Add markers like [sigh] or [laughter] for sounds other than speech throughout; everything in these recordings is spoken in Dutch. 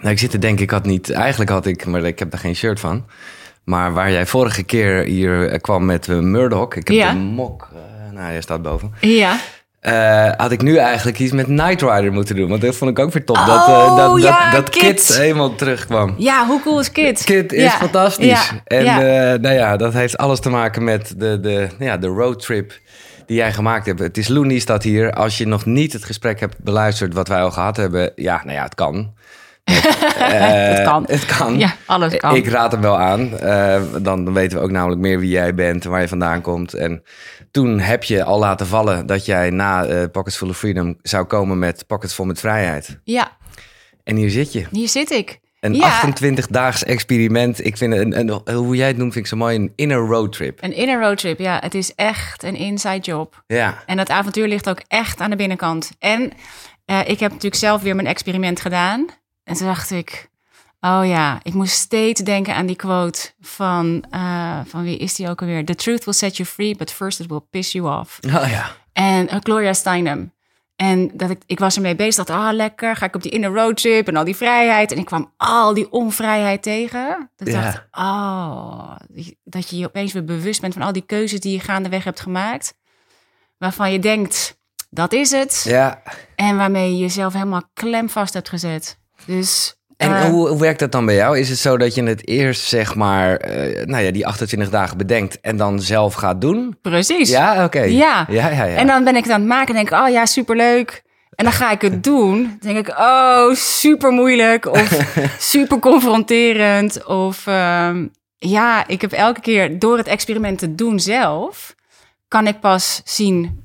Nou, ik zit te denken, ik had niet... Eigenlijk had ik, maar ik heb daar geen shirt van. Maar waar jij vorige keer hier eh, kwam met uh, Murdoch... Ik heb Ja. de mok... eh, nou, hij staat boven. Ja. Eh, had ik nu eigenlijk iets met Knight Rider moeten doen. Want dat vond ik ook weer top. Oh, dat eh, dat, ja, dat, dat Kit. Helemaal terugkwam. Ja, hoe cool is Kit? Kit is Ja. fantastisch. Ja. En eh, nou ja, dat heeft alles te maken met de, de, ja, de roadtrip die jij gemaakt hebt. Het is Looney staat hier. Als je nog niet het gesprek hebt beluisterd wat wij al gehad hebben. Ja, nou ja, het kan. [laughs] het kan. Het kan. Ja, alles kan. Ik raad hem wel aan. Eh, dan weten we ook namelijk meer wie jij bent en waar je vandaan komt. En toen heb je al laten vallen dat jij na eh, Pockets Full of Freedom zou komen met Pockets Vol met Vrijheid. Ja, En hier zit je. hier zit ik. Een Ja. 28-daags experiment. Ik vind een, een, hoe jij het noemt, vind ik zo mooi. Een inner roadtrip. Een inner roadtrip, ja. Het is echt een inside job. Ja. En dat avontuur ligt ook echt aan de binnenkant. En eh, ik heb natuurlijk zelf weer mijn experiment gedaan. En toen dacht ik, oh ja, ik moest steeds denken aan die quote van, eh, van wie is die ook alweer? The truth will set you free, but first it will piss you off. Oh ja. En uh, Gloria Steinem. En dat ik, ik was ermee bezig, dacht, ah lekker, ga ik op die inner roadtrip en al die vrijheid. En ik kwam al die onvrijheid tegen. Dat Ja. dacht, oh, dat je je opeens weer bewust bent van al die keuzes die je gaandeweg hebt gemaakt. Waarvan je denkt, dat is het. Ja. En waarmee je jezelf helemaal klemvast hebt gezet. Dus, En eh, hoe, hoe werkt dat dan bij jou? Is het zo dat je het eerst, zeg maar, eh, nou ja, die 28 dagen bedenkt en dan zelf gaat doen? precies. Ja, oké. Ja. Ja, ja, ja. En dan ben ik het aan het maken en denk ik, oh ja, superleuk. En dan ga ik het [laughs] doen. Dan denk ik, oh, super moeilijk. Of [laughs] super confronterend. Of ehm, ja, ik heb elke keer door het experiment te doen zelf... kan ik pas zien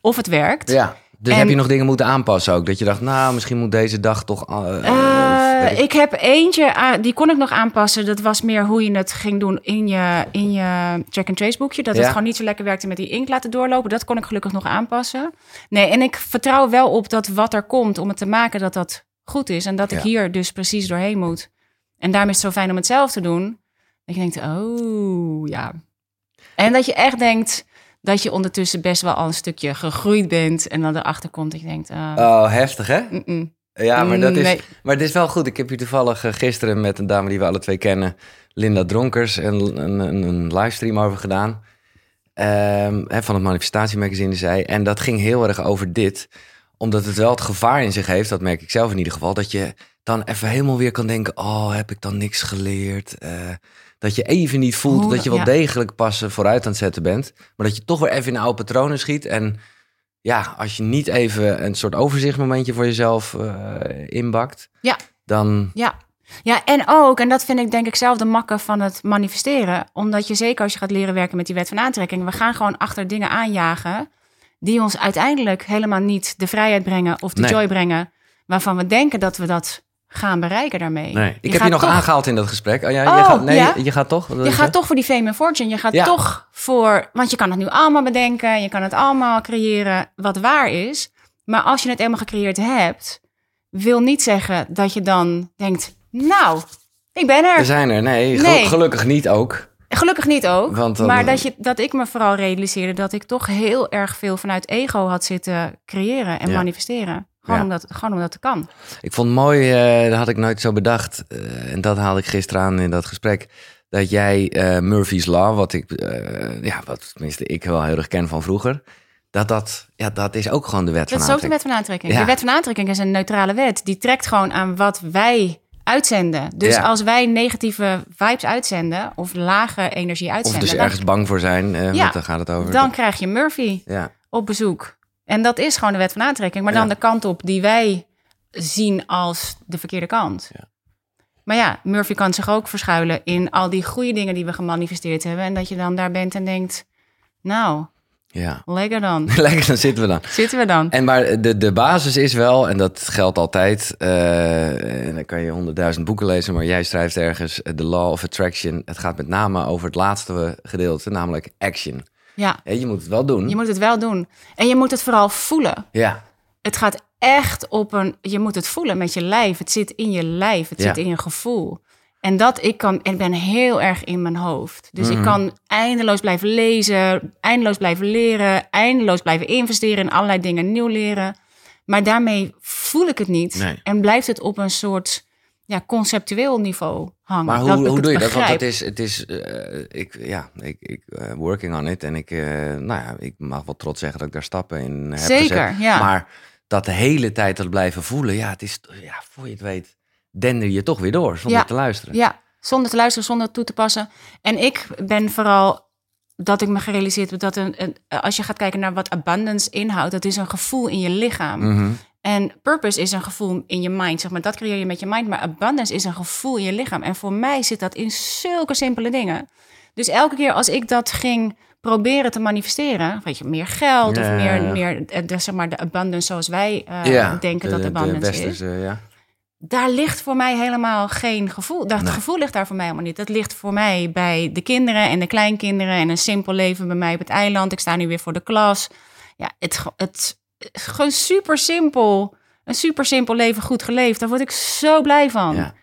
of het werkt. Ja. Dus En- heb je nog dingen moeten aanpassen ook? Dat je dacht, nou, misschien moet deze dag toch... eh, Eh, weet ik- ik heb eentje, die kon ik nog aanpassen. Dat was meer hoe je het ging doen in je, in je track-and-trace boekje. Dat het gewoon niet zo lekker werkte met die ink laten doorlopen. Dat kon ik gelukkig nog aanpassen. Nee, en ik vertrouw wel op dat wat er komt om het te maken, dat dat goed is. En dat ik hier dus precies doorheen moet. En daarom is het zo fijn om het zelf te doen. Dat je denkt, oh ja. En dat je echt denkt dat je ondertussen best wel al een stukje gegroeid bent. En dan erachter komt dat je denkt, ah, Oh, heftig hè? Ja, maar dat is, Nee. maar het is wel goed. Ik heb hier toevallig eh, gisteren met een dame die we alle twee kennen, Linda Dronkers, een, een, een, een livestream over gedaan. Ehm, hè, van het manifestatiemagazine zei. En dat ging heel erg over dit. Omdat het wel het gevaar in zich heeft, dat merk ik zelf in ieder geval, dat je dan even helemaal weer kan denken: oh, heb ik dan niks geleerd? Eh, dat je even niet voelt dat je wel ja. degelijk pas eh, vooruit aan het zetten bent. Maar dat je toch weer even in oude patronen schiet. En ja, als je niet even een soort overzichtmomentje voor jezelf eh, inbakt, Ja. dan Ja. ja, en ook, en dat vind ik denk ik zelf de makke van het manifesteren. Omdat je zeker als je gaat leren werken met die wet van aantrekking, we gaan gewoon achter dingen aanjagen die ons uiteindelijk helemaal niet de vrijheid brengen of de Nee. joy brengen, waarvan we denken dat we dat gaan bereiken daarmee. Nee, ik heb je nog toch- aangehaald in dat gesprek. Oh, ja, je Oh, gaat, nee, ja? je, je gaat toch? Je gaat toch voor die fame and fortune. Je gaat Ja. toch voor... Want je kan het nu allemaal bedenken. Je kan het allemaal creëren wat waar is. Maar als je het eenmaal gecreëerd hebt... wil niet zeggen dat je dan denkt... Nou, ik ben We er. zijn er. Nee, gel- Nee. gelukkig niet ook. Gelukkig niet ook. Want dan- maar dat, je, dat ik me vooral realiseerde... dat ik toch heel erg veel vanuit ego had zitten creëren en Ja. manifesteren. Gewoon, Ja. omdat, gewoon omdat het kan. Ik vond het mooi, eh, dat had ik nooit zo bedacht. eh, en dat haalde ik gisteren aan in dat gesprek. Dat jij eh, Murphy's Law, wat ik, ja, wat tenminste ik wel heel erg ken van vroeger. Dat dat, ja, dat is ook gewoon de wet Dat van is ook de aantrekking. wet van aantrekking. Ja. De wet van aantrekking is een neutrale wet. Die trekt gewoon aan wat wij uitzenden. Dus Ja. als wij negatieve vibes uitzenden of lage energie Of uitzenden, dus dan, ergens bang voor zijn, eh, Ja, dan gaat het over. dan krijg je Murphy ja. op bezoek. En dat is gewoon de wet van aantrekking. Maar dan de kant op die wij zien als de verkeerde kant. Ja. Maar ja, Murphy kan zich ook verschuilen in al die goede dingen die we gemanifesteerd hebben. En dat je dan daar bent en denkt, nou, ja. lekker dan. [laughs] Lekker, dan zitten we dan. Zitten we dan? En maar de, de basis is wel, en dat geldt altijd, eh, en dan kan je honderdduizend boeken lezen, maar jij schrijft ergens eh, The Law of Attraction. Het gaat met name over het laatste gedeelte, namelijk action. Ja, je moet het wel doen. je moet het wel doen. En je moet het vooral voelen. Ja, Het gaat echt op een. Je moet het voelen met je lijf. Het zit in je lijf. Het Ja. zit in je gevoel. En dat ik kan. Ik ben heel erg in mijn hoofd. Dus Mhm. ik kan eindeloos blijven lezen, eindeloos blijven leren, eindeloos blijven investeren in allerlei dingen, nieuw leren. Maar daarmee voel ik het niet. Nee. En blijft het op een soort ja, conceptueel niveau hangen. Maar hoe, hoe doe je dat? Want het is, het is eh, ik, ja, ik, ik eh, working on it. En ik, eh, nou ja, ik mag wel trots zeggen dat ik daar stappen in heb Zeker, gezet. ja. Maar dat de hele tijd dat blijven voelen, ja, het is, ja, voor je het weet, dender je toch weer door zonder Ja. te luisteren. Ja, zonder te luisteren, zonder toe te passen. En ik ben vooral dat ik me gerealiseerd heb dat een, een, als je gaat kijken naar wat abundance inhoudt, dat is een gevoel in je lichaam. Mhm. En purpose is een gevoel in je mind, zeg maar. Dat creëer je met je mind. Maar abundance is een gevoel in je lichaam. En voor mij zit dat in zulke simpele dingen. Dus elke keer als ik dat ging proberen te manifesteren, weet je, meer geld Ja, of meer, ja. meer eh, de, zeg maar, de abundance zoals wij eh, ja, denken de, dat de abundance is. ja. Daar ligt voor mij helemaal geen gevoel. Dat Nee. gevoel ligt daar voor mij helemaal niet. Dat ligt voor mij bij de kinderen en de kleinkinderen en een simpel leven bij mij op het eiland. Ik sta nu weer voor de klas. Ja, het, het, gewoon super simpel. Een super simpel leven goed geleefd. Daar word ik zo blij van. Ja.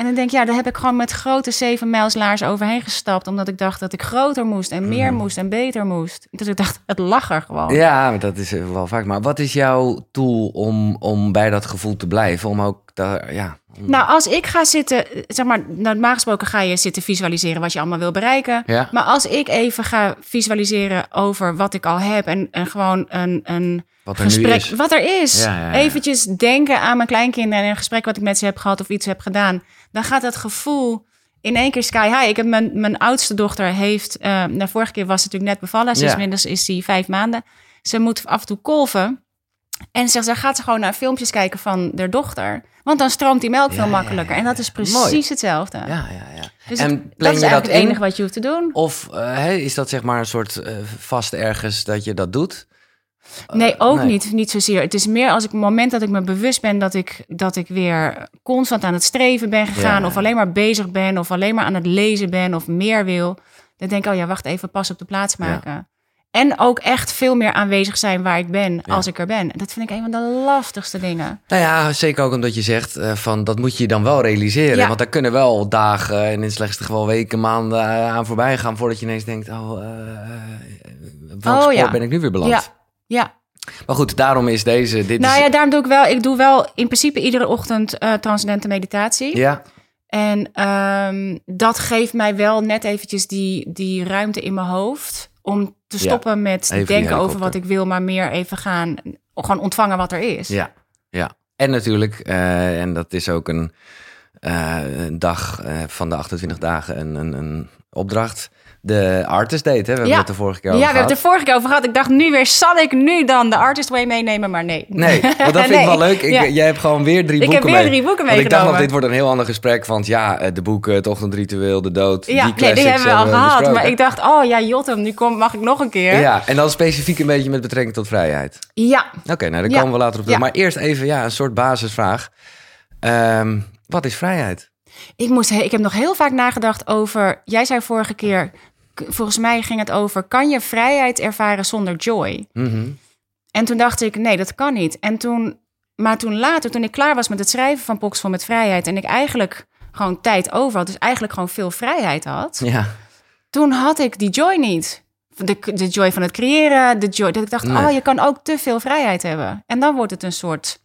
En dan denk ik, ja, daar heb ik gewoon met grote zeven mijlslaars overheen gestapt. Omdat ik dacht dat ik groter moest en meer moest en beter moest. Dus ik dacht, het lag er gewoon. Mhm. Ja, dat is wel vaak. Maar wat is jouw tool om, om bij dat gevoel te blijven? Om ook daar, ja. Nou, als ik ga zitten, zeg maar, normaal gesproken ga je zitten visualiseren wat je allemaal wil bereiken. Ja. Maar als ik even ga visualiseren over wat ik al heb en, en gewoon een, een wat er gesprek, is. wat er is. Ja. Eventjes denken aan mijn kleinkinderen en een gesprek wat ik met ze heb gehad of iets heb gedaan. Dan gaat dat gevoel in één keer sky high. Ik heb mijn, mijn oudste dochter heeft, de vorige keer was ze natuurlijk net bevallen. Ze is inmiddels is die vijf maanden. Ze moet af en toe kolven. En ze, dan gaat ze gewoon naar filmpjes kijken van haar dochter. Want dan stroomt die melk Ja, veel makkelijker. ja, En dat is precies Mooi. hetzelfde. Ja, ja, ja. Dus en het- dat is je dat het in? enige wat je hoeft te doen. Of eh, is dat zeg maar een soort eh, vast ergens dat je dat doet? Nee, ook nee. Niet, niet zozeer. Het is meer als ik het moment dat ik me bewust ben dat ik, dat ik weer constant aan het streven ben gegaan. Of alleen maar bezig ben. Of alleen maar aan het lezen ben. Of meer wil. Dan denk ik, oh ja, wacht even, pas op de plaats maken. En ook echt veel meer aanwezig zijn waar ik ben als ik er ben. Dat vind ik een van de lastigste dingen. Nou ja, zeker ook omdat je zegt eh, van dat moet je dan wel realiseren. Ja. Want daar kunnen wel dagen en in het slechtste geval weken, maanden eh, aan voorbij gaan voordat je ineens denkt, oh, welk spoor ja. ben ik nu weer beland? Ja, ja. Maar goed, daarom is deze, dit Nou is, ja, daarom doe ik wel. Ik doe wel in principe iedere ochtend transcendente meditatie. ja, En ehm, dat geeft mij wel net eventjes die, die ruimte in mijn hoofd om te Ja, stoppen met denken over wat ik wil, maar meer even gaan gewoon ontvangen wat er is. ja, ja. En natuurlijk, eh, en dat is ook een, eh, een dag eh, van de 28 dagen een, een, een opdracht. De artist date, hè? We hebben Ja. het de vorige keer Ja, over we hebben het er vorige keer over gehad. Ik dacht nu weer, zal ik nu dan de Artist Way meenemen? Maar nee. Nee, [laughs] want dat vind ik Nee. wel leuk. Ik, Ja. Jij hebt gewoon weer drie Ik boeken heb weer mee. drie boeken Want ik dacht nog, meegenomen. dit wordt een heel ander gesprek. Want ja, eh, de boeken, het ochtendritueel, de dood, Ja, die nee, classics die hebben we al gehad. besproken. Maar ik dacht, oh ja, Jotem, nu kom, mag ik nog een keer. Ja, en dan specifiek een beetje met betrekking tot vrijheid. Ja. Oké, nou daar Ja. komen we later op terug. Ja. Maar eerst even ja, een soort basisvraag. Ehm, wat is vrijheid? Ik, moest, ik heb nog heel vaak nagedacht over. Jij zei vorige keer. Volgens mij ging het over. Kan je vrijheid ervaren zonder joy? Mhm. En toen dacht ik, nee, dat kan niet. En toen, maar toen later, toen ik klaar was met het schrijven van Poxvol met vrijheid. en ik eigenlijk gewoon tijd over had, dus eigenlijk gewoon veel vrijheid had. Ja, Toen had ik die joy niet. De, de joy van het creëren, de joy. Dat ik dacht, Nee. oh, je kan ook te veel vrijheid hebben. En dan wordt het een soort.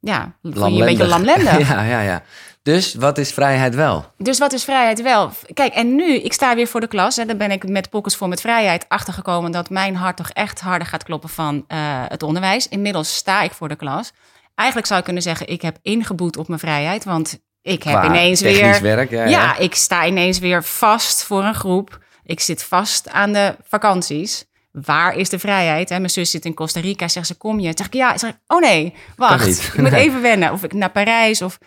Ja, een beetje lamlendig. [laughs] ja, ja, ja. Dus wat is vrijheid wel? Dus wat is vrijheid wel? Kijk, en nu, ik sta weer voor de klas. En dan ben ik met Pockets voor met vrijheid achtergekomen... dat mijn hart toch echt harder gaat kloppen van eh, het onderwijs. Inmiddels sta ik voor de klas. Eigenlijk zou ik kunnen zeggen, ik heb ingeboet op mijn vrijheid. Want ik heb Qua ineens weer... werk, ja, ja, ja. ik sta ineens weer vast voor een groep. Ik zit vast aan de vakanties. Waar is de vrijheid? Hè? Mijn zus zit in Costa Rica. Zegt ze, kom je? Zeg ik, ja. Zeg ik, oh nee, wacht. Ik moet even wennen. Of ik naar Parijs. Of...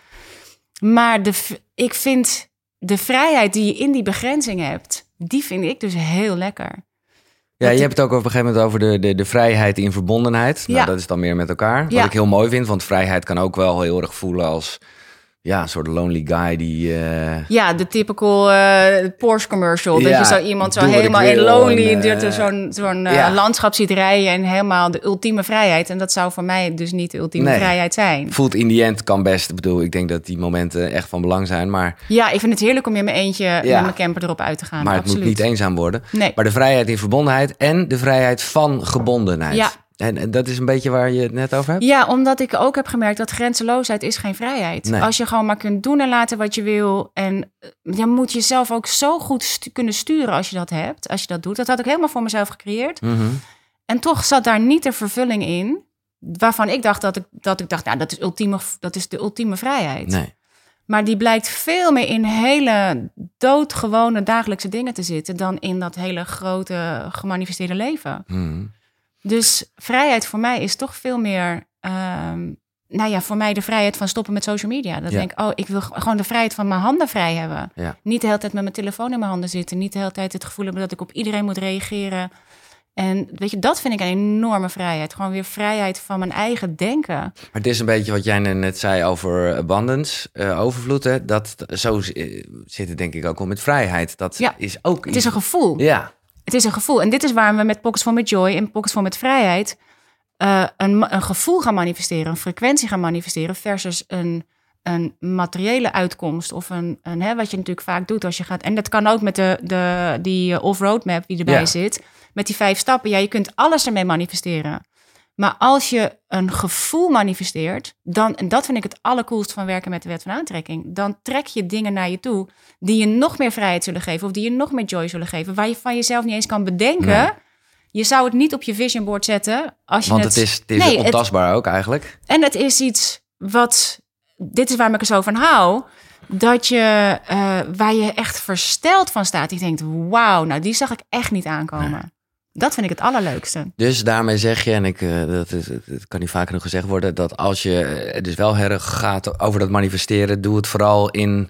Maar de, ik vind de vrijheid die je in die begrenzing hebt... die vind ik dus heel lekker. Ja, je hebt het ook op een gegeven moment over de, de, de vrijheid in verbondenheid. Nou, Ja. dat is dan meer met elkaar. Wat Ja. ik heel mooi vind, want vrijheid kan ook wel heel erg voelen als... Ja, een soort lonely guy die... eh, Ja, de typical eh, Porsche commercial. Ja, dat je zo iemand zo helemaal in lonely... en, eh, zo'n zo'n ja. landschap ziet rijden... en helemaal de ultieme vrijheid. En dat zou voor mij dus niet de ultieme Nee. vrijheid zijn. voelt in die end kan best. Ik bedoel, ik denk dat die momenten echt van belang zijn. Maar, Ja, ik vind het heerlijk om in mijn eentje met mijn camper erop uit te gaan. maar het Absoluut. moet niet eenzaam worden. Nee. Maar de vrijheid in verbondenheid en de vrijheid van gebondenheid. Ja, En, en dat is een beetje waar je het net over hebt? Ja, omdat ik ook heb gemerkt dat grenzeloosheid is geen vrijheid. Nee. Als je gewoon maar kunt doen en laten wat je wil. En eh, je moet jezelf ook zo goed stu- kunnen sturen als je dat hebt. Als je dat doet. Dat had ik helemaal voor mezelf gecreëerd. Mhm. En toch zat daar niet de vervulling in. Waarvan ik dacht dat ik, dat ik dacht, nou, dat is, ultieme, dat is de ultieme vrijheid. Nee. Maar die blijkt veel meer in hele doodgewone dagelijkse dingen te zitten. dan in dat hele grote gemanifesteerde leven. Mhm. Dus vrijheid voor mij is toch veel meer. ehm, nou ja, voor mij de vrijheid van stoppen met social media. Dat Ja. denk ik, oh, ik wil gewoon de vrijheid van mijn handen vrij hebben. Ja. Niet de hele tijd met mijn telefoon in mijn handen zitten. Niet de hele tijd het gevoel hebben dat ik op iedereen moet reageren. En weet je, dat vind ik een enorme vrijheid. Gewoon weer vrijheid van mijn eigen denken. Maar het is een beetje wat jij net zei over abundance, eh, overvloed. Hè? Dat, zo eh, zit het denk ik ook al met vrijheid. Dat Ja. is ook Het is een gevoel. Ja, Het is een gevoel. En dit is waar we met Pockets van met Joy en Pockets van met Vrijheid eh, een, een gevoel gaan manifesteren, een frequentie gaan manifesteren versus een, een materiële uitkomst of een, een hè, wat je natuurlijk vaak doet als je gaat. En dat kan ook met de, de, die eh, off-road map die erbij Ja. zit, met die vijf stappen. Ja, je kunt alles ermee manifesteren. Maar als je een gevoel manifesteert, dan, en dat vind ik het allercoolst van werken met de wet van aantrekking, dan trek je dingen naar je toe die je nog meer vrijheid zullen geven of die je nog meer joy zullen geven, waar je van jezelf niet eens kan bedenken. Nee. Je zou het niet op je vision board zetten als je want het... het is, het is Nee, het- ontastbaar ook eigenlijk. En het is iets wat, dit is waarom ik er zo van hou, dat je, eh, waar je echt versteld van staat. Die denkt, wauw, nou die zag ik echt niet aankomen. Dat vind ik het allerleukste. Dus daarmee zeg je, en ik, eh, dat, is, het kan niet vaak genoeg gezegd worden, dat als je eh, dus wel erg gaat over dat manifesteren, doe het vooral in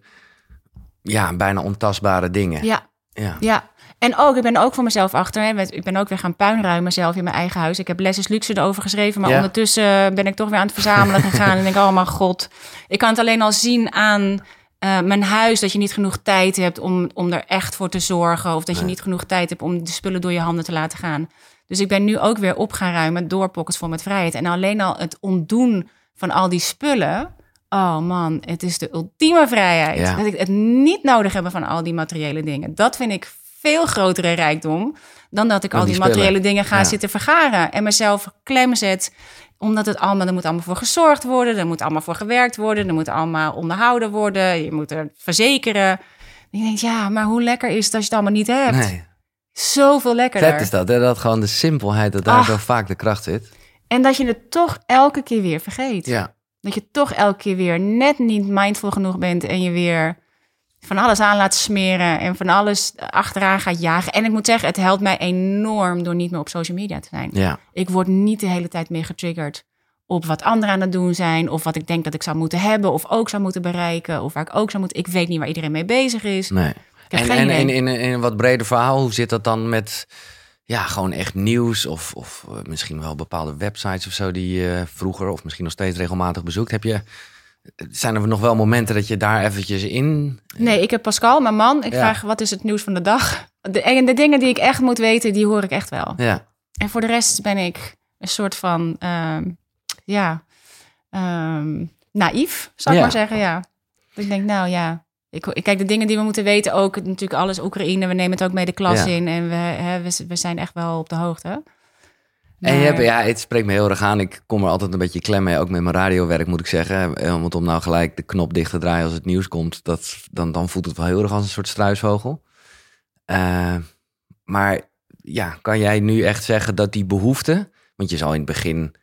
ja, bijna ontastbare dingen. Ja, Ja. ja. En ook, ik ben ook voor mezelf achter. Hè. Ik ben ook weer gaan puinruimen zelf in mijn eigen huis. Ik heb Lesses Luxe erover geschreven. Maar Ja. ondertussen ben ik toch weer aan het verzamelen gegaan. [laughs] en denk, oh mijn god. Ik kan het alleen al zien aan eh, mijn huis... dat je niet genoeg tijd hebt om, om er echt voor te zorgen. Of dat je niet genoeg tijd hebt om de spullen door je handen te laten gaan. Dus ik ben nu ook weer op gaan ruimen door Pockets voor met Vrijheid. En alleen al het ontdoen van al die spullen... Oh man, het is de ultieme vrijheid. Ja. Dat ik het niet nodig heb van al die materiële dingen. Dat vind ik veel grotere rijkdom dan dat ik Dan al die materiële dingen ga Ja. zitten vergaren en mezelf klem zet. Omdat het allemaal, er moet allemaal voor gezorgd worden, er moet allemaal voor gewerkt worden, er moet allemaal onderhouden worden, je moet er verzekeren. En je denkt, ja, maar hoe lekker is het als je het allemaal niet hebt? Nee, Zoveel lekkerder. vet is dat. Hè? Dat gewoon de simpelheid, dat daar Ach. zo vaak de kracht zit. En dat je het toch elke keer weer vergeet. Ja. Dat je toch elke keer weer net niet mindful genoeg bent en je weer van alles aan laat smeren en van alles achteraan gaat jagen. En ik moet zeggen, het helpt mij enorm door niet meer op social media te zijn. Ja. Ik word niet de hele tijd meer getriggerd op wat anderen aan het doen zijn of wat ik denk dat ik zou moeten hebben of ook zou moeten bereiken of waar ik ook zou moeten. Ik weet niet waar iedereen mee bezig is. Nee. En, in, in een wat breder verhaal, hoe zit dat dan met ja, gewoon echt nieuws of, of eh, misschien wel bepaalde websites of zo die je vroeger of misschien nog steeds regelmatig bezoekt? Heb je, zijn er nog wel momenten dat je daar eventjes in... Nee, ik heb Pascal, mijn man. Ik Ja. vraag wat is het nieuws van de dag. De, en de dingen die ik echt moet weten, die hoor ik echt wel. Ja, En voor de rest ben ik een soort van, ehm, ja, ehm, naïef, zou ik Ja. maar zeggen, ja. Ik denk, nou ja, ik, ik kijk de dingen die we moeten weten ook, natuurlijk alles Oekraïne, we nemen het ook mee de klas Ja. in en we, hè, we, we zijn echt wel op de hoogte. En je hebt, ja, het spreekt me heel erg aan. Ik kom er altijd een beetje klem mee, ook met mijn radiowerk moet ik zeggen. Eh, Want om nou gelijk de knop dicht te draaien als het nieuws komt, dat, dan, dan voelt het wel heel erg als een soort struisvogel. Eh, maar ja, kan jij nu echt zeggen dat die behoefte, want je zal in het begin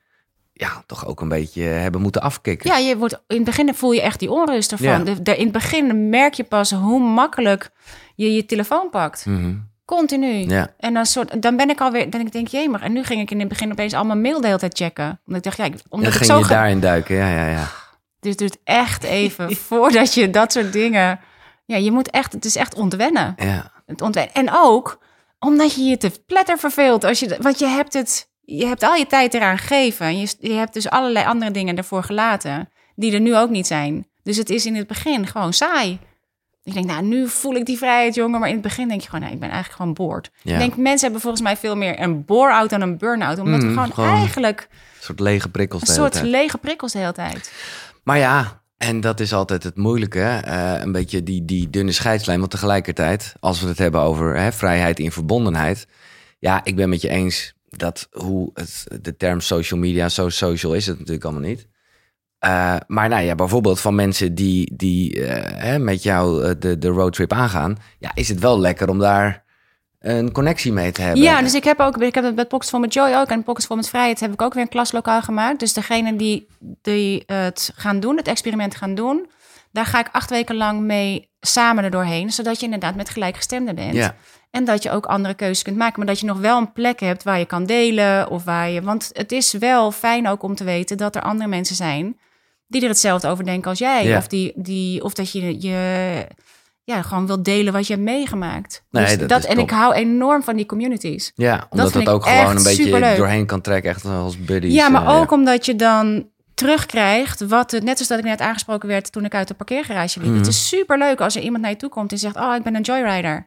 ja, toch ook een beetje hebben moeten afkicken. Ja, je wordt, in het begin voel je echt die onrust ervan. Ja. De, de- in het begin merk je pas hoe makkelijk je je telefoon pakt. Mhm. Continu. ja. En dan, soort, dan ben ik alweer, dan denk ik, maar En nu ging ik in het begin opeens allemaal mail de hele tijd checken. Omdat ik dacht, ja, ik- omdat dan ik ging zo je daarin duiken, ja, ja, ja. [sighs] Dus het duurt echt even [laughs] voordat je dat soort dingen. Ja, je moet echt, het is echt ontwennen. ja. Het ontwennen. En ook omdat je je te pletter verveelt. Als je, want je hebt het, je hebt al je tijd eraan gegeven. En je, je hebt dus allerlei andere dingen ervoor gelaten. Die er nu ook niet zijn. Dus het is in het begin gewoon saai. Ik denk, nou, nu voel ik die vrijheid, jongen. Maar in het begin denk je gewoon, nee, ik ben eigenlijk gewoon boord. Ja. Ik denk, mensen hebben volgens mij veel meer een bore-out dan een burn-out. Omdat we Mm, gewoon, gewoon eigenlijk Een soort lege prikkels een de hele soort tijd. lege prikkels de hele tijd. Maar ja, en dat is altijd het moeilijke. eh, een beetje die, die dunne scheidslijn. Want tegelijkertijd, als we het hebben over hè, vrijheid in verbondenheid. Ja, ik ben met je eens. dat hoe het, de term social media, zo social is het natuurlijk allemaal niet. Uh, maar nou ja, bijvoorbeeld van mensen die, die uh, hè, met jou uh, de, de roadtrip aangaan, ja, is het wel lekker om daar een connectie mee te hebben. Ja, dus ik heb ook, ik heb het met Pockets voor met Joy ook en Pockets voor met Vrijheid heb ik ook weer een klaslokaal gemaakt. Dus degene die, die het gaan doen, het experiment gaan doen, daar ga ik acht weken lang mee samen er doorheen, zodat je inderdaad met gelijkgestemden bent. Ja. En dat je ook andere keuzes kunt maken, maar dat je nog wel een plek hebt waar je kan delen of waar je, want het is wel fijn ook om te weten dat er andere mensen zijn die er hetzelfde over denken als jij, Ja. of die, die, of dat je je ja, gewoon wilt delen wat je hebt meegemaakt. Nee, dus dat dat, en ik hou enorm van die communities. Ja, omdat ik ook gewoon een beetje superleuk. doorheen kan trekken, echt als buddies. Ja, maar eh, ook omdat je dan terugkrijgt wat het, net als dat ik net aangesproken werd toen ik uit de parkeergarage liep. Mhm. Het is super leuk als er iemand naar je toe komt en zegt: Oh, ik ben een joyrider.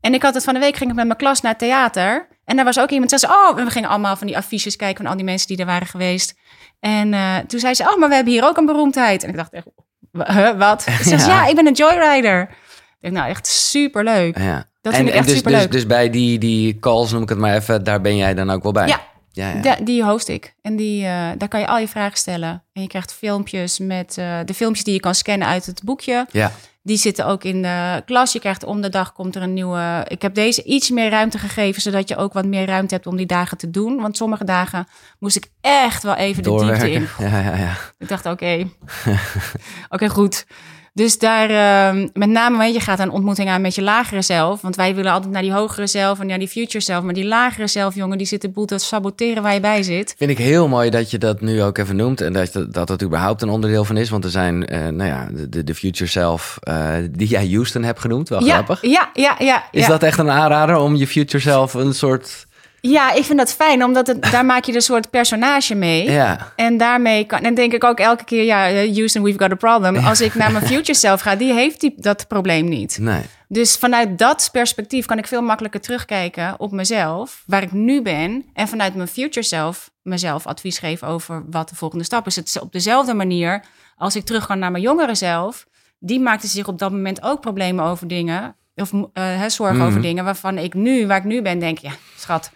En ik had het van de week ging ik met mijn klas naar het theater. En daar was ook iemand zei: Oh, en we gingen allemaal van die affiches kijken van al die mensen die er waren geweest. En eh, toen zei ze: Oh, maar we hebben hier ook een beroemdheid. En ik dacht echt: "Wa- huh, Wat? [laughs] Ze zegt: Ja. Ja, ik ben een joyrider. Ik nou, echt super leuk. Ja. Dat en, vind ik echt dus, superleuk. Dus, dus bij die, die calls, noem ik het maar even, daar ben jij dan ook wel bij? Ja. ja, ja. Die host ik. En die, eh, daar kan je al je vragen stellen. En je krijgt filmpjes met eh, de filmpjes die je kan scannen uit het boekje. Ja. Die zitten ook in de klas. Je krijgt om de dag komt er een nieuwe. Ik heb deze iets meer ruimte gegeven, zodat je ook wat meer ruimte hebt om die dagen te doen. Want sommige dagen moest ik echt wel even de diepte in. Ja, ja, ja. Ik dacht, oké, [laughs] oké, goed. Dus daar, ehm, met name, je, gaat een ontmoeting aan met je lagere zelf. Want wij willen altijd naar die hogere zelf en naar die future zelf. Maar die lagere zelf, jongen, die zit de boel te saboteren waar je bij zit. Vind ik heel mooi dat je dat nu ook even noemt. En dat dat, dat überhaupt een onderdeel van is. Want er zijn, eh, nou ja, de- de, future self eh, die jij Houston hebt genoemd. Wel ja, grappig. Ja, ja, ja. Is ja. dat echt een aanrader om je future self een soort... Ja, ik vind dat fijn, omdat het, daar maak je een soort personage mee. Ja, En daarmee kan, en denk ik ook elke keer, ja, eh, Houston, we've got a problem. Als ik naar mijn future self ga, die heeft die, dat probleem niet. nee. Dus vanuit dat perspectief kan ik veel makkelijker terugkijken op mezelf, waar ik nu ben. En vanuit mijn future self mezelf advies geven over wat de volgende stap is. Het is op dezelfde manier als ik terug kan naar mijn jongere zelf. Die maakte zich op dat moment ook problemen over dingen. Of eh, zorgen Mhm. over dingen waarvan ik nu, waar ik nu ben, denk, ja, schat.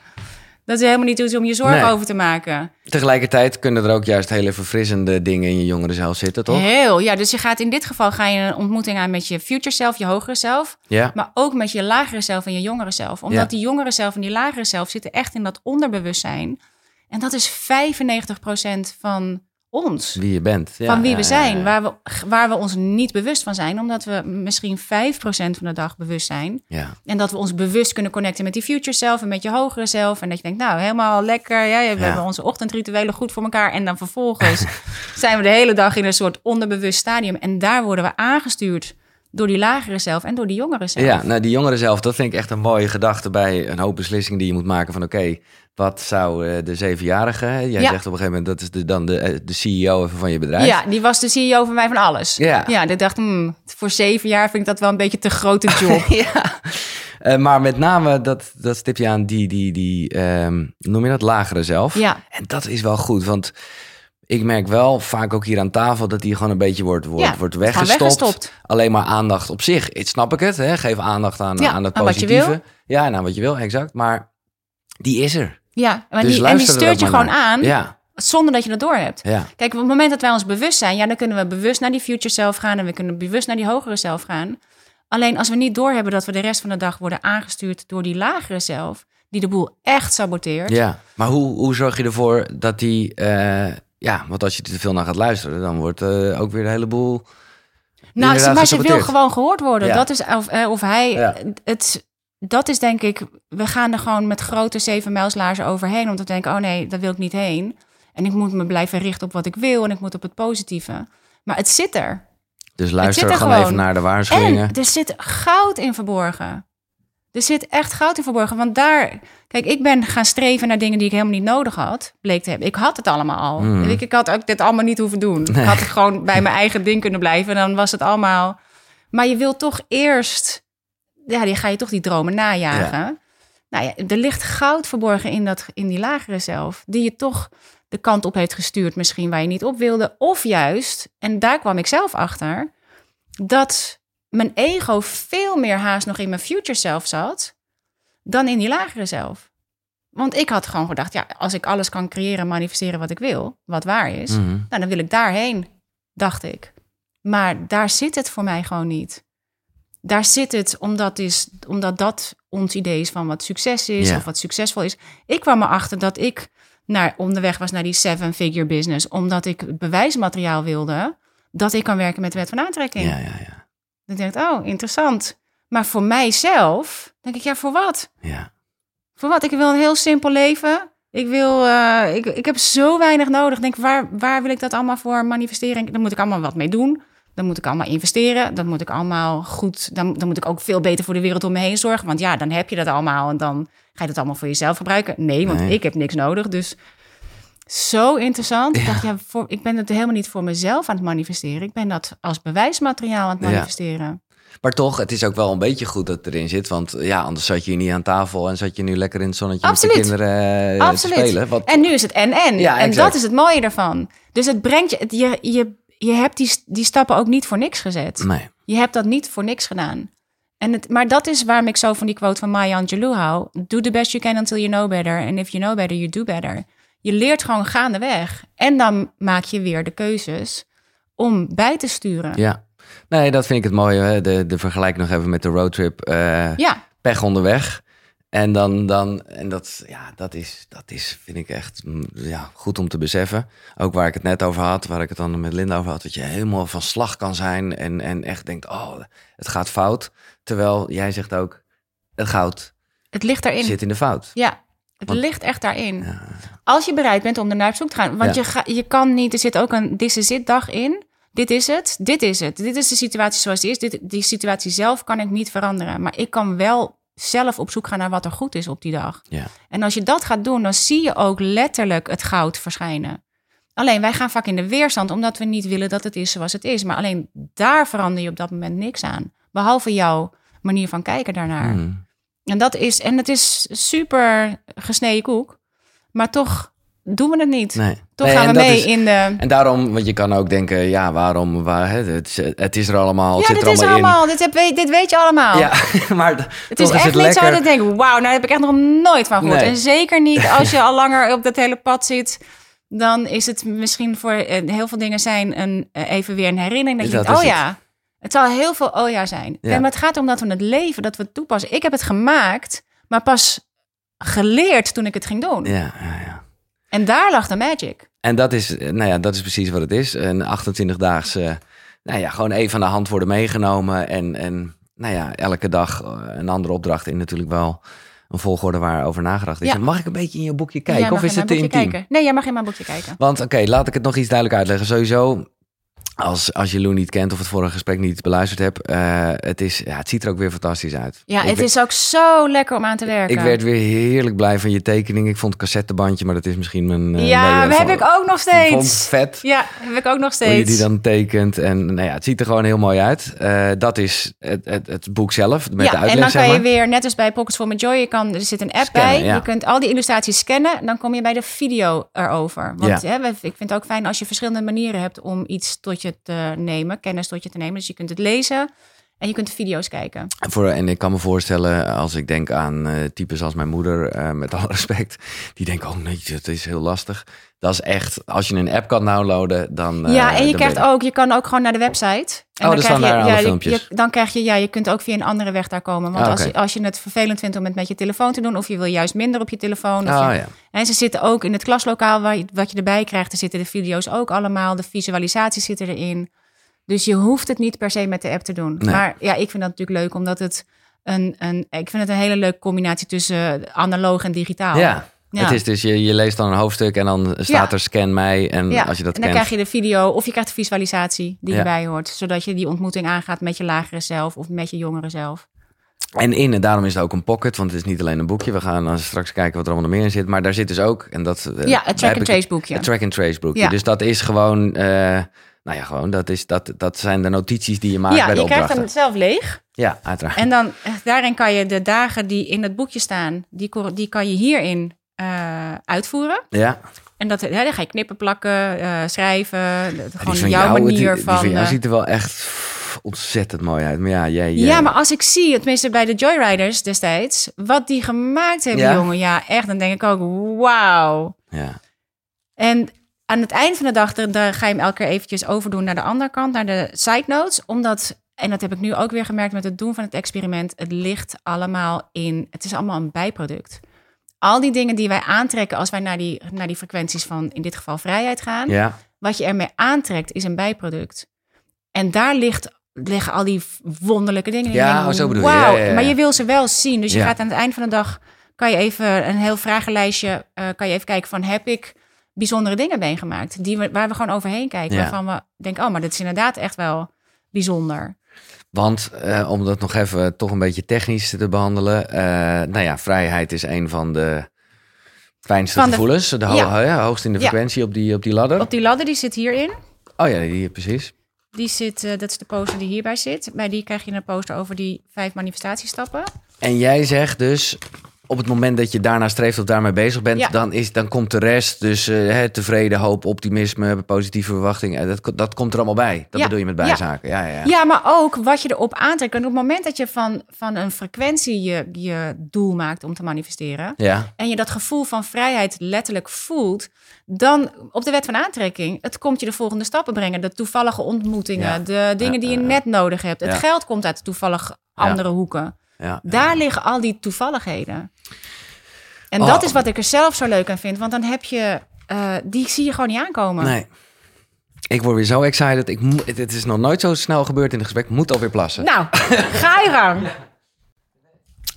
Dat is helemaal niet iets om je zorgen Nee. over te maken. Tegelijkertijd kunnen er ook juist hele verfrissende dingen in je jongere zelf zitten, toch? Heel, ja. Dus je gaat in dit geval ga je een ontmoeting aan met je future self, je hogere zelf. Ja. Maar ook met je lagere zelf en je jongere zelf. Omdat Ja. die jongere zelf en die lagere zelf zitten echt in dat onderbewustzijn. En dat is 95% van ons. Wie je bent. Ja, van wie we zijn. ja. Waar, we, waar we ons niet bewust van zijn. Omdat we misschien 5% van de dag bewust zijn. Ja. En dat we ons bewust kunnen connecten met die future zelf en met je hogere zelf. En dat je denkt, nou, helemaal lekker. Ja, we hebben onze ochtendrituelen goed voor elkaar. En dan vervolgens [laughs] zijn we de hele dag in een soort onderbewust stadium. En daar worden we aangestuurd door die lagere zelf en door die jongere zelf. Ja, nou die jongeren zelf, dat vind ik echt een mooie gedachte bij een hoop beslissingen die je moet maken van oké, wat zou eh, de zevenjarige, jij Ja. zegt op een gegeven moment dat is de, dan de, eh, de CEO van je bedrijf. Ja, die was de CEO van mij van alles. Ja. ja ik dacht, hmm, voor zeven jaar vind ik dat wel een beetje te grote [laughs] job. ja. Eh, maar met name, dat, dat stip je aan die, die, die ehm, noem je dat, lagere zelf. ja, En dat is wel goed, want ik merk wel vaak ook hier aan tafel dat die gewoon een beetje wordt, wordt, Ja, wordt weggestopt. weggestopt. Alleen maar aandacht op zich, het snap ik het. Hè? Geef aandacht aan, Ja, aan het aan positieve. Ja, nou wat je wil, exact. Maar die is er. Ja. Maar Dus die, en die stuurt je gewoon naar. aan Ja, zonder dat je dat door hebt. ja. Kijk, op het moment dat wij ons bewust zijn, ja, dan kunnen we bewust naar die future zelf gaan en we kunnen bewust naar die hogere zelf gaan. Alleen als we niet doorhebben dat we de rest van de dag worden aangestuurd door die lagere zelf, die de boel echt saboteert. Ja, maar hoe, hoe zorg je ervoor dat die... eh, ja, want als je er te veel naar gaat luisteren, dan wordt eh, ook weer een heleboel... Nou, maar ze wil gewoon gehoord worden. Ja. Dat is of, eh, of hij. Ja. Het, dat is denk ik. We gaan er gewoon met grote zevenmijlslaarzen overheen om te denken: oh nee, daar wil ik niet heen. En ik moet me blijven richten op wat ik wil en ik moet op het positieve. Maar het zit er. Dus luister er gewoon even naar de waarschuwingen. En er zit goud in verborgen. Er zit echt goud in verborgen. Want daar, kijk, ik ben gaan streven naar dingen die ik helemaal niet nodig had, bleek te hebben. Ik had het allemaal al. Mm. Ik, ik had ook dit allemaal niet hoeven doen. Nee. Ik had het gewoon bij mijn eigen ding kunnen blijven. En dan was het allemaal. Maar je wilt toch eerst, ja, die ga je toch die dromen najagen. Nou ja, er ligt goud verborgen in, dat, in die lagere zelf, die je toch de kant op heeft gestuurd, misschien waar je niet op wilde. Of juist, en daar kwam ik zelf achter, dat mijn ego veel meer haast nog in mijn future zelf zat dan in die lagere zelf. Want ik had gewoon gedacht, ja, als ik alles kan creëren, manifesteren wat ik wil, wat waar is, Mhm. nou, dan wil ik daarheen, dacht ik. Maar daar zit het voor mij gewoon niet. Daar zit het omdat, is, omdat dat ons idee is van wat succes is of wat succesvol is. Ik kwam erachter dat ik naar, onderweg was naar die seven-figure business, omdat ik bewijsmateriaal wilde dat ik kan werken met de wet van aantrekking. Ja, ja, ja. Dan denk ik, oh, interessant. Maar voor mijzelf denk ik, ja, voor wat? ja. Voor wat? Ik wil een heel simpel leven. Ik, wil, eh, ik, ik heb zo weinig nodig. Denk, waar, waar wil ik dat allemaal voor manifesteren? Dan moet ik allemaal wat mee doen. Dan moet ik allemaal investeren. Dan moet ik allemaal goed. Dan, dan moet ik ook veel beter voor de wereld om me heen zorgen. Want ja, dan heb je dat allemaal. En dan ga je dat allemaal voor jezelf gebruiken. Nee, want Nee. ik heb niks nodig. Dus zo interessant. Ik dacht, ja, voor, ik ben het helemaal niet voor mezelf aan het manifesteren. Ik ben dat als bewijsmateriaal aan het Ja. manifesteren. Maar toch, het is ook wel een beetje goed dat het erin zit. Want ja, anders zat je hier niet aan tafel en zat je nu lekker in het zonnetje Absoluut. met de kinderen eh, Absoluut. te spelen. Wat, En nu is het en-en. Ja, en exact. dat is het mooie ervan. Dus het brengt je... het- Je, je, je hebt die, die stappen ook niet voor niks gezet. nee. Je hebt dat niet voor niks gedaan. En het, maar dat is waarom ik zo van die quote van Maya Angelou hou. Do the best you can until you know better. And if you know better, you do better. Je leert gewoon gaandeweg. En dan maak je weer de keuzes om bij te sturen. Ja. Nee, dat vind ik het mooie. Hè? De, de vergelijking nog even met de roadtrip. eh ja. pech onderweg. En dan, dan en dat, ja, dat is, dat is, vind ik echt mm, ja, goed om te beseffen. Ook waar ik het net over had, waar ik het dan met Linda over had, dat je helemaal van slag kan zijn en, en echt denkt, oh, het gaat fout. Terwijl jij zegt ook, het goud Het ligt daarin. zit in de fout. Ja, het Want- ligt echt daarin. Ja. Als je bereid bent om er naar op zoek te gaan. Want Ja. je, ga, je kan niet, er zit ook een this is it dag in. Dit is het, dit is het. Dit is de situatie zoals die is. Dit, die situatie zelf kan ik niet veranderen. Maar ik kan wel zelf op zoek gaan naar wat er goed is op die dag. Ja. En als je dat gaat doen, dan zie je ook letterlijk het goud verschijnen. Alleen wij gaan vaak in de weerstand omdat we niet willen dat het is zoals het is. Maar alleen daar verander je op dat moment niks aan. Behalve jouw manier van kijken daarnaar. Mm. En dat is, en het is super gesneden koek, maar toch doen we het niet. Nee. Toch Nee, gaan we mee is- in de. En daarom, want je kan ook denken, ja, waarom, waar, het, is- het is er allemaal, het Ja, zit dit er is allemaal in. allemaal, dit, heb, weet- dit weet je allemaal. Ja, [laughs] maar het is echt niet zo dat ik denk, wauw, nou heb ik echt nog nooit van gehoord. Nee. En zeker niet als je [laughs] al langer op dat hele pad zit. Dan is het misschien voor eh, heel veel dingen zijn een, eh, even weer een herinnering. Dat je denkt, is oh het. ja, het zal heel veel oh ja zijn. Ja. En maar het gaat om dat we het leven, dat we het toepassen. Ik heb het gemaakt, maar pas geleerd toen ik het ging doen. Ja, ja, ja. En daar lag de magic. En dat is, eh, nou ja, dat is precies wat het is. Een 28-daagse, nou ja, gewoon even aan de hand worden meegenomen. En, en nou ja, elke dag eh, een andere opdracht in natuurlijk wel een volgorde waarover nagedacht is. Ja. Mag ik een beetje in je boekje kijken? Of is het te intiem? kijken. Nee, jij mag in mijn boekje kijken. Want oké, laat ik het nog iets duidelijk uitleggen. Sowieso, als, als je Lou niet kent of het vorige gesprek niet beluisterd hebt, eh, het, is, ja, het ziet er ook weer fantastisch uit. Ja, Ik het is ook zo lekker om aan te werken. Ik werd weer heerlijk blij van je tekening. Ik vond het cassettebandje, maar dat is misschien mijn... eh, ja, dat heb ik ook nog Vond steeds. vet. Ja, heb ik ook nog Hoe je steeds. die dan tekent. En nou ja, het ziet er gewoon heel mooi uit. Eh, dat is het, het, het boek zelf, met de ja, en uitleg, dan kan je weer, net als bij Pockets for My Joy, je kan, er zit een app Scannen, bij. ja. Je kunt al die illustraties scannen. Dan kom je bij de video erover. Want Ja. hè, we- ik vind het ook fijn als je verschillende manieren hebt om iets tot je te nemen, kennis tot je te nemen. Dus je kunt het lezen en je kunt de video's kijken. Voor, en ik kan me voorstellen, als ik denk aan eh, types als mijn moeder, eh, met alle [laughs] respect, die denken, oh nee, het is heel lastig. Dat is echt, als je een app kan downloaden, dan... eh, ja, en je dan krijgt je- ook, je kan ook gewoon naar de website. En Oh, daar staan ja, je- filmpjes. je- dan krijg je, ja, je kunt ook via een andere weg daar komen. Want Ah, als, als je het vervelend vindt om het met je telefoon te doen, of je wil juist minder op je telefoon. Of Oh je- ja. En ze zitten ook in het klaslokaal waar je, wat je erbij krijgt. Er zitten de video's ook allemaal. De visualisaties zitten erin. Dus je hoeft het niet per se met de app te doen. Nee. Maar ja, ik vind dat natuurlijk leuk, omdat het een, een, ik vind het een hele leuke combinatie tussen analoog en digitaal. Ja, Ja. het is dus, je, je leest dan een hoofdstuk en dan staat Ja. er scan mij. En Ja, als je dat en dan kent, krijg je de video of je krijgt de visualisatie die erbij hoort. Zodat je die ontmoeting aangaat met je lagere zelf of met je jongere zelf. En in, en daarom is het ook een pocket, want het is niet alleen een boekje. We gaan dan straks kijken wat er allemaal nog meer in zit. Maar daar zit dus ook, en dat... eh, ja, het heb track and ik- trace boekje. Het track and trace boekje. Dus dat is gewoon, eh, nou ja, gewoon, dat, is, dat, dat zijn de notities die je maakt ja, bij de je krijgt hem zelf leeg. Ja, uiteraard. En dan eh, daarin kan je de dagen die in het boekje staan, die, die kan je hierin eh, uitvoeren. ja, En dat, hè, dan ga je knippen, plakken, eh, schrijven. die gewoon van jouw jou, manier die, die van. van jou ziet er wel echt ontzettend mooi uit. Maar ja, jij... Ja, maar als ik zie, tenminste bij de Joyriders destijds, wat die gemaakt hebben, Ja. jongen. Ja, echt, dan denk ik ook, wauw. Ja. En aan het eind van de dag, dan, dan ga je hem elke keer eventjes overdoen naar de andere kant, naar de side notes. Omdat, en dat heb ik nu ook weer gemerkt met het doen van het experiment, het ligt allemaal in, het is allemaal een bijproduct. Al die dingen die wij aantrekken als wij naar die, naar die frequenties van, in dit geval vrijheid gaan, Ja. wat je ermee aantrekt is een bijproduct. En daar ligt, liggen al die wonderlijke dingen. Ja, je denkt, zo bedoel je. Ja, ja, ja. Maar je wil ze wel zien. Dus je gaat aan het eind van de dag, kan je even een heel vragenlijstje, eh, kan je even kijken van, heb ik bijzondere dingen meegemaakt? Die we, waar we gewoon overheen kijken. Ja. Waarvan we denken, oh, maar dit is inderdaad echt wel bijzonder. Want eh, om dat nog even toch een beetje technisch te behandelen. eh, nou ja, vrijheid is een van de fijnste Van de- gevoelens. De, ho- Ja. ja, hoogst in de frequentie op, die, op die ladder. Op die ladder, die zit hierin. Oh ja, die precies. Die zit, eh, dat is de poster die hierbij zit. Bij die krijg je een poster over die vijf manifestatiestappen. En jij zegt dus, op het moment dat je daarna streeft of daarmee bezig bent, Ja. dan, is, dan komt de rest. Dus hè, tevreden, hoop, optimisme, positieve verwachting. eh, Dat, dat komt er allemaal bij. Dat Ja. bedoel je met bijzaken. Ja, ja, ja. Ja, maar ook wat je erop aantrekt. En op het moment dat je van, van een frequentie je, je doel maakt om te manifesteren. Ja. En je dat gevoel van vrijheid letterlijk voelt. Dan op de wet van aantrekking. Het komt je de volgende stappen brengen. De toevallige ontmoetingen. De dingen die je net nodig hebt. Het geld komt uit toevallig andere hoeken. Ja. Daar liggen al die toevalligheden. En Oh. dat is wat ik er zelf zo leuk aan vind. Want dan heb je... eh, die zie je gewoon niet aankomen. Nee. Ik word weer zo excited. Ik moet, het, is nog nooit zo snel gebeurd in het gesprek. Ik Moet alweer plassen. Nou, ga je gang.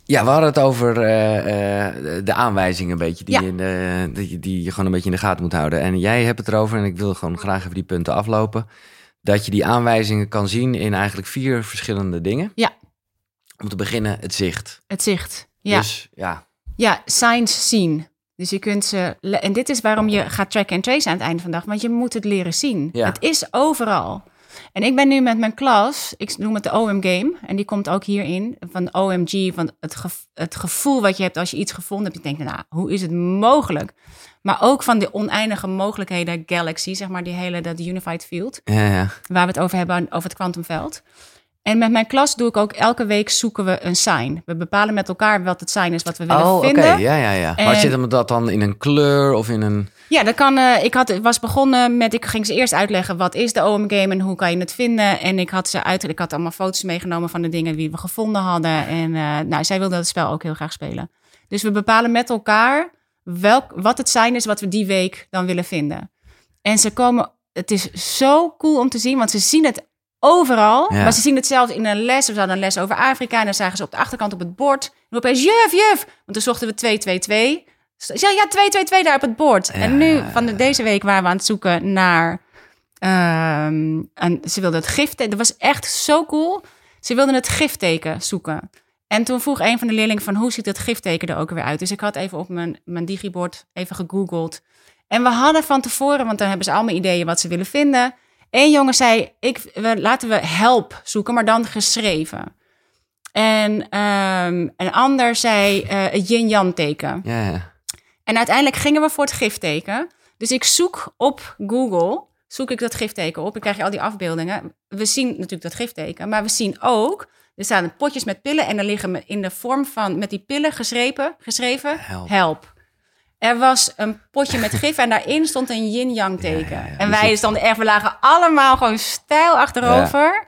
Ja, we hadden het over eh, eh, de- aanwijzingen een beetje. Die, Ja. in die, je- die je gewoon een beetje in de gaten moet houden. En jij hebt het erover, en ik wil gewoon graag even die punten aflopen. Dat je die aanwijzingen kan zien in eigenlijk vier verschillende dingen. Ja. Om te beginnen, het zicht. Het zicht. Ja. Dus ja, Ja, signs zien. Dus je kunt ze. En dit is waarom je gaat tracken en trace aan het einde van de dag. Want je moet het leren zien. Ja. Het is overal. En ik ben nu met mijn klas, ik noem het de OM Game. En die komt ook hierin. Van OMG, van het, het gevoel wat je hebt als je iets gevonden hebt. Je denkt, nou, hoe is het mogelijk? Maar ook van de oneindige mogelijkheden galaxy, zeg maar, die hele dat unified field. ja, ja. Waar we het over hebben, over het kwantumveld. En met mijn klas doe ik ook elke week zoeken we een sign. We bepalen met elkaar wat het sign is wat we willen Oh, oké. vinden. Ja, ja, ja. Maar zit hem dat dan in een kleur of in een... Ja, dat kan. eh, ik had, was begonnen met. Ik ging ze eerst uitleggen wat is de OM game en hoe kan je het vinden. En ik had ze uit. Ik had allemaal foto's meegenomen van de dingen die we gevonden hadden. En eh, nou, zij wilde het spel ook heel graag spelen. Dus we bepalen met elkaar welk, wat het zijn is wat we die week dan willen vinden. En ze komen. Het is zo cool om te zien, want ze zien het overal. Ja. Maar ze zien het zelfs in een les. We hadden een les over Afrika. En dan zagen ze op de achterkant op het bord. En opeens, juf, juf. Want toen zochten we 222. Ja, ja, 222 daar op het bord. En nu, van de, deze week, waren we aan het zoeken naar... ehm en ze wilden het gift... Dat was echt zo cool. Ze wilden het giftteken zoeken. En toen vroeg een van de leerlingen van... hoe ziet het giftteken er ook weer uit? Dus ik had even op mijn, mijn digibord even gegoogeld. En we hadden van tevoren... want dan hebben ze allemaal ideeën wat ze willen vinden... Eén jongen zei, ik, we, laten we help zoeken, maar dan geschreven. En ehm, een ander zei eh, het yin-yang teken. Ja, ja. En uiteindelijk gingen we voor het gifteken. Dus ik zoek op Google, zoek ik dat gifteken op. Dan krijg je al die afbeeldingen. We zien natuurlijk dat gifteken, maar we zien ook... Er staan potjes met pillen en er liggen in de vorm van... met die pillen geschreven, geschreven Help. help. Er was een potje met gif en daarin stond een yin-yang teken. Ja, ja, ja. En Dus wij stonden echt, we lagen allemaal gewoon stijl achterover.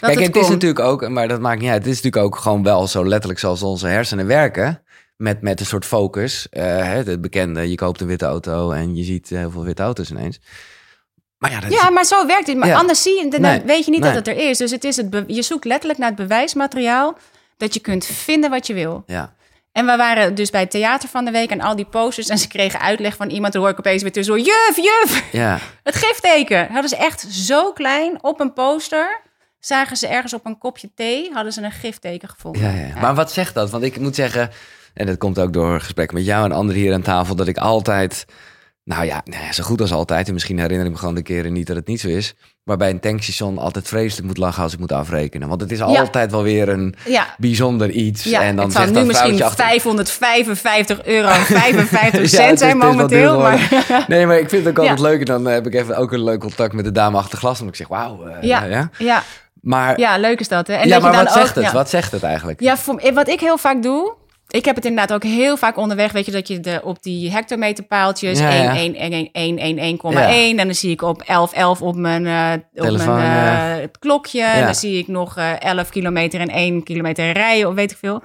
Dat Kijk, het het is natuurlijk ook, maar dat maakt niet uit. Het is natuurlijk ook gewoon wel zo letterlijk zoals onze hersenen werken. Met, met een soort focus. Eh, het bekende, je koopt een witte auto en je ziet heel veel witte auto's ineens. Maar ja, dat is- Ja, maar zo werkt het. Maar anders zie je, dan Nee, weet je niet nee. dat het er is. Dus het is het je zoekt letterlijk naar het bewijsmateriaal dat je kunt vinden wat je wil. ja. En we waren dus bij het theater van de week en al die posters. En ze kregen uitleg van iemand. Toen hoor ik opeens weer tussen. Juf, juf, ja. [laughs] het gifteken. Hadden ze echt zo klein op een poster. Zagen ze ergens op een kopje thee. Hadden ze een gifteken gevonden. Ja, ja. Maar wat zegt dat? Want ik moet zeggen, en dat komt ook door gesprek met jou en anderen hier aan tafel, dat ik altijd, nou ja, ja, zo goed als altijd, en misschien herinner ik me gewoon de keren niet dat het niet zo is, maar bij een tankstation altijd vreselijk moet lachen als ik moet afrekenen. Want het is altijd wel weer een Ja. bijzonder iets. Ja, en dan het zal zegt nu dat misschien vrouwtje achter... 555 euro en [laughs] 55 Ja, cent zijn momenteel. Maar Nee, maar ik vind het ook altijd leuk. En dan heb ik even ook een leuk contact met de dame achter glas. En ik zeg, wauw. eh, ja, ja. ja. Maar, Ja, leuk is dat, hè? En ja, dat je maar dan wat zegt het? Wat zegt het eigenlijk? ja voor, wat ik heel vaak doe... Ik heb het inderdaad ook heel vaak onderweg. Weet je, dat je de, op die hectometerpaaltjes... Ja, ja. 1, 1, 1, 1, 1, 1, 1,1. Ja. En dan zie ik op 11, 11 op mijn, eh, op Telefoon, mijn ja. eh, het klokje. Ja. Dan zie ik nog eh 11 kilometer en 1 kilometer rijden, of weet ik veel.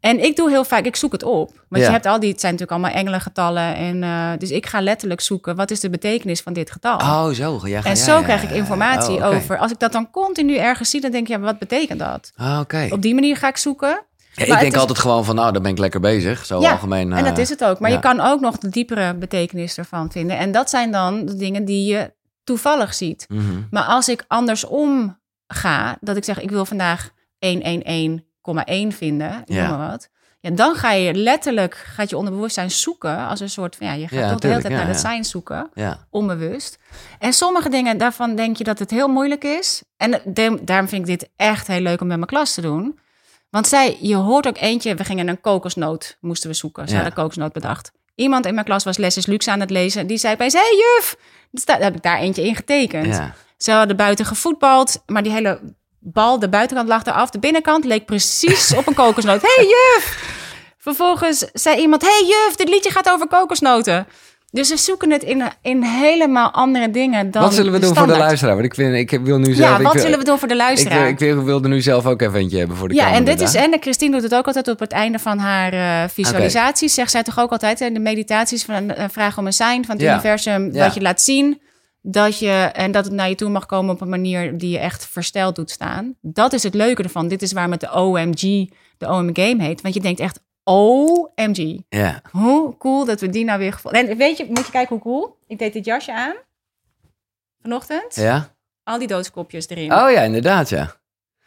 En ik doe heel vaak, ik zoek het op. Want je hebt al die, het zijn natuurlijk allemaal engelengetallen. En, eh, dus ik ga letterlijk zoeken, wat is de betekenis van dit getal? Oh, zo. Ja, en zo krijg ik informatie Oh, oké. over. Als ik dat dan continu ergens zie, dan denk ik, ja, wat betekent dat? Ah, Oké. Op die manier ga ik zoeken. Ja, ik denk is- altijd gewoon van, nou, dan ben ik lekker bezig. Zo Ja, algemeen. En dat eh, is het ook. Maar ja. je kan ook nog de diepere betekenis ervan vinden. En dat zijn dan de dingen die je toevallig ziet. mhm. Maar als ik andersom ga, dat ik zeg, ik wil vandaag 111,1 vinden, ik noem maar wat. Ja, dan ga je letterlijk, gaat je onderbewustzijn zoeken als een soort van, ja, je gaat Ja, toch de hele tijd ja, naar het zijn zoeken, Ja. onbewust. En sommige dingen, daarvan denk je dat het heel moeilijk is. En de- daarom vind ik dit echt heel leuk om met mijn klas te doen. Want zij, je hoort ook eentje, we gingen een kokosnoot, moesten we zoeken. Ze Ja. hadden kokosnoot bedacht. Iemand in mijn klas was Les is Luxe aan het lezen. Die zei bij hey juf, daar heb ik daar eentje in getekend. Ja. Ze hadden buiten gevoetbald, maar die hele bal, de buitenkant lag eraf. De binnenkant leek precies op een kokosnoot. [laughs] hey, juf! Vervolgens zei iemand, hey juf, dit liedje gaat over kokosnoten. Dus ze zoeken het in, in helemaal andere dingen dan Wat zullen we doen voor de luisteraar? Want ik, vind, ik wil nu zelf... Ja, ik wat wil- zullen we doen voor de Ik, luisteraar? ik wil- wilde nu zelf ook even eentje hebben voor de ja, en dit is, en Christine doet het ook altijd op het einde van haar eh, visualisaties. Zegt zij toch ook altijd, hè, de meditaties van een vraag om een zijn van het Ja. universum, Ja. dat je laat zien dat je en dat het naar je toe mag komen op een manier die je echt versteld doet staan. Dat is het leuke ervan. Dit is waarom het de OMG, de OM game heet, want je denkt echt OMG. Ja. Hoe cool dat we die nou weer gevonden. En weet je, moet je kijken hoe cool? Ik deed dit jasje aan vanochtend. Ja? Al die doodskopjes erin. Oh ja, inderdaad, ja.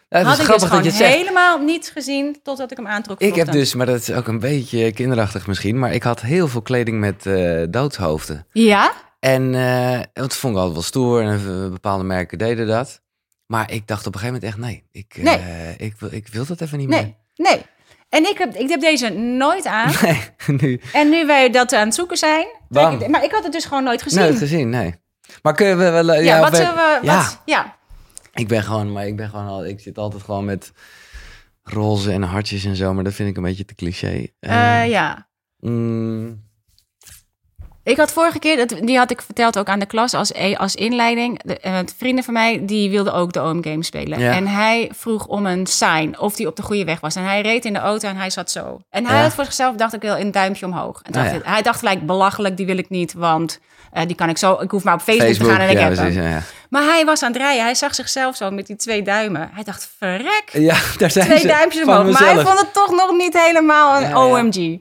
Het Had is ik grappig dus dat je helemaal niet gezien totdat ik hem aantrok. Ik heb dus, maar dat is ook een beetje kinderachtig misschien, maar ik had heel veel kleding met eh, doodshoofden. Ja? En eh dat vond ik altijd wel stoer en eh, bepaalde merken deden dat. Maar ik dacht op een gegeven moment echt, nee, ik, ik, wil, ik wil dat even niet Nee, nee. En ik heb, ik heb deze nooit aan. [laughs] Nee, nu. En nu wij dat aan het zoeken zijn. Bam. maar ik had het dus gewoon nooit gezien. Nooit gezien, nee. Maar kunnen we wel... eh, ja, of wat zullen we... ja. Wat, ja. Ik ben gewoon, maar ik ben gewoon al, ik zit altijd gewoon met roze en hartjes en zo, maar dat vind ik een beetje te cliché. Eh, Eh, ja. mm, Ik had vorige keer, die had ik verteld ook aan de klas als, e- als inleiding. De, eh, vrienden van mij, die wilden ook de OM Game spelen. Ja. En hij vroeg om een sign, of die op de goede weg was. En hij reed in de auto en hij zat zo. En hij Ja. had voor zichzelf, dacht ik wel, een duimpje omhoog. En Ah, dacht ja. hij, dacht gelijk, belachelijk, die wil ik niet, want eh, die kan ik zo... Ik hoef maar op Facebook, Facebook, te gaan en ik heb precies, hem. Maar hij was aan het rijden, hij zag zichzelf zo met die twee duimen. Hij dacht, verrek, Ja, daar zijn twee ze. duimpjes omhoog. Maar hij mezelf. vond het toch nog niet helemaal een. OMG.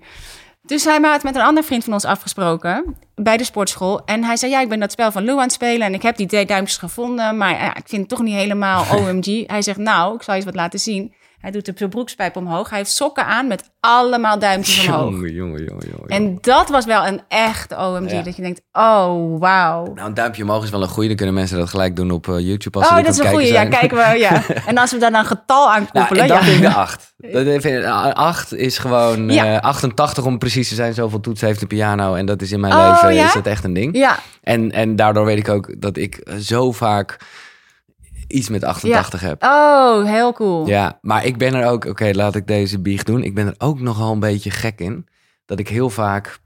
Dus hij had met een ander vriend van ons afgesproken bij de sportschool. En hij zei, ja, ik ben dat spel van Lou aan het spelen... en ik heb die twee duimpjes gevonden, maar ja, ik vind het toch niet helemaal [laughs] OMG. hij zegt, nou, ik zal je eens wat laten zien. Hij doet de broekspijp omhoog. Hij heeft sokken aan met allemaal duimpjes [laughs] omhoog. Jongen, jongen, jongen, jongen. En dat was wel een echte OMG. Ja. Dat je denkt, oh, wauw. Nou, een duimpje omhoog is wel een goede. Dan kunnen mensen dat gelijk doen op eh, YouTube als Oh, ze dat is een het goede. Ja, kijken we. Ja. [laughs] En als we daar dan een getal aan Nou, koppelen. en dan ja. ik de 8. Dat vind, 8 is gewoon Ja. eh, 88 om precies te zijn. Zoveel toetsen heeft de piano. En dat is in mijn Oh, leven is dat echt een ding. Ja, En, en daardoor weet ik ook dat ik zo vaak iets met 88 heb. oh, heel cool. Ja, maar ik ben er ook... Oké, laat ik deze bieg doen. Ik ben er ook nogal een beetje gek in. Dat ik heel vaak...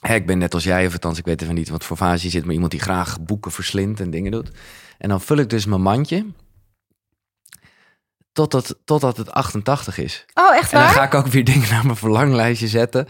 Hè, ik ben net als jij, of althans, ik weet even niet wat voor fase je zit... maar iemand die graag boeken verslindt en dingen doet. En dan vul ik dus mijn mandje... Totdat, totdat het 88 is. Oh, echt En dan waar? ga ik ook weer [laughs] dingen naar mijn verlanglijstje zetten.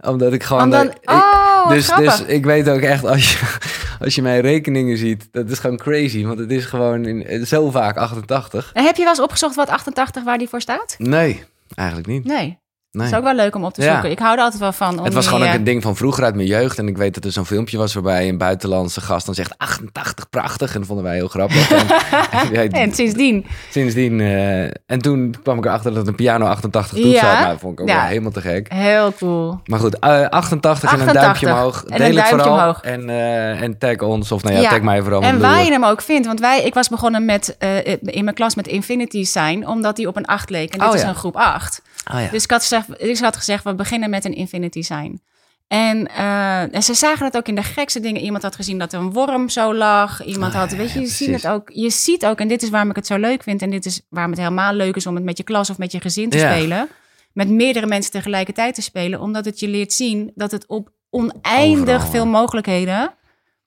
Omdat ik gewoon... Ik- oh, dus, grappig. dus ik weet ook echt, als je, [laughs] als je mijn rekeningen ziet, dat is gewoon crazy. Want het is gewoon in, zo vaak 88. En heb je wel eens opgezocht wat 88 waar die voor staat? Nee, eigenlijk niet. Nee. Nee. Dat is ook wel leuk om op te Ja. zoeken. Ik hou er altijd wel van. Om Het was die, gewoon ook eh, een ding van vroeger uit mijn jeugd. En ik weet dat er zo'n filmpje was waarbij een buitenlandse gast dan zegt 88, prachtig. En dat vonden wij heel grappig. [laughs] En, en, ja, En sindsdien. sindsdien, eh, en toen kwam ik erachter dat een piano 88 toetsen Ja. had. Nou, dat vond ik ook Ja. wel helemaal te gek. Heel cool. Maar goed, eh, 88, en een 88. duimpje omhoog. En een Deel het duimpje vooral. omhoog. En, eh, en tag ons, of nou ja, tag mij vooral. En waar je hem ook vindt. Want wij, ik was begonnen met, eh, in mijn klas met Infinity Sign. Omdat die op een 8 leek. En dit Oh, is een groep 8. Oh, ja. Dus ik had, gezegd, ik had gezegd, we beginnen met een Infinity Sign. En, eh, en ze zagen het ook in de gekste dingen. Iemand had gezien dat er een worm zo lag. Iemand Ah, had, weet je, ja, je ziet het ook. Je ziet ook, en dit is waarom ik het zo leuk vind. En dit is waarom het helemaal leuk is om het met je klas of met je gezin te Ja. spelen. Met meerdere mensen tegelijkertijd te spelen. Omdat het je leert zien dat het op oneindig Overal, veel mogelijkheden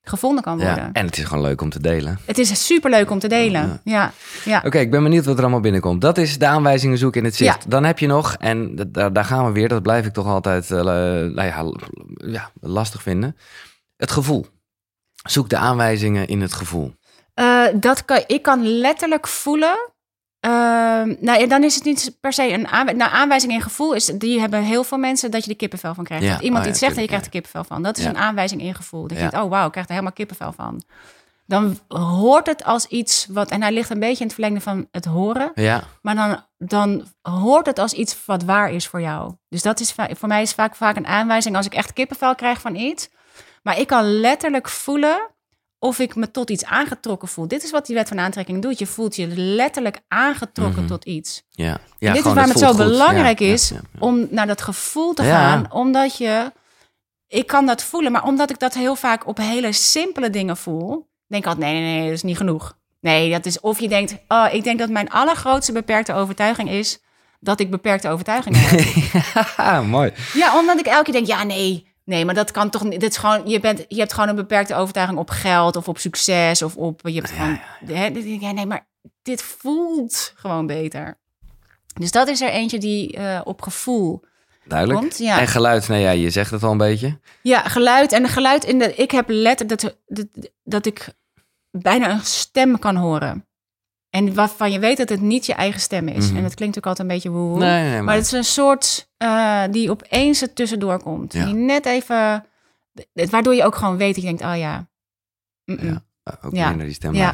gevonden kan worden. Ja. En het is gewoon leuk om te delen. Het is superleuk om te delen. Ja, ja. Oké, ik ben benieuwd wat er allemaal binnenkomt. Dat is de aanwijzingen zoeken in het zicht. Dan heb je nog, en daar, daar gaan we weer, dat blijf ik toch altijd eh, nou ja, lastig vinden. Het gevoel. Zoek de aanwijzingen in het gevoel. Eh, dat kan, ik kan letterlijk voelen. Ehm, nou ja, dan is het niet per se een aanwijzing. Nou, aanwijzing en gevoel is, die hebben heel veel mensen dat je er kippenvel van krijgt. Ja, Dat iemand oh ja, iets zegt en je krijgt er kippenvel van. Dat is een aanwijzing in gevoel. Dat je denkt, oh wauw, ik krijg er helemaal kippenvel van. Dan hoort het als iets wat, en hij ligt een beetje in het verlengde van het horen. Ja, Maar dan, dan hoort het als iets wat waar is voor jou. Dus dat is voor mij is vaak, vaak een aanwijzing als ik echt kippenvel krijg van iets. Maar ik kan letterlijk voelen of ik me tot iets aangetrokken voel. Dit is wat die wet van aantrekking doet. Je voelt je letterlijk aangetrokken Mhm. tot iets. ja. ja en dit is waarom het zo goed. belangrijk Ja, ja, is ja, ja. om naar dat gevoel te Ja. gaan. Omdat je, ik kan dat voelen, maar omdat ik dat heel vaak op hele simpele dingen voel, denk ik altijd, nee, nee, nee, dat is niet genoeg. Nee, dat is of je denkt, oh, ik denk dat mijn allergrootste beperkte overtuiging is dat ik beperkte overtuigingen heb. [laughs] Haha, mooi. ja, omdat ik elke keer denk, ja, nee, nee, maar dat kan toch niet. Dit is gewoon, je, bent, je hebt gewoon een beperkte overtuiging op geld of op succes of op, je hebt gewoon, Hè, ja, nee, maar dit voelt gewoon beter. Dus dat is er eentje die eh, op gevoel Duidelijk. komt. Ja. En geluid, nou ja, je zegt het al een beetje. Ja, geluid. En geluid in de. Ik heb letterlijk dat, dat, dat ik bijna een stem kan horen. En waarvan je weet dat het niet je eigen stem is. Mhm. En dat klinkt ook altijd een beetje. Nee, nee, maar, Maar het is een soort eh, die opeens er tussendoor komt. Ja. Die net even. Waardoor je ook gewoon weet. dat Je denkt, oh ja. Ja. eh, ook Ja. naar die stem Ja.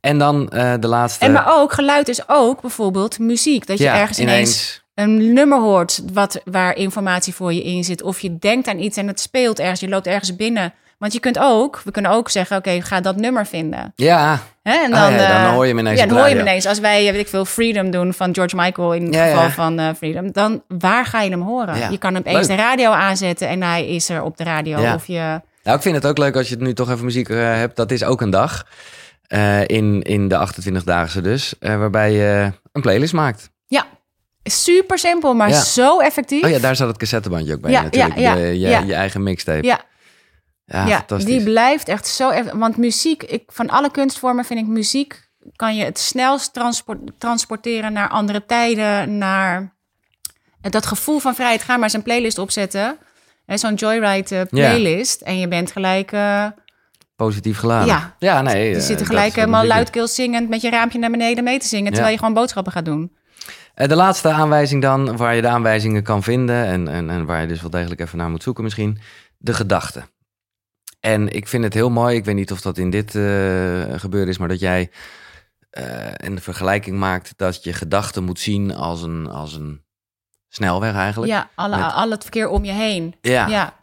En dan eh, de laatste. En maar ook, geluid is ook bijvoorbeeld muziek. Dat je ja, ergens ineens een nummer hoort wat, waar informatie voor je in zit. Of je denkt aan iets en het speelt ergens. Je loopt ergens binnen. Want je kunt ook, we kunnen ook zeggen, oké, ga dat nummer vinden. Ja, Hè? En Ah, ja, dan eh, hoor je hem ineens Ja, dan hoor je radio. ineens. Als wij, weet ik veel, Freedom doen van George Michael in het Ja, ja. geval van eh, Freedom. Dan, waar ga je hem horen? Je kan hem eens de radio aanzetten en hij is er op de radio. Of je, Nou, ik vind het ook leuk als je het nu toch even muziek eh, hebt. Dat is ook een dag. in, in de 28-daagse dus. waarbij je een playlist maakt. ja, super simpel, maar Ja. zo effectief. Oh ja, daar zat het cassettebandje ook bij Ja, natuurlijk. ja, je, je eigen mixtape. Ja. Ja, die blijft echt zo. Want muziek, ik, van alle kunstvormen vind ik muziek. kan je het snelst transport, transporteren naar andere tijden. Naar dat gevoel van vrijheid. Ga maar eens een playlist opzetten. Zo'n Joyride eh, playlist. En je bent gelijk. eh, Positief geladen. Ja. ja nee. je eh, zit er gelijk helemaal luidkeels zingend. met je raampje naar beneden mee te zingen. terwijl Ja. je gewoon boodschappen gaat doen. De laatste aanwijzing dan, waar je de aanwijzingen kan vinden en, en, en waar je dus wel degelijk even naar moet zoeken misschien, de gedachte. En ik vind het heel mooi, ik weet niet of dat in dit eh gebeuren is, maar dat jij eh een vergelijking maakt dat je gedachten moet zien als een, als een snelweg eigenlijk. Ja, alle, Met- al het verkeer om je heen. Ja. Ja,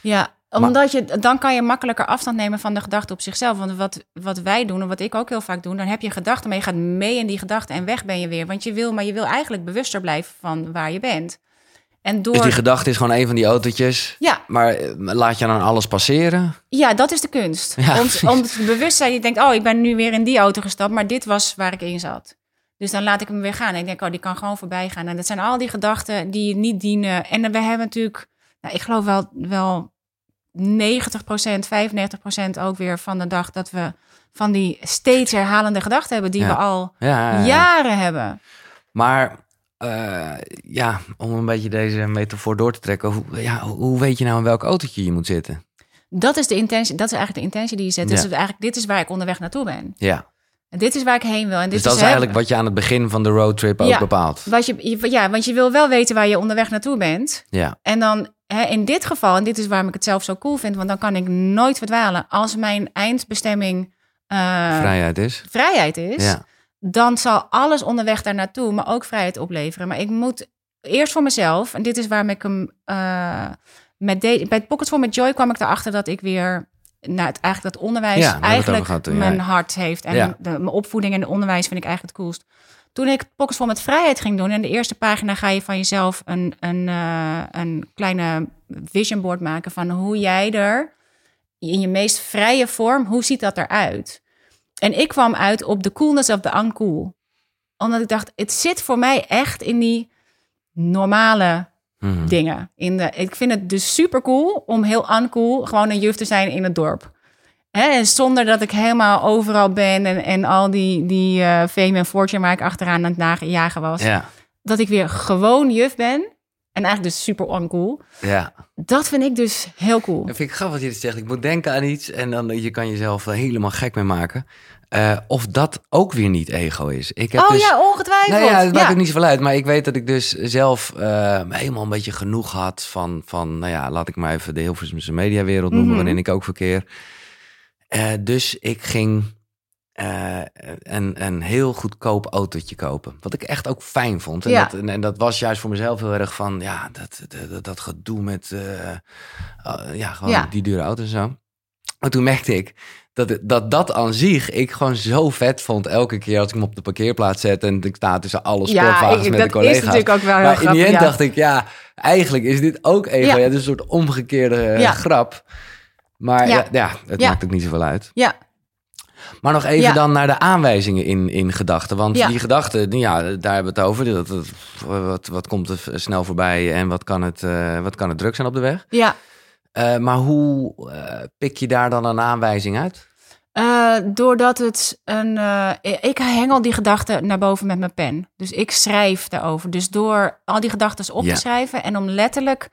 ja. omdat je, dan kan je makkelijker afstand nemen van de gedachte op zichzelf. Want wat, wat wij doen en wat ik ook heel vaak doe, dan heb je gedachten, maar je gaat mee in die gedachten en weg ben je weer. Want je wil, maar je wil eigenlijk bewuster blijven van waar je bent. En door. Dus die gedachte is gewoon een van die autootjes, ja, maar eh, laat je dan alles passeren? ja, dat is de kunst. Ja, om, om het bewustzijn, je denkt, oh, ik ben nu weer in die auto gestapt, maar dit was waar ik in zat. Dus dan laat ik hem weer gaan. En ik denk, oh, die kan gewoon voorbij gaan. En dat zijn al die gedachten die je niet dienen. En we hebben natuurlijk, nou, ik geloof wel, wel 90% 95% ook weer van de dag dat we van die steeds herhalende gedachten hebben die Ja. we al Ja, ja, ja. jaren hebben. Maar eh, ja, om een beetje deze metafoor door te trekken, hoe, ja, hoe weet je nou in welk autootje je moet zitten? Dat is de intentie, dat is eigenlijk de intentie die je zet. Dus eigenlijk, dit is waar ik onderweg naartoe ben. Ja, En dit is waar ik heen wil. En dit dus dat is eigenlijk wat je aan het begin van de roadtrip ook Ja. bepaalt. Wat je, je- ja, want je wil wel weten waar je onderweg naartoe bent. Ja, En dan hè, in dit geval, en dit is waarom ik het zelf zo cool vind, want dan kan ik nooit verdwalen. Als mijn eindbestemming eh, vrijheid is. vrijheid is, Ja, dan zal alles onderweg daar naartoe me ook vrijheid opleveren. Maar ik moet eerst voor mezelf, en dit is waarom ik hem eh, met de, bij het Pocket voor met Joy kwam ik erachter dat ik weer nou, het, eigenlijk dat onderwijs Ja, eigenlijk ja. mijn hart heeft. En Ja. de, mijn opvoeding en de onderwijs vind ik eigenlijk het coolst. toen ik Pockets vol met vrijheid ging doen... en de eerste pagina ga je van jezelf een, een, eh, een kleine vision board maken... van hoe jij er in je meest vrije vorm, hoe ziet dat eruit? En ik kwam uit op de coolness of the uncool. Omdat ik dacht, het zit voor mij echt in die normale Mhm. dingen. In de, ik vind het dus super cool om heel uncool gewoon een juf te zijn in het dorp. Hè, en zonder dat ik helemaal overal ben en, en al die, die eh fame en fortune waar ik achteraan aan het najagen was. Ja, Dat ik weer gewoon juf ben. En eigenlijk dus super uncool. ja. Dat vind ik dus heel cool. Dat vind ik grappig wat je zegt. Ik moet denken aan iets en dan je kan jezelf er helemaal gek mee maken. Eh, of dat ook weer niet ego is. Ik heb Oh dus, ja, ongetwijfeld. Nou ja, het maakt Ja. ook niet zoveel uit. Maar ik weet dat ik dus zelf eh, helemaal een beetje genoeg had van, van, nou ja, laat ik maar even de Hilversumse mediawereld noemen, Mhm. waarin ik ook verkeer. Eh, dus ik ging eh, een, een heel goedkoop autootje kopen. Wat ik echt ook fijn vond. En, Ja. dat, en, en dat was juist voor mezelf heel erg van, ja, dat, dat, dat gedoe met, eh, eh, ja, gewoon Ja. die dure auto's en zo. Maar toen merkte ik dat, dat dat aan zich ik gewoon zo vet vond. Elke keer als ik hem op de parkeerplaats zet en ik sta tussen alle Ja, sportwagens ik- met de dat collega's. is natuurlijk ook wel heel maar in die grappig, end ja. dacht ik, ja, eigenlijk is dit ook ego. Ja. Ja. het is een soort omgekeerde Ja. grap. Maar Ja. ja, ja, het Ja. maakt ook niet zoveel uit. Ja, Maar nog even Ja. dan naar de aanwijzingen in, in gedachten. Want Ja. die gedachten, ja, daar hebben we het over. Dat, dat- wat, wat komt er snel voorbij en wat kan het, eh, wat kan het druk zijn op de weg? ja. Eh, maar hoe eh, pik je daar dan een aanwijzing uit? Doordat het een. ik hengel die gedachten naar boven met mijn pen. Dus ik schrijf daarover. Dus door al die gedachten op Ja. te schrijven en om letterlijk.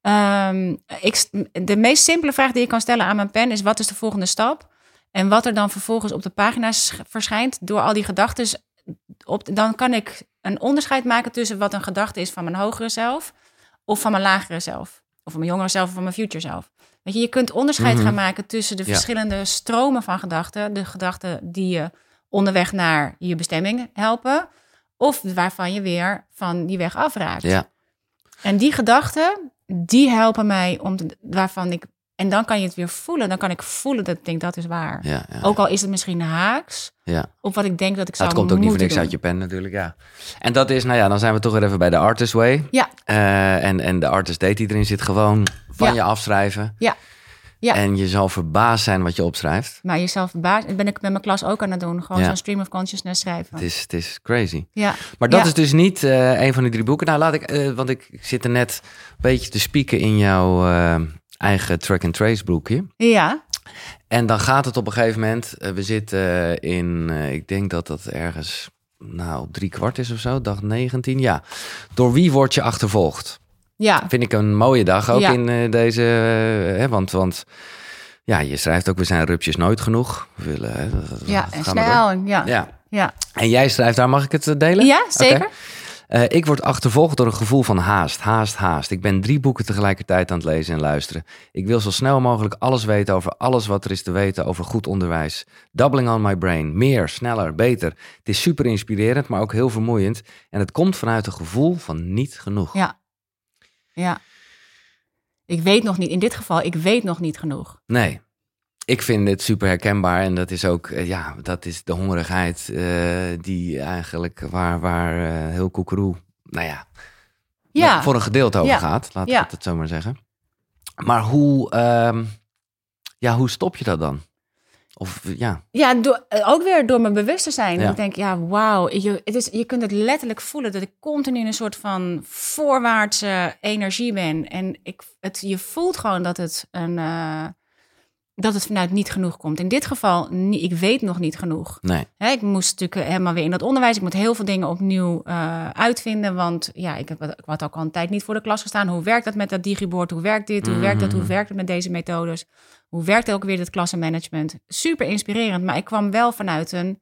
ehm, ik, de meest simpele vraag die je kan stellen aan mijn pen is: wat is de volgende stap? En wat er dan vervolgens op de pagina's verschijnt, door al die gedachten, op, dan kan ik een onderscheid maken tussen wat een gedachte is van mijn hogere zelf of van mijn lagere zelf. Of van mijn jongere zelf of van mijn future zelf. Weet je, je kunt onderscheid Mhm. gaan maken tussen de Ja. verschillende stromen van gedachten. De gedachten die je onderweg naar je bestemming helpen. Of waarvan je weer van die weg afraakt. Ja, En die gedachten, die helpen mij om te, waarvan ik. En dan kan je het weer voelen. Dan kan ik voelen dat ik denk dat is waar. ja, ja. Ook al is het misschien haaks. ja. Op wat ik denk dat ik zou het komt ook niet voor moeten niks doen. uit je pen natuurlijk, ja. En dat is, nou ja, dan zijn we toch weer even bij de Artist Way. Ja. Eh, en, en de artist date die erin zit gewoon van je afschrijven. Ja. Ja. En je zal verbaasd zijn wat je opschrijft. Maar jezelf verbaasd. Dat ben ik met mijn klas ook aan het doen. Gewoon Ja. zo'n stream of consciousness schrijven. Het is, het is crazy. Ja. Maar dat Ja. is dus niet eh, een van die drie boeken. Nou, laat ik, eh, want ik, ik zit er net een beetje te spieken in jouw eigen track-and-trace boekje. Ja. En dan gaat het op een gegeven moment. eh, we zitten in, eh, ik denk dat dat ergens nou, op drie kwart is of zo, dag 19. Ja. Door wie word je achtervolgd? Ja. Vind ik een mooie dag ook Ja. in eh, deze. eh, hè, want, want ja, je schrijft ook, we zijn rupjes nooit genoeg. We willen, hè, dat- Ja. dat En snel. en Ja. Ja. Ja. En jij schrijft daar, mag ik het eh, delen? Ja, zeker. Eh, ik word achtervolgd door een gevoel van haast, haast, haast. Ik ben drie boeken tegelijkertijd aan het lezen en luisteren. Ik wil zo snel mogelijk alles weten over alles wat er is te weten over goed onderwijs. Doubling on my brain. Meer, sneller, beter. Het is super inspirerend, maar ook heel vermoeiend. En het komt vanuit een gevoel van niet genoeg. Ja. Ja. Ik weet nog niet, in dit geval, ik weet nog niet genoeg. Nee. Ik vind dit super herkenbaar en dat is ook, eh, ja, dat is de hongerigheid eh, die eigenlijk waar, waar eh, heel koekeroe, nou ja, Ja. voor een gedeelte over Ja. gaat, laat Ja. ik het zo maar zeggen. Maar hoe, ehm, ja, hoe stop je dat dan? Of ja, Ja, door, ook weer door mijn bewustzijn. Ja. Ik denk, ja, wauw. Je, het is, je kunt het letterlijk voelen dat ik continu in een soort van voorwaartse energie ben. En ik, het, je voelt gewoon dat het, een, dat het vanuit niet genoeg komt. In dit geval, ik weet nog niet genoeg. nee, ik moest natuurlijk helemaal weer in dat onderwijs. Ik moet heel veel dingen opnieuw eh, uitvinden. Want ja, ik, heb, ik had ook al een tijd niet voor de klas gestaan. Hoe werkt dat met dat digibord? Hoe werkt dit? Hoe werkt dat? Hoe Mhm. werkt het met deze methodes? Hoe werkt ook weer het klassenmanagement? Super inspirerend. Maar ik kwam wel vanuit een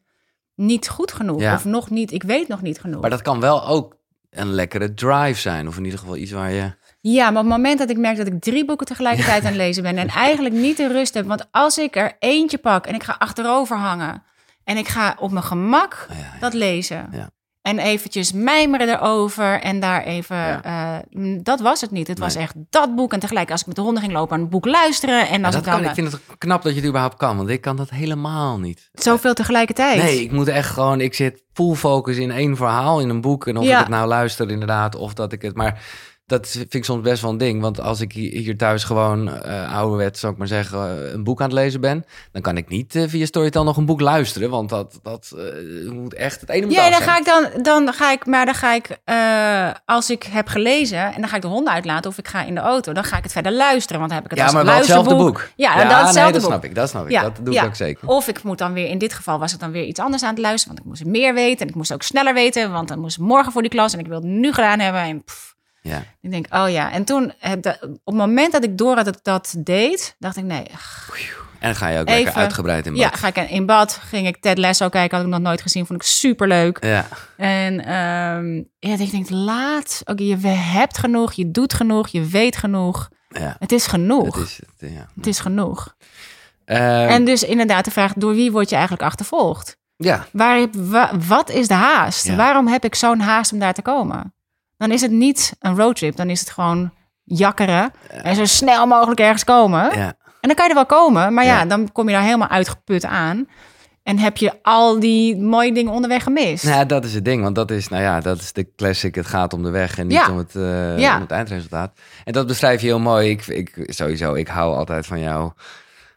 niet goed genoeg. Ja. Of nog niet, ik weet nog niet genoeg. maar dat kan wel ook een lekkere drive zijn. Of in ieder geval iets waar je, Ja, maar op het moment dat ik merk dat ik drie boeken tegelijkertijd aan het lezen ben en eigenlijk niet de rust heb, want als ik er eentje pak en ik ga achterover hangen en ik ga op mijn gemak ja, ja. dat lezen, Ja. En eventjes mijmeren erover en daar even... Eh, mm, dat was het niet. Het was echt dat boek. En tegelijk als ik met de honden ging lopen aan het boek luisteren. En als dat ik dan kan, ik vind het knap dat je het überhaupt kan, want ik kan dat helemaal niet. zoveel tegelijkertijd. Nee, ik moet echt gewoon, ik zit full focus in één verhaal, in een boek. En of ik het nou luister inderdaad, of dat ik het, maar dat vind ik soms best wel een ding. Want als ik hier thuis gewoon eh ouderwet, zou ik maar zeggen, eh, een boek aan het lezen ben, dan kan ik niet eh, via Storytel nog een boek luisteren. Want dat, dat moet echt het ene moet Ja, dan ga ik dan, dan ga ik, maar dan ga ik, als ik heb gelezen en dan ga ik de honden uitlaten of ik ga in de auto, dan ga ik het verder luisteren, want dan heb ik het Ja, als maar wel hetzelfde boek. Ja, ja dat hetzelfde nee, dat boek. snap ik. Dat snap ik. Ja, dat doe ja. ik ook zeker. Of ik moet dan weer, in dit geval was het dan weer iets anders aan het luisteren, want ik moest meer weten en ik moest ook sneller weten, want dan moest ik morgen voor die klas en ik wilde het nu gedaan hebben. En pff, Ja. ik denk, oh ja. En toen, de- op het moment dat ik door had dat ik dat deed, dacht ik, nee, En dan ga je ook lekker uitgebreid in ja, bad. ga ik in bad, ging ik Ted Lasso kijken, had ik nog nooit gezien, vond ik superleuk. Ja. En ehm, ja, ik denk, laat. Oké, je hebt genoeg, je doet genoeg, je weet genoeg. ja. Het is genoeg. Het is het, ja. Het is genoeg. Ehm, en dus inderdaad de vraag, door wie word je eigenlijk achtervolgd? ja, Waar, wa- wat is de haast? Ja. Waarom heb ik zo'n haast om daar te komen? Dan is het niet een roadtrip, dan is het gewoon jakkeren en zo snel mogelijk ergens komen. ja. En dan kan je er wel komen, maar ja, dan kom je daar helemaal uitgeput aan. En heb je al die mooie dingen onderweg gemist. Nou, ja, dat is het ding, want dat is, nou ja, dat is de classic. Het gaat om de weg en niet Ja. om, het, eh, Ja. om het eindresultaat. En dat beschrijf je heel mooi. Ik, ik, sowieso, ik hou altijd van jouw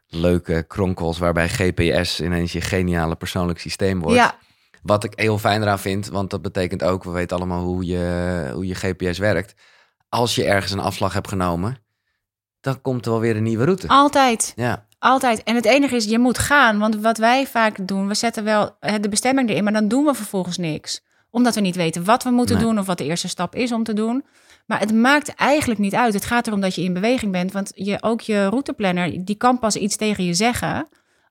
leuke kronkels waarbij GPS ineens je geniale persoonlijk systeem wordt. ja, Wat ik heel fijn eraan vind, want dat betekent ook, we weten allemaal hoe je, hoe je GPS werkt. Als je ergens een afslag hebt genomen, dan komt er wel weer een nieuwe route. altijd. Ja, Altijd. En het enige is, je moet gaan. Want wat wij vaak doen, we zetten wel eh, de bestemming erin, maar dan doen we vervolgens niks. Omdat we niet weten wat we moeten Nee. doen of wat de eerste stap is om te doen. Maar het maakt eigenlijk niet uit. Het gaat erom dat je in beweging bent. Want je, ook je routeplanner, die kan pas iets tegen je zeggen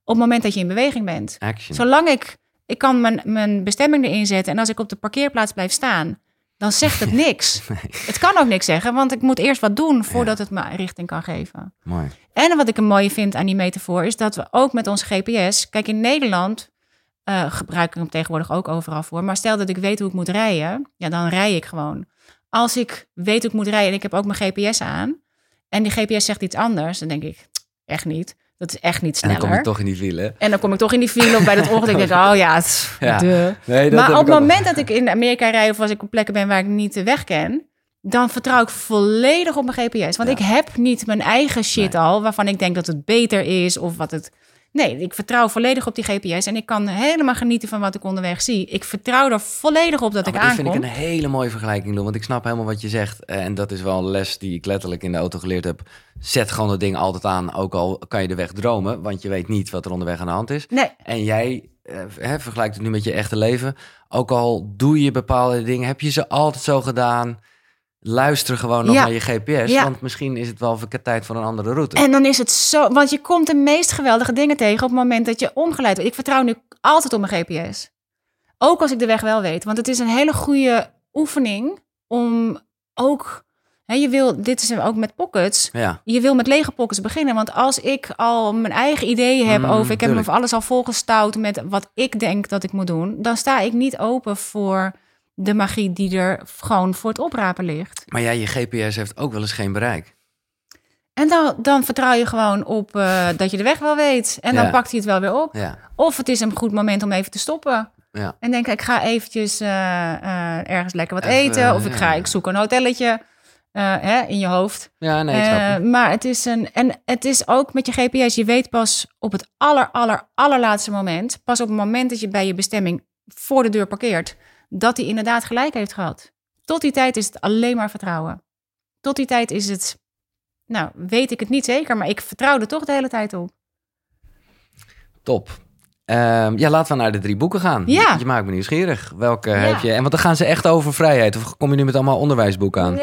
op het moment dat je in beweging bent. action. Zolang ik, ik kan mijn, mijn bestemming erin zetten en als ik op de parkeerplaats blijf staan, dan zegt het [laughs] niks. Het kan ook niks zeggen, want ik moet eerst wat doen voordat het me richting kan geven. Mooi. En wat ik een mooie vind aan die metafoor is dat we ook met onze GPS. Kijk, in Nederland eh, gebruik ik hem tegenwoordig ook overal voor. Maar stel dat ik weet hoe ik moet rijden, ja, dan rij ik gewoon. Als ik weet hoe ik moet rijden en ik heb ook mijn GPS aan. En die GPS zegt iets anders, dan denk ik, echt niet. Dat is echt niet En dan sneller. kom je toch in die wielen. En dan kom ik toch in die file of bij dat ongeluk. denk ik, oh ja, het, [laughs] Ja. Nee, Maar op ik het moment dat ik in Amerika rijd of als ik op plekken ben waar ik niet de weg ken, dan vertrouw ik volledig op mijn GPS. Want Ja. ik heb niet mijn eigen shit Nee. al, waarvan ik denk dat het beter is of wat het. Nee, ik vertrouw volledig op die GPS en ik kan helemaal genieten van wat ik onderweg zie. Ik vertrouw er volledig op dat Oh, ik aankom. vind ik een hele mooie vergelijking doen, want ik snap helemaal wat je zegt. En dat is wel een les die ik letterlijk in de auto geleerd heb. Zet gewoon het ding altijd aan, ook al kan je de weg dromen, want je weet niet wat er onderweg aan de hand is. Nee, En jij eh, hè, vergelijkt het nu met je echte leven. Ook al doe je bepaalde dingen, heb je ze altijd zo gedaan. Luister gewoon nog Ja. naar je GPS, Ja. want misschien is het wel tijd voor een andere route. En dan is het zo, want je komt de meest geweldige dingen tegen op het moment dat je omgeleid wordt. Ik vertrouw nu altijd op mijn GPS. Ook als ik de weg wel weet. Want het is een hele goede oefening om ook, hè, je wil, dit is ook met pockets. Ja, Je wil met lege pockets beginnen. Want als ik al mijn eigen ideeën heb Mm, over, ik heb me alles al volgestouwd met wat ik denk dat ik moet doen, dan sta ik niet open voor de magie die er gewoon voor het oprapen ligt. maar ja, je GPS heeft ook wel eens geen bereik. En dan, dan vertrouw je gewoon op eh, dat je de weg wel weet. En dan Ja. pakt hij het wel weer op. Ja, Of het is een goed moment om even te stoppen. ja. En denk ik ga eventjes eh, eh, ergens lekker wat Even, eten. Of ik ga, ik zoek een hotelletje hè, in je hoofd. ja nee, ik snap hem. maar het is een. En het is ook met je GPS. Je weet pas op het aller, aller, allerlaatste moment. Pas op het moment dat je bij je bestemming voor de deur parkeert. Dat hij inderdaad gelijk heeft gehad. Tot die tijd is het alleen maar vertrouwen. Tot die tijd is het. Nou, weet ik het niet zeker, maar ik vertrouw er toch de hele tijd op. Top. Ehm, ja, laten we naar de drie boeken gaan. Ja. Je, je maakt me nieuwsgierig. Welke heb je? En want dan gaan ze echt over vrijheid. Of kom je nu met allemaal onderwijsboeken aan?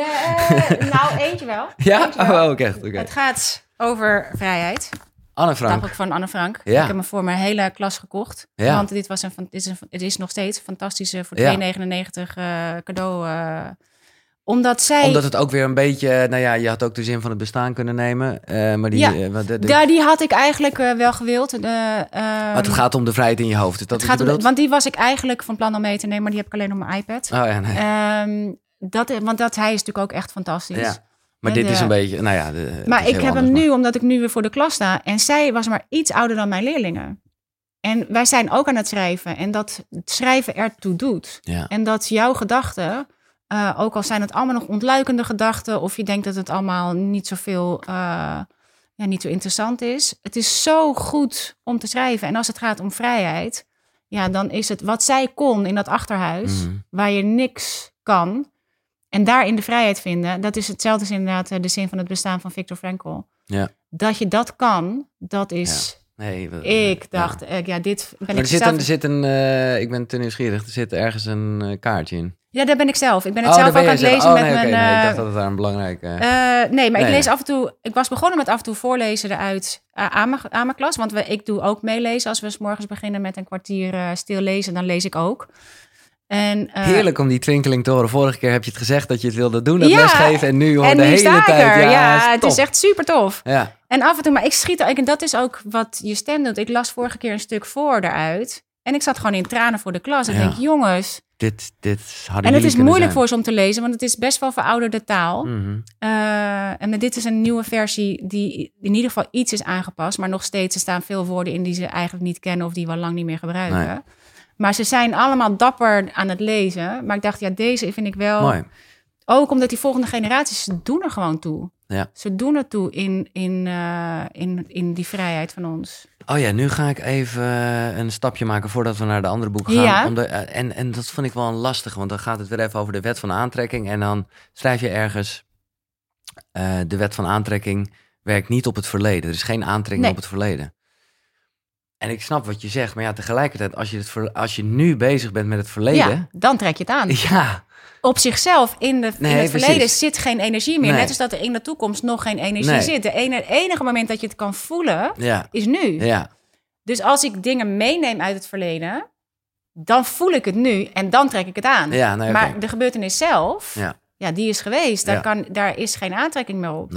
nou, eentje wel. [laughs] Ja? Eentje wel. Oh, ook echt. Het gaat over vrijheid. Anne Frank. Dagboek van Anne Frank. Ja. Ik heb hem voor mijn hele klas gekocht. Ja. Want dit was een, dit is een, het is nog steeds een fantastische voor Ja. 2,99 eh cadeau. eh, Omdat zij... Omdat het ook weer een beetje... Nou ja, je had ook de zin van het bestaan kunnen nemen. eh, maar die... Ja. wat- de- de- Ja, die had ik eigenlijk wel gewild. Ehm, maar het gaat om de vrijheid in je hoofd. Is dat het gaat om, want die was ik eigenlijk van plan om mee te nemen, maar die heb ik alleen op mijn iPad. Oh ja, nee. Ehm, dat, want dat, hij is natuurlijk ook echt fantastisch. ja. Maar dit is een beetje... Nou ja, de, Maar ik heb hem nu, omdat ik nu weer voor de klas sta. En zij was maar iets ouder dan mijn leerlingen. En wij zijn ook aan het schrijven. En dat het schrijven ertoe doet. Ja. En dat jouw gedachten, eh, ook al zijn het allemaal nog ontluikende gedachten, of je denkt dat het allemaal niet zoveel, eh ja, niet zo interessant is. Het is zo goed om te schrijven. En als het gaat om vrijheid, ja, dan is het wat zij kon in dat achterhuis, Mhm. waar je niks kan. En daarin de vrijheid vinden, dat is hetzelfde als inderdaad eh, de zin van het bestaan van Viktor Frankl. Ja. Dat je dat kan, dat is. Nee, we- Ik ja. dacht, eh, ja, dit ben Maar ik er zit, een, er zit een... eh, ik ben te nieuwsgierig. Er zit ergens een eh, kaartje in. Ja, daar ben ik zelf. Ik ben het Oh, zelf ook aan het lezen Oh, met nee, mijn. oké, nee, ik dacht dat het daar een belangrijke... nee, maar ik lees af en toe. Ik was begonnen met af en toe voorlezen eruit aan, mijn, aan mijn klas. Want we, ik doe ook meelezen. Als we s morgens beginnen met een kwartier stil lezen, dan lees ik ook. En, eh, Heerlijk om die twinkeling te horen. Vorige keer heb je het gezegd dat je het wilde doen, dat Ja, lesgeven. En nu En de nu hele ik tijd. Ja, Ja, het is echt super tof. Ja, En af en toe, maar ik schiet er. En dat is ook wat je stem doet. Ik las vorige keer een stuk voor eruit. En ik zat gewoon in tranen voor de klas. En Ja. denk, jongens. dit, dit hadden En het is moeilijk zijn. voor ze om te lezen, want het is best wel verouderde taal. Mhm. Eh, en dit is een nieuwe versie die in ieder geval iets is aangepast. Maar nog steeds er staan veel woorden in die ze eigenlijk niet kennen of die we al lang niet meer gebruiken. Nee. Maar ze zijn allemaal dapper aan het lezen. Maar ik dacht, ja, deze vind ik wel. Mooi. Ook omdat die volgende generaties, ze doen er gewoon toe. Ja. Ze doen er toe in, in, eh, in, in die vrijheid van ons. Oh ja, nu ga ik even eh, een stapje maken voordat we naar de andere boeken gaan. Ja. Om de, eh, en, en dat vond ik wel een lastig, want dan gaat het weer even over de wet van aantrekking. En dan schrijf je ergens, de wet van aantrekking werkt niet op het verleden. Er is geen aantrekking Nee. op het verleden. En ik snap wat je zegt, maar ja, tegelijkertijd, als je, het als je nu bezig bent met het Ja, verleden... dan trek je het aan. [laughs] Ja, Op zichzelf, in, de, Nee, in het precies. verleden zit geen energie meer. Nee. Net als dat er in de toekomst nog geen energie Nee. zit. De ene, enige moment dat je het kan voelen, ja, is nu. ja. Dus als ik dingen meeneem uit het verleden, dan voel ik het nu en dan trek ik het aan. Ja. Maar de gebeurtenis zelf, Ja. ja, die is geweest. Daar, kan, daar is geen aantrekking meer op.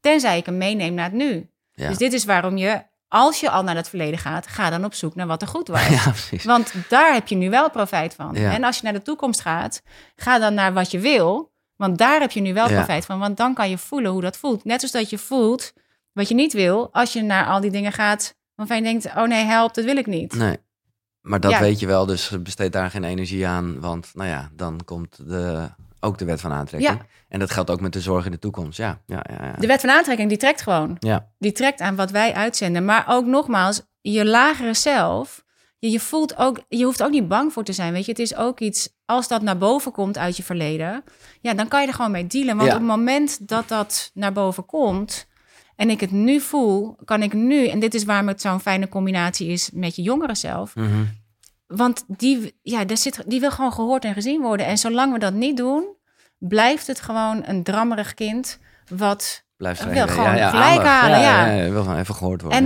Tenzij ik hem meeneem naar het nu. Ja. Dus dit is waarom je, als je al naar het verleden gaat, ga dan op zoek naar wat er goed was. [laughs] ja. Want daar heb je nu wel profijt van. Ja. En als je naar de toekomst gaat, ga dan naar wat je wil. Want daar heb je nu wel Ja. profijt van. Want dan kan je voelen hoe dat voelt. Net zoals dat je voelt wat je niet wil, als je naar al die dingen gaat waarvan je denkt, oh nee, help, dat wil ik niet. Nee. Maar dat weet je wel, dus besteed daar geen energie aan. Want nou ja, dan komt de, ook de wet van aantrekking. En dat geldt ook met de zorg in de toekomst. Ja, ja, ja. ja. De wet van aantrekking, die trekt gewoon. ja. Die trekt aan wat wij uitzenden. Maar ook nogmaals, je lagere zelf, je, je voelt ook, je hoeft ook niet bang voor te zijn. Weet je, het is ook iets, als dat naar boven komt uit je verleden, ja, dan kan je er gewoon mee dealen. Want Ja. op het moment dat dat naar boven komt en ik het nu voel, kan ik nu, en dit is waarom het zo'n fijne combinatie is met je jongere zelf, Mhm. want die, ja, daar zit, die wil gewoon gehoord en gezien worden. En zolang we dat niet doen, blijft het gewoon een drammerig kind wat Blijf wil schrijven. gewoon gelijk aandacht. halen, ja. ja. wil gewoon even gehoord worden. En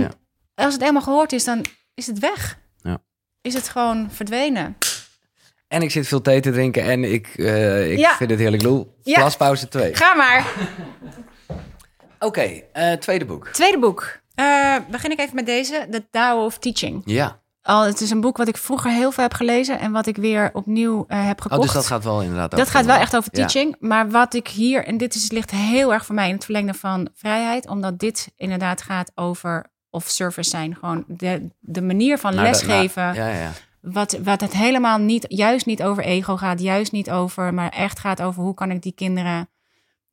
ja. als het eenmaal gehoord is, dan is het weg. Ja. Is het gewoon verdwenen. En ik zit veel thee te drinken en ik, eh, ik Ja. vind het heerlijk. Ja. glaspauze 2. Ga maar. [laughs] Oké, eh, tweede boek. Tweede boek. Eh, begin ik even met deze, The Tao of Teaching. Ja. Al, het is een boek wat ik vroeger heel veel heb gelezen en wat ik weer opnieuw eh, heb gekocht. Oh, dus dat gaat wel inderdaad Dat gaat wel echt over Ja. teaching. Maar wat ik hier, en dit is, ligt heel erg voor mij in het verlengde van vrijheid, omdat dit inderdaad gaat over of service zijn. Gewoon de, de manier van Naar de- lesgeven. ja, ja. Wat, wat het helemaal niet, juist niet over ego gaat, juist niet over, maar echt gaat over hoe kan ik die kinderen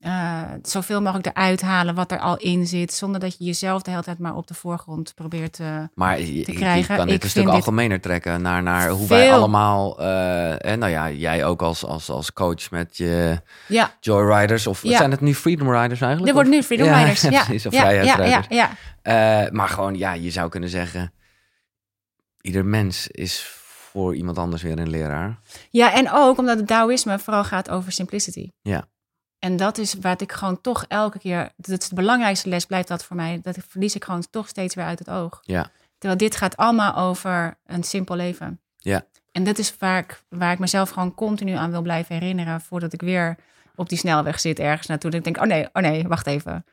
eh, zoveel mogelijk eruit halen wat er al in zit, zonder dat je jezelf de hele tijd maar op de voorgrond probeert te. Maar je, je- je krijgen. kan dit Ik een stuk algemener trekken naar, naar hoe wij allemaal... eh, en nou ja, jij ook als, als, als coach met je Ja, Joyriders. Of Ja. zijn het nu Freedom Riders eigenlijk? er worden nu Freedom Ja, Riders. [laughs] Ja, precies, of ja, ja, vrijheidsrijders. ja, ja. Eh, maar gewoon, ja, je zou kunnen zeggen... Ieder mens is voor iemand anders weer een leraar. Ja, en ook omdat het Taoïsme vooral gaat over simplicity. Ja. En dat is wat ik gewoon toch elke keer, dat is de belangrijkste les blijft dat voor mij, dat verlies ik gewoon toch steeds weer uit het oog. Ja. Terwijl dit gaat allemaal over een simpel leven. Ja. En dat is vaak waar ik mezelf gewoon continu aan wil blijven herinneren... voordat ik weer op die snelweg zit ergens naartoe. Dat ik denk, oh nee, oh nee, wacht even.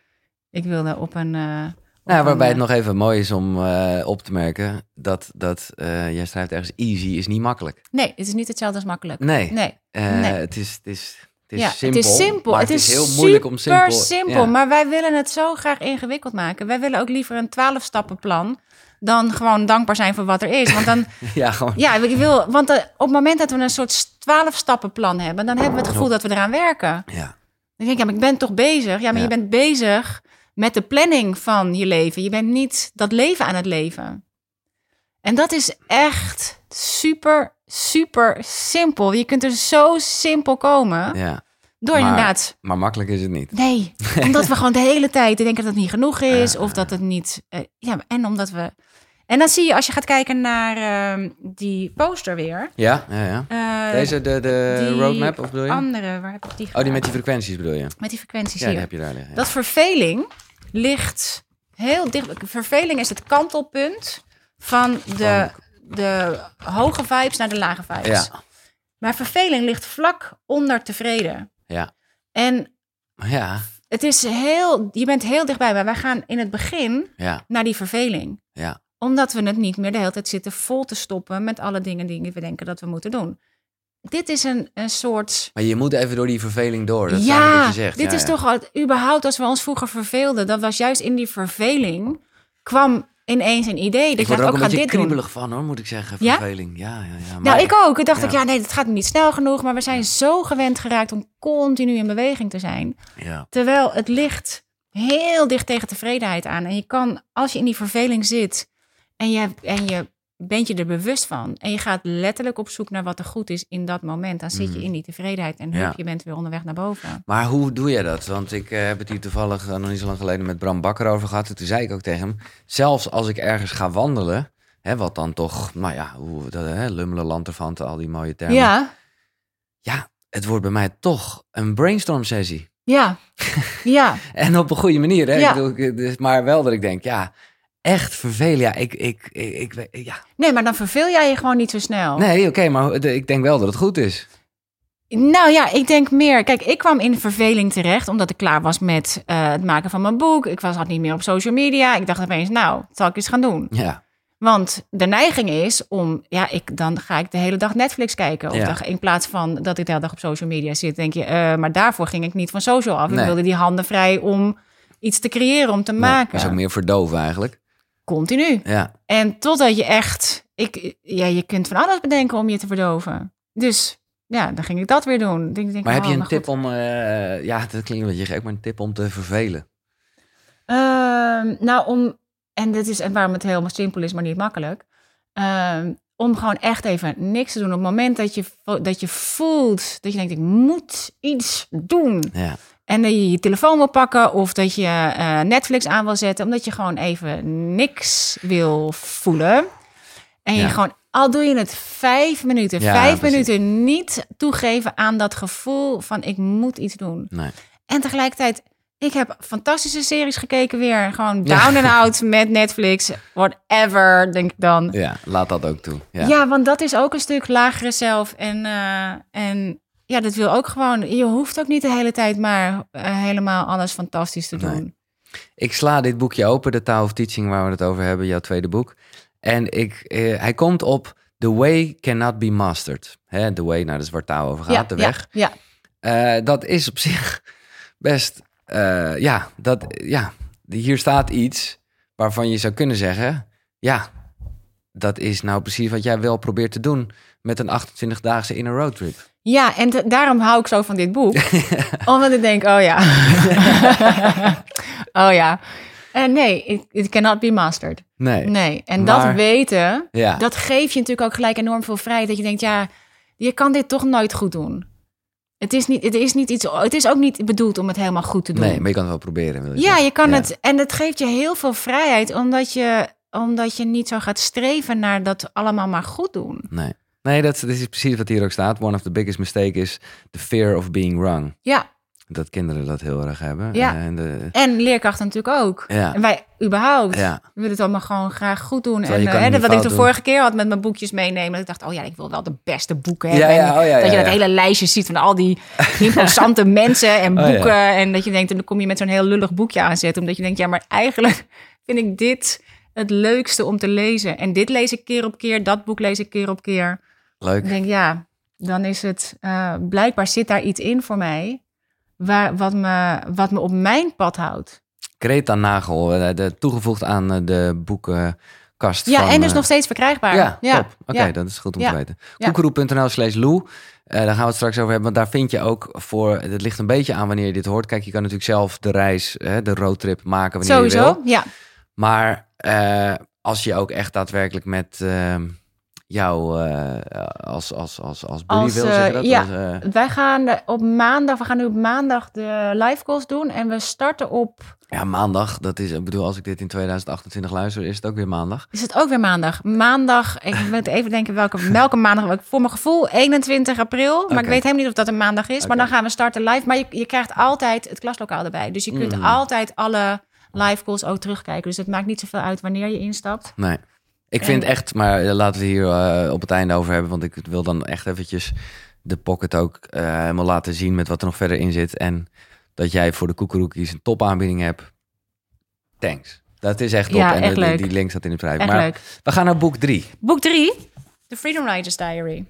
Ik wilde op een... eh, Nou, waarbij het eh, nog even mooi is om eh, op te merken dat, dat jij schrijft ergens easy is niet makkelijk. Nee, het is niet hetzelfde als makkelijk. Nee, Nee, nee. het is, het is, het is ja, simpel. het is simpel. Het is, heel moeilijk om simpel. super simpel. Ja. Maar wij willen het zo graag ingewikkeld maken. Wij willen ook liever een twaalf stappenplan dan gewoon dankbaar zijn voor wat er is. Want dan, [laughs] Ja, gewoon. ja, ik wil, want eh, op het moment dat we een soort twaalf stappenplan hebben, dan hebben we het gevoel dat we eraan werken. Ja. Dan denk ik, ja, maar ik ben toch bezig? Ja, maar Ja. je bent bezig met de planning van je leven. Je bent niet dat leven aan het leven. En dat is echt super, super simpel. Je kunt er zo simpel komen ja, door Maar- inderdaad maar makkelijk is het niet. Nee, [laughs] omdat we gewoon de hele tijd denken dat het niet genoeg is. Of dat het niet... eh, ja, en omdat we... En dan zie je, als je gaat kijken naar ehm, die poster weer. Ja, ja, ja. eh, Deze, de, de die roadmap, of bedoel je? andere, waar heb ik die Oh, die met die frequenties bedoel je? Met die frequenties Ja, die hier. heb je daar liggen. ja. Dat verveling ligt heel dicht... Verveling is het kantelpunt van de, de hoge vibes naar de lage vibes. Ja, Maar verveling ligt vlak onder tevreden. ja. En Ja, het is heel... Je bent heel dichtbij. Maar wij gaan in het begin ja, naar die verveling. ja. Omdat we het niet meer de hele tijd zitten vol te stoppen met alle dingen die we denken dat we moeten doen. Dit is een, een soort. Maar je moet even door die verveling door. Dat ja, je zegt. dit Ja, is ja. toch wat, überhaupt als we ons vroeger verveelden. Dat was juist in die verveling kwam ineens een idee. Ik word er ook ook een ga beetje kriebelig van hoor, moet ik zeggen. Ja? Verveling. Ja, ja, ja. Maar, Nou, ik ook. Ik dacht Ja. ik, ja, nee, dat gaat niet snel genoeg. Maar we zijn zo gewend geraakt om continu in beweging te zijn. Ja, Terwijl het ligt heel dicht tegen tevredenheid aan. En je kan, als je in die verveling zit en je, en je bent je er bewust van. En je gaat letterlijk op zoek naar wat er goed is in dat moment. Dan zit je Mhm. in die tevredenheid en Ja. je bent weer onderweg naar boven. Maar hoe doe je dat? Want ik eh, heb het hier toevallig eh, nog niet zo lang geleden met Bram Bakker over gehad. En toen zei ik ook tegen hem, zelfs als ik ergens ga wandelen, hè, wat dan toch, nou ja, hoe, dat, hè, lummelen, lanterfanten, al die mooie termen. Ja, Ja, het wordt bij mij toch een brainstorm sessie. ja, [laughs] ja. En op een goede manier, hè? Ja. Ik bedoel, maar wel dat ik denk, ja, echt vervelen. Ja, ik, ik, ik, ja. Nee, maar dan verveel jij je gewoon niet zo snel. Nee, oké, maar ik denk wel dat het goed is. Nou ja, ik denk meer. Kijk, ik kwam in verveling terecht omdat ik klaar was met eh, het maken van mijn boek. Ik was had niet meer op social media. Ik dacht opeens, nou, zal ik eens gaan doen. Ja, Want de neiging is om, ja, ik, dan ga ik de hele dag Netflix kijken. Of Ja. dan, in plaats van dat ik de hele dag op social media zit, denk je, eh, maar daarvoor ging ik niet van social af. Nee. Ik wilde die handen vrij om iets te creëren, om te Nee, maken. dat is ook meer verdoven eigenlijk. Continu. Ja, En totdat je echt, ik, ja, je kunt van alles bedenken om je te verdoven. Dus ja, dan ging ik dat weer doen. Ik denk, maar heb oh, je een tip goed. om, eh, ja, dat klinkt een beetje gek, maar een tip om te vervelen? Ehm, nou, om, en dit is en waarom het heel simpel is, maar niet makkelijk. Ehm, om gewoon echt even niks te doen. Op het moment dat je, dat je voelt, dat je denkt, ik moet iets doen. Ja, En dat je je telefoon wil pakken of dat je eh, Netflix aan wil zetten. Omdat je gewoon even niks wil voelen. En je Ja. gewoon, al doe je het vijf minuten, Ja, vijf precies. minuten niet toegeven aan dat gevoel van ik moet iets doen. nee. En tegelijkertijd, ik heb fantastische series gekeken weer. Gewoon Ja. down and out [laughs] met Netflix, whatever, denk ik dan. Ja, laat dat ook toe. Ja, Ja, want dat is ook een stuk lagere zelf. En, eh, en ja, dat wil ook gewoon... Je hoeft ook niet de hele tijd maar eh, helemaal alles fantastisch te Nee. doen. Ik sla dit boekje open, de Tao of Teaching, waar we het over hebben, jouw tweede boek. En ik, eh, hij komt op The Way Cannot Be Mastered. Hè, the Way, nou, dat is waar Tao over gaat, ja, de ja, weg. Ja, Eh, dat is op [laughs] zich best, ja, dat, ja, hier staat iets waarvan je zou kunnen zeggen, ja, dat is nou precies wat jij wel probeert te doen met een 28-daagse inner roadtrip. ja, en te- daarom hou ik zo van dit boek. [laughs] Omdat ik denk, oh ja. [laughs] oh ja. En nee, it, it cannot be mastered. Nee. Nee, en Maar- dat weten, Ja. dat geeft je natuurlijk ook gelijk enorm veel vrijheid. Dat je denkt, ja, je kan dit toch nooit goed doen. Het is, niet, het is, niet iets, het is ook niet bedoeld om het helemaal goed te doen. nee, maar je kan het wel proberen. Wil je ja, zeggen. je kan Ja. het. En het geeft je heel veel vrijheid, omdat je, omdat je niet zo gaat streven naar dat allemaal maar goed doen. Nee. Nee, dat, dat is precies wat hier ook staat. One of the biggest mistake is the fear of being wrong. Ja, Dat kinderen dat heel erg hebben. Ja. En de, En leerkrachten natuurlijk ook. Ja. En wij überhaupt. ja, We willen het allemaal gewoon graag goed doen. Terwijl en eh, hè, wat ik de doen. vorige keer had met mijn boekjes meenemen. Dat ik dacht, oh ja, ik wil wel de beste boeken Ja, hebben. ja, oh ja, dat je dat hele lijstje ziet van al die interessante [laughs] mensen en Oh boeken. En dat je denkt, en dan kom je met zo'n heel lullig boekje aanzetten. Omdat je denkt, ja, maar eigenlijk [laughs] vind ik dit het leukste om te lezen. En dit lees ik keer op keer, dat boek lees ik keer op keer. Leuk. Ik denk, ja, dan is het... eh, blijkbaar zit daar iets in voor mij... Waar, wat, me, wat me op mijn pad houdt. Greta Nagel, eh, de, toegevoegd aan eh, de boekenkast Ja, van, en dus nog steeds verkrijgbaar. Ja, top. Oké, ja. dat is goed om Ja. te weten. Koekeroe.nl slash Lou. Daar gaan we het straks over hebben. Want daar vind je ook voor... Het ligt een beetje aan wanneer je dit hoort. Kijk, je kan natuurlijk zelf de reis, hè, de roadtrip maken wanneer je wil. Sowieso, ja. Maar als je ook echt daadwerkelijk met ehm, jou eh, als, als, als, als wil, eh, zeg je dat? ja. Als, eh, Wij gaan op maandag, we gaan nu op maandag de live calls doen. En we starten op, ja, maandag. Dat is, ik bedoel, als ik dit in 2028 luister, is het ook weer maandag. is het ook weer maandag? Maandag, ik [laughs] moet even denken welke, welke maandag. Voor mijn gevoel 21 april. Maar ik weet helemaal niet of dat een maandag is. Maar dan gaan we starten live. Maar je, je krijgt altijd het klaslokaal erbij. Dus je kunt Mhm. altijd alle live calls ook terugkijken. Dus het maakt niet zoveel uit wanneer je instapt. Nee. Ik vind echt, maar eh, laten we hier eh, op het einde over hebben. Want ik wil dan echt eventjes de pocket ook eh, helemaal laten zien met wat er nog verder in zit. En dat jij voor de koekeroekies een topaanbieding hebt. Thanks. Dat is echt top. Ja, en echt de- leuk. die link staat in de. Echt Maar leuk. we gaan naar boek drie. Boek 3, The Freedom Riders Diary.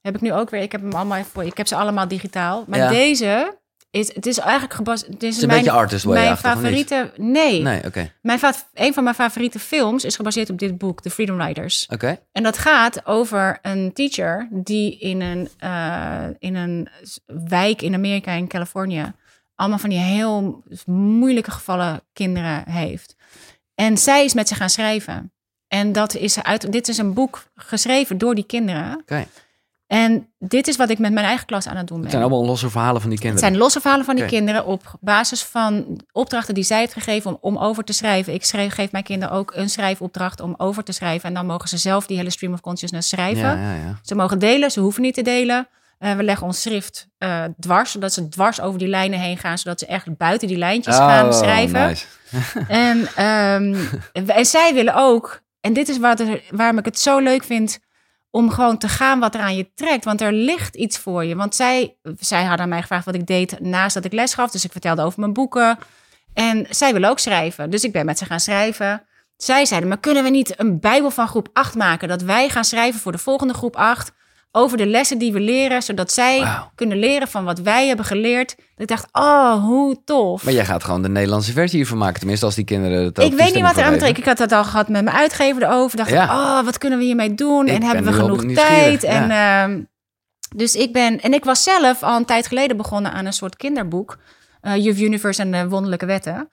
Heb ik nu ook weer. Ik heb hem allemaal. Ik heb ze allemaal digitaal. Maar Ja. deze is. Het is eigenlijk gebaseerd. Het is, Het is een mijn, beetje artist way Mijn favoriete. Nee. Nee, oké. Mijn een van mijn favoriete films is gebaseerd op dit boek, The Freedom Riders. Oké. En dat gaat over een teacher die in een, eh, in een wijk in Amerika, in Californië, allemaal van die heel moeilijke gevallen kinderen heeft. En zij is met ze gaan schrijven. En dat is uit, dit is een boek geschreven door die kinderen. Oké. En dit is wat ik met mijn eigen klas aan het doen ben. Het zijn allemaal losse verhalen van die Het kinderen. zijn losse verhalen van die kinderen op basis van opdrachten die zij heeft gegeven om, om over te schrijven. Ik schreef, geef mijn kinderen ook een schrijfopdracht om over te schrijven. En dan mogen ze zelf die hele stream of consciousness schrijven. Ja, ja, ja. Ze mogen delen, ze hoeven niet te delen. Eh, we leggen ons schrift eh, dwars, zodat ze dwars over die lijnen heen gaan, zodat ze echt buiten die lijntjes gaan Oh, schrijven. nice. [laughs] En, ehm, en zij willen ook, en dit is wat er, waarom ik het zo leuk vind, om gewoon te gaan wat er aan je trekt. Want er ligt iets voor je. Want zij, zij hadden mij gevraagd wat ik deed naast dat ik les gaf. Dus ik vertelde over mijn boeken. En zij willen ook schrijven. Dus ik ben met ze gaan schrijven. Zij zeiden, maar kunnen we niet een bijbel van groep 8 maken? Dat wij gaan schrijven voor de volgende groep 8 over de lessen die we leren. Zodat zij kunnen leren van wat wij hebben geleerd. Dat ik dacht, oh, hoe tof. Maar jij gaat gewoon de Nederlandse versie hiervan maken. Tenminste, als die kinderen het ook Ik weet niet wat er aan. Ik had dat al gehad met mijn uitgever erover. Dacht Ja. ik, oh, wat kunnen we hiermee doen? Ik en hebben ben we genoeg tijd? En, ehm, dus ik ben... En ik was zelf al een tijd geleden begonnen aan een soort kinderboek. Youth Universe en de Wonderlijke Wetten.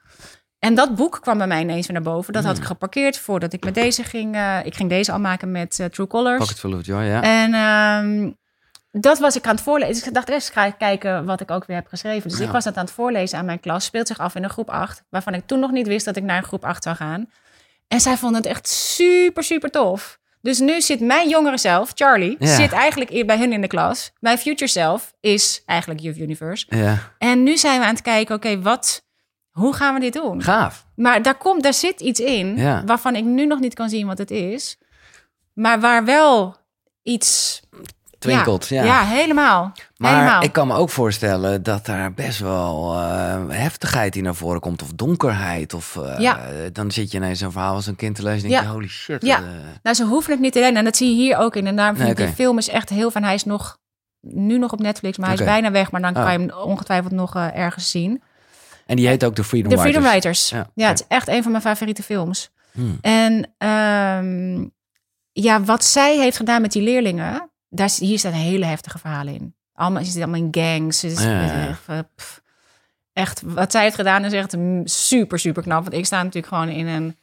En dat boek kwam bij mij ineens weer naar boven. Dat Hmm. had ik geparkeerd voordat ik met deze ging. eh, ik ging deze al maken met eh, True Colors. Pocket full of joy, ja. En ehm, dat was ik aan het voorlezen. Dus ik dacht, eerst ga ik kijken wat ik ook weer heb geschreven. Dus Ja. ik was dat aan het voorlezen aan mijn klas. Speelt zich af in een groep 8. Waarvan ik toen nog niet wist dat ik naar een groep 8 zou gaan. En zij vonden het echt super, super tof. Dus nu zit mijn jongere zelf, Charlie, Ja. zit eigenlijk hier bij hun in de klas. Mijn future self is eigenlijk Youth Universe. ja. En nu zijn we aan het kijken, oké, wat, hoe gaan we dit doen? Gaaf. Maar daar, komt, daar zit iets in Ja. waarvan ik nu nog niet kan zien wat het is. Maar waar wel iets... Twinkelt, ja. Ja, helemaal. Maar helemaal. ik kan me ook voorstellen dat daar best wel eh, heftigheid in naar voren komt. Of donkerheid. Of eh, Ja. dan zit je ineens zo'n verhaal als een kind te lezen. En denk Ja. je, holy shit. Ja. eh, Nou, ze hoeven het niet te lenen. En dat zie je hier ook in. En daarom vind Nee, ik die film is echt heel van... Hij is nog, nu nog op Netflix, maar hij is bijna weg. Maar dan kan je hem ongetwijfeld nog ergens zien. En die heet ook The Freedom The Freedom Writers. Ja, het is echt een van mijn favoriete films. Hmm. En ehm, ja, wat zij heeft gedaan met die leerlingen... Daar, is- hier staat een hele heftige verhalen in. Allemaal, ze zitten allemaal in gangs. Is- Ja, eh, pff. echt, wat zij heeft gedaan is echt super, super knap. Want ik sta natuurlijk gewoon in een,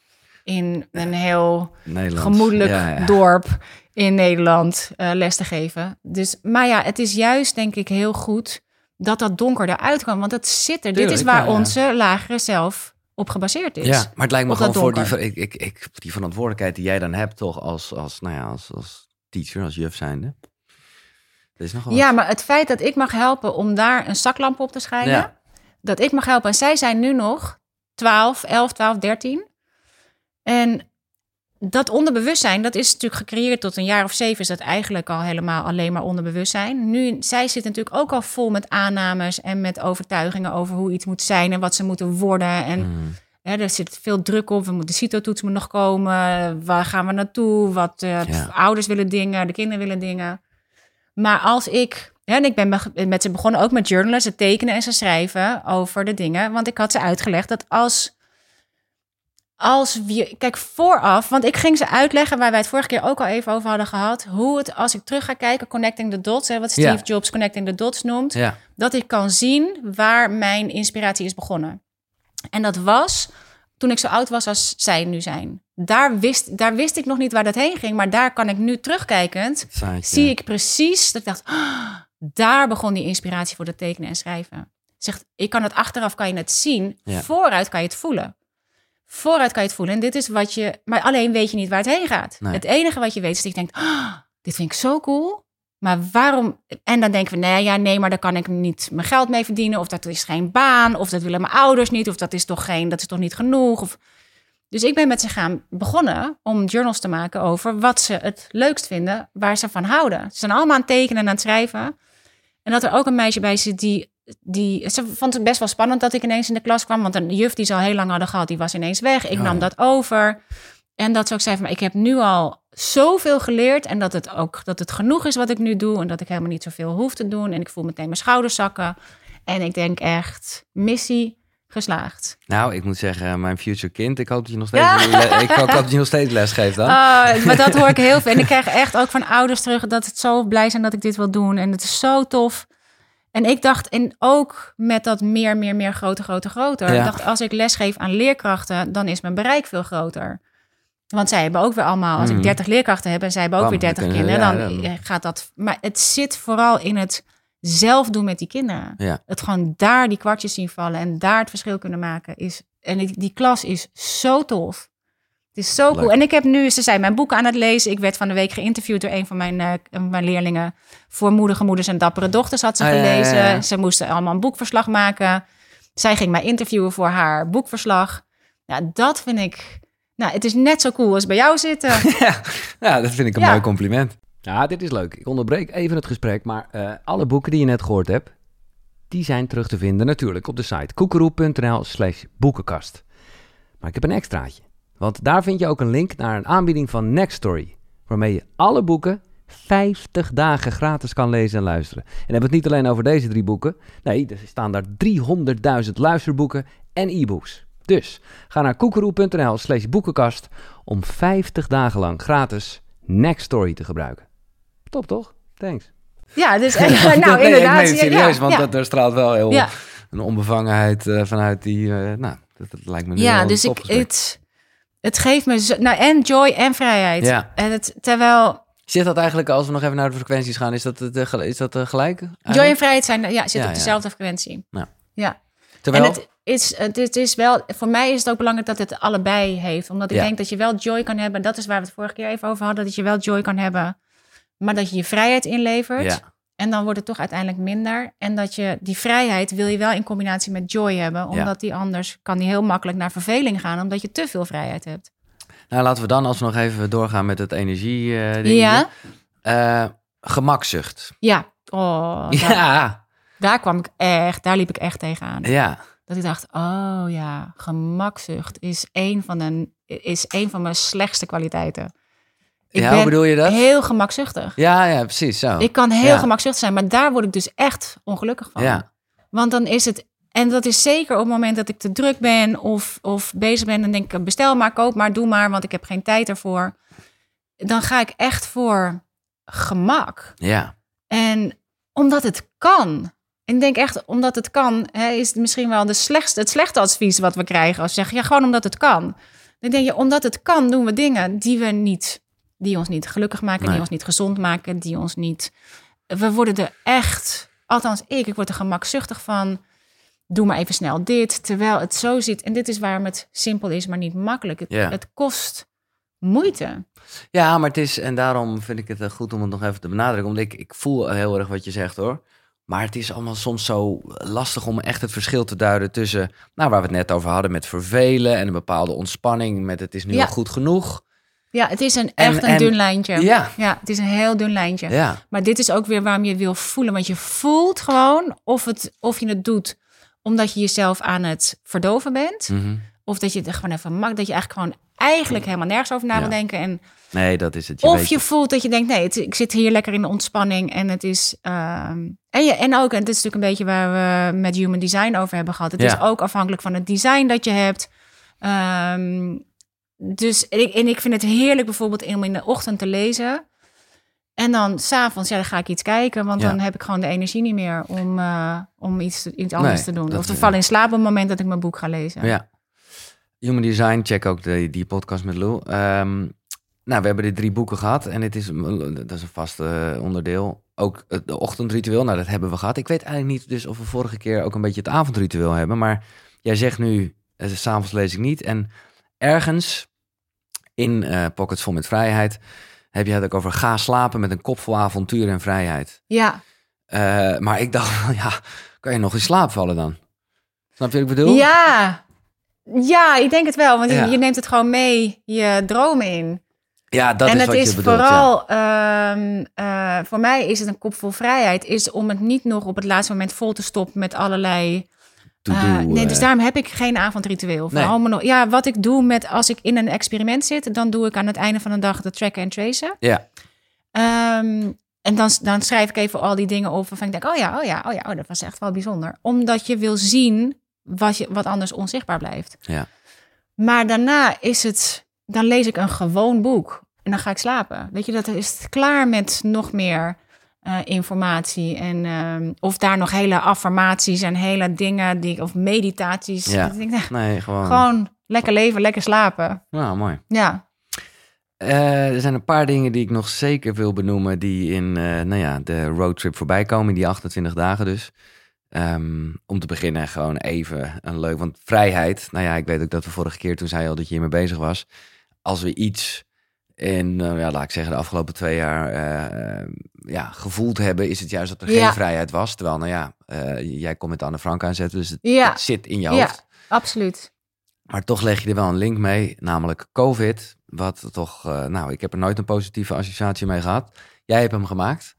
in een heel gemoedelijk Ja, dorp in Nederland eh, les te geven. Dus, maar ja, het is juist denk ik heel goed dat dat donker eruit kwam. Want dat zit er. Dit is waar ja, ja. onze lagere zelf op gebaseerd is. Ja, maar het lijkt me gewoon voor die, ik, ik, ik, die verantwoordelijkheid die jij dan hebt, toch als, als, nou ja, als, als teacher, als juf zijnde. Dat is nogal Ja, maar het feit dat ik mag helpen om daar een zaklamp op te schijnen... Ja. dat ik mag helpen. En zij zijn nu nog 12, 11, 12, 13. En dat onderbewustzijn, dat is natuurlijk gecreëerd tot een jaar of zeven, is dat eigenlijk al helemaal alleen maar onderbewustzijn. Nu, zij zit natuurlijk ook al vol met aannames en met overtuigingen over hoe iets moet zijn en wat ze moeten worden. En Mm. hè, er zit veel druk op. We moeten, de CITO-toets moet nog komen. Waar gaan we naartoe? Wat eh, Ja. ouders willen dingen, de kinderen willen dingen. Maar als ik, hè, en ik ben be- met ze begonnen ook met journalen, ze tekenen en ze schrijven over de dingen. Want ik had ze uitgelegd dat als, als we, kijk vooraf, want ik ging ze uitleggen waar wij het vorige keer ook al even over hadden gehad. Hoe het, als ik terug ga kijken, connecting the dots, hè, wat Steve Ja. Jobs connecting the dots noemt Ja, dat ik kan zien waar mijn inspiratie is begonnen. En dat was toen ik zo oud was als zij nu zijn. Daar wist, daar wist ik nog niet waar dat heen ging, maar daar kan ik nu terugkijkend, zie ik precies dat ik dacht, "Ah, daar begon die inspiratie voor het tekenen en schrijven. Zegt, ik kan het achteraf kan je het zien, Ja. vooruit kan je het voelen. Vooruit kan je het voelen. En dit is wat je, maar alleen weet je niet waar het heen gaat. Nee. Het enige wat je weet is dat je denkt, "Ah, dit vind ik zo cool. Maar waarom? En dan denken we, nee, ja, nee, maar daar kan ik niet mijn geld mee verdienen. Of dat is geen baan. Of dat willen mijn ouders niet. Of dat is toch geen, dat is toch niet genoeg. Of... Dus ik ben met ze gaan begonnen om journals te maken over wat ze het leukst vinden, waar ze van houden. Ze zijn allemaal aan het tekenen en aan het schrijven. En dat er ook een meisje bij zit die, die. Ze vond het best wel spannend dat ik ineens in de klas kwam. Want een juf die ze al heel lang hadden gehad, die was ineens weg. Ik Oh, nam dat over. En dat ze ook zei van, ik heb nu al zoveel geleerd. En dat het ook dat het genoeg is wat ik nu doe. En dat ik helemaal niet zoveel hoef te doen. En ik voel meteen mijn schouders zakken. En ik denk echt, missie geslaagd. Nou, ik moet zeggen, mijn future kind, ik hoop dat je nog steeds, ik hoop dat je nog steeds les geeft dan. Ah, maar dat hoor ik heel veel. En ik krijg echt ook van ouders terug dat het zo blij zijn dat ik dit wil doen. En het is zo tof. En ik dacht, en ook met dat meer, meer, meer, groter, groter, groter. Ja. Ik dacht, als ik lesgeef aan leerkrachten, dan is mijn bereik veel groter. Want zij hebben ook weer allemaal, als Mhm. ik 30 leerkrachten heb en zij hebben ook Bam, weer dan 30 kunnen- kinderen, ja, dan- gaat dat. Maar het zit vooral in het zelf doen met die kinderen. Ja. Het gewoon daar die kwartjes zien vallen en daar het verschil kunnen maken. Is, en die, die klas is zo tof. Het is zo cool. En ik heb nu, ze zijn mijn boek aan het lezen. Ik werd van de week geïnterviewd door een van mijn, eh, mijn leerlingen. Voor moedige moeders en dappere dochters had ze Ah, ja, ja, gelezen. ja. Ze moesten allemaal een boekverslag maken. Zij ging mij interviewen voor haar boekverslag. Ja, dat vind ik... Nou, het is net zo cool als bij jou zitten. [laughs] Ja, ja, dat vind ik een Ja. mooi compliment. Ja, dit is leuk. Ik onderbreek even het gesprek, maar eh, alle boeken die je net gehoord hebt, die zijn terug te vinden natuurlijk op de site koekeroe.nl slash boekenkast. Maar ik heb een extraatje, want daar vind je ook een link naar een aanbieding van Nextory, waarmee je alle boeken 50 dagen gratis kan lezen en luisteren. En dan hebben we het niet alleen over deze drie boeken, nee, er staan daar 300.000 luisterboeken en e-books. Dus ga naar koekeroe.nl slash boekenkast om 50 dagen lang gratis Nextory te gebruiken. Top toch? Thanks. Ja, dus Nee, [laughs] nou inderdaad. meen het serieus, ja, want ja. dat, er straalt wel heel Ja. een onbevangenheid eh, vanuit die... eh, nou, dat, dat lijkt me nu wel Ja, dus ik, het, het geeft me zo, nou, en joy en vrijheid. Ja. En het, terwijl Zit dat eigenlijk, als we nog even naar de frequenties gaan, is dat, het, eh, gel- is dat eh, gelijk? joy en vrijheid zijn, ja, zitten Ja, op ja. dezelfde frequentie. Ja. ja. Terwijl, En het is, het, het is wel, voor mij is het ook belangrijk dat het allebei heeft. Omdat ik denk dat je wel joy kan hebben. Dat is waar we het vorige keer even over hadden. Dat je wel joy kan hebben, maar dat je je vrijheid inlevert. ja, En dan wordt het toch uiteindelijk minder. En dat je die vrijheid wil je wel in combinatie met joy hebben. Omdat die anders kan die heel makkelijk naar verveling gaan. Omdat je te veel vrijheid hebt. nou laten we dan als we nog even doorgaan met het energie dingetje. Ja, Eh, gemakzucht. ja. [laughs] Oh, daar, Ja, daar kwam ik echt, daar liep ik echt tegenaan. ja. Dat ik dacht, oh ja, gemakzucht is een van, de, is een van mijn slechtste kwaliteiten. Ik ja, hoe bedoel je dat? heel gemakzuchtig. Ja, ja, precies zo. Ik kan heel Ja. gemakzuchtig zijn, maar daar word ik dus echt ongelukkig van. Ja, Want dan is het, en dat is zeker op het moment dat ik te druk ben of, of bezig ben, dan denk ik, bestel maar, koop maar, doe maar, want ik heb geen tijd ervoor. Dan ga ik echt voor gemak. ja. En omdat het kan. Ik denk echt, omdat het kan, hè, is het misschien wel de slechtste, het slechte advies wat we krijgen. Als ze zeggen, ja, gewoon omdat het kan. Dan denk je, omdat het kan, doen we dingen die we niet, die ons niet gelukkig maken, Nee. die ons niet gezond maken, die ons niet. We worden er echt, althans ik, ik word er gemakzuchtig van. Doe maar even snel dit, terwijl het zo zit. En dit is waarom het simpel is, maar niet makkelijk. Het, kost moeite. Ja, maar het is, en daarom vind ik het eh, goed om het nog even te benadrukken. Omdat ik, ik voel heel erg wat je zegt hoor. Maar het is allemaal soms zo lastig om echt het verschil te duiden tussen, nou, waar we het net over hadden, met vervelen en een bepaalde ontspanning, met het is nu Ja. al goed genoeg. Ja, het is een, En- echt een en- dun lijntje. Ja. ja, het is een heel dun lijntje. Ja, Maar dit is ook weer waarom je het wil voelen. Want je voelt gewoon of, het, of je het doet omdat je jezelf aan het verdoven bent. Mhm. Of dat je het gewoon even mag. Dat je eigenlijk gewoon eigenlijk helemaal nergens over na Ja. wil denken. En, nee, dat is het. Je of weet je het. voelt dat je denkt, nee, het- ik zit hier lekker in de ontspanning. En het is. ehm, en, je, en ook, en dit is natuurlijk een beetje waar we met human design over hebben gehad. Het Ja. is ook afhankelijk van het design dat je hebt. Ehm, dus en ik, en ik vind het heerlijk bijvoorbeeld om in de ochtend te lezen. En dan s'avonds, ja, dan ga ik iets kijken. Want Ja. dan heb ik gewoon de energie niet meer om, eh, om iets, iets anders Nee, te doen. Of te is- vallen in slaap op het moment dat ik mijn boek ga lezen. Ja. Human Design, check ook de, die podcast met Lou. Ehm, nou, we hebben dit drie boeken gehad en het is, dat is een vast eh, onderdeel. Ook het de ochtendritueel, nou dat hebben we gehad. Ik weet eigenlijk niet dus of we vorige keer ook een beetje het avondritueel hebben. Maar jij zegt nu, eh, s s'avonds lees ik niet. En ergens in eh, Pockets Vol met Vrijheid heb je het ook over ga slapen met een kop vol avontuur en vrijheid. Ja, Eh, maar ik dacht, [laughs] ja, kan je nog in slaap vallen dan? Snap je wat ik bedoel? ja. ja ik denk het wel. Want je- Ja. je neemt het gewoon mee je dromen in. Ja, dat en is het wat is je bedoelt. ja. vooral, ehm, eh, voor mij is het een kop vol vrijheid, is om het niet nog op het laatste moment vol te stoppen met allerlei. Eh, nee, dus eh. daarom heb ik geen avondritueel. Vooral nog, ja, wat ik doe met als ik in een experiment zit, dan doe ik aan het einde van de dag de tracken en tracen. Ja, Ehm, en dan, dan schrijf ik even al die dingen op waarvan ik denk, oh ja, oh ja, oh ja, oh, dat was echt wel bijzonder. Omdat je wil zien wat, je, wat anders onzichtbaar blijft. ja. Maar daarna is het, dan lees ik een gewoon boek en dan ga ik slapen. Weet je, dat is klaar met nog meer eh, informatie. En ehm, of daar nog hele affirmaties en hele dingen, die, of meditaties. Ja. Ik denk, nou, Nee, gewoon. gewoon lekker leven, lekker slapen. Nou, mooi. Ja, Eh, er zijn een paar dingen die ik nog zeker wil benoemen... die in eh, nou ja, de roadtrip voorbij komen, in die 28 dagen dus. Ehm, om te beginnen gewoon even een leuk... Want vrijheid, nou ja, ik weet ook dat we vorige keer... toen zei je al dat je hiermee bezig was. Als we iets in, eh, ja, laat ik zeggen, de afgelopen twee jaar... eh, ja, gevoeld hebben, is het juist dat er Ja. geen vrijheid was. Terwijl, nou ja, eh, jij komt met Anne Frank aanzetten... dus het, Ja. het zit in je Ja. hoofd. absoluut. Maar toch leg je er wel een link mee, namelijk COVID. Wat toch, nou, ik heb er nooit een positieve associatie mee gehad. Jij hebt hem gemaakt.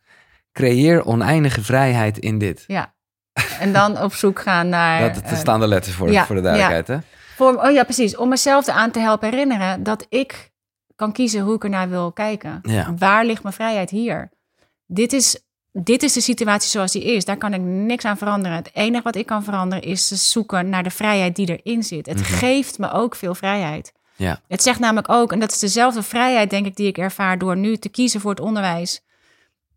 Creëer oneindige vrijheid in dit. Ja. En dan op zoek gaan naar... [laughs] Dat, staan de letters voor, ja, voor de duidelijkheid, hè? Voor, oh ja, precies. Om mezelf aan te helpen herinneren dat ik kan kiezen hoe ik ernaar wil kijken. Ja. Waar ligt mijn vrijheid hier? Dit is, dit is de situatie zoals die is. Daar kan ik niks aan veranderen. Het enige wat ik kan veranderen is te zoeken naar de vrijheid die erin zit. Het Mhm. geeft me ook veel vrijheid. Ja. Het zegt namelijk ook, en dat is dezelfde vrijheid, denk ik, die ik ervaar door nu te kiezen voor het onderwijs.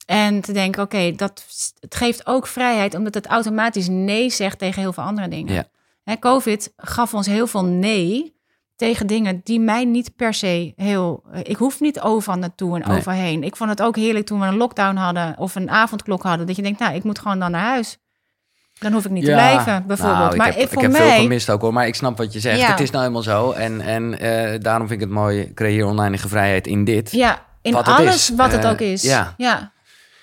En te denken, oké, dat het geeft ook vrijheid, omdat het automatisch nee zegt tegen heel veel andere dingen. Ja. Hè, COVID gaf ons heel veel nee tegen dingen die mij niet per se heel. Ik hoef niet overal naartoe en Nee. overheen. Ik vond het ook heerlijk toen we een lockdown hadden of een avondklok hadden, dat je denkt, nou, ik moet gewoon dan naar huis. Dan hoef ik niet te blijven, bijvoorbeeld. Nou, ik maar heb, ik, voor heb mij, veel gemist ook hoor, maar ik snap wat je zegt. Ja. Het is nou helemaal zo. En, en eh, daarom vind ik het mooi, creëer oneindige vrijheid in dit. Ja, in Wat alles wat het Eh, ook is. ja. ja.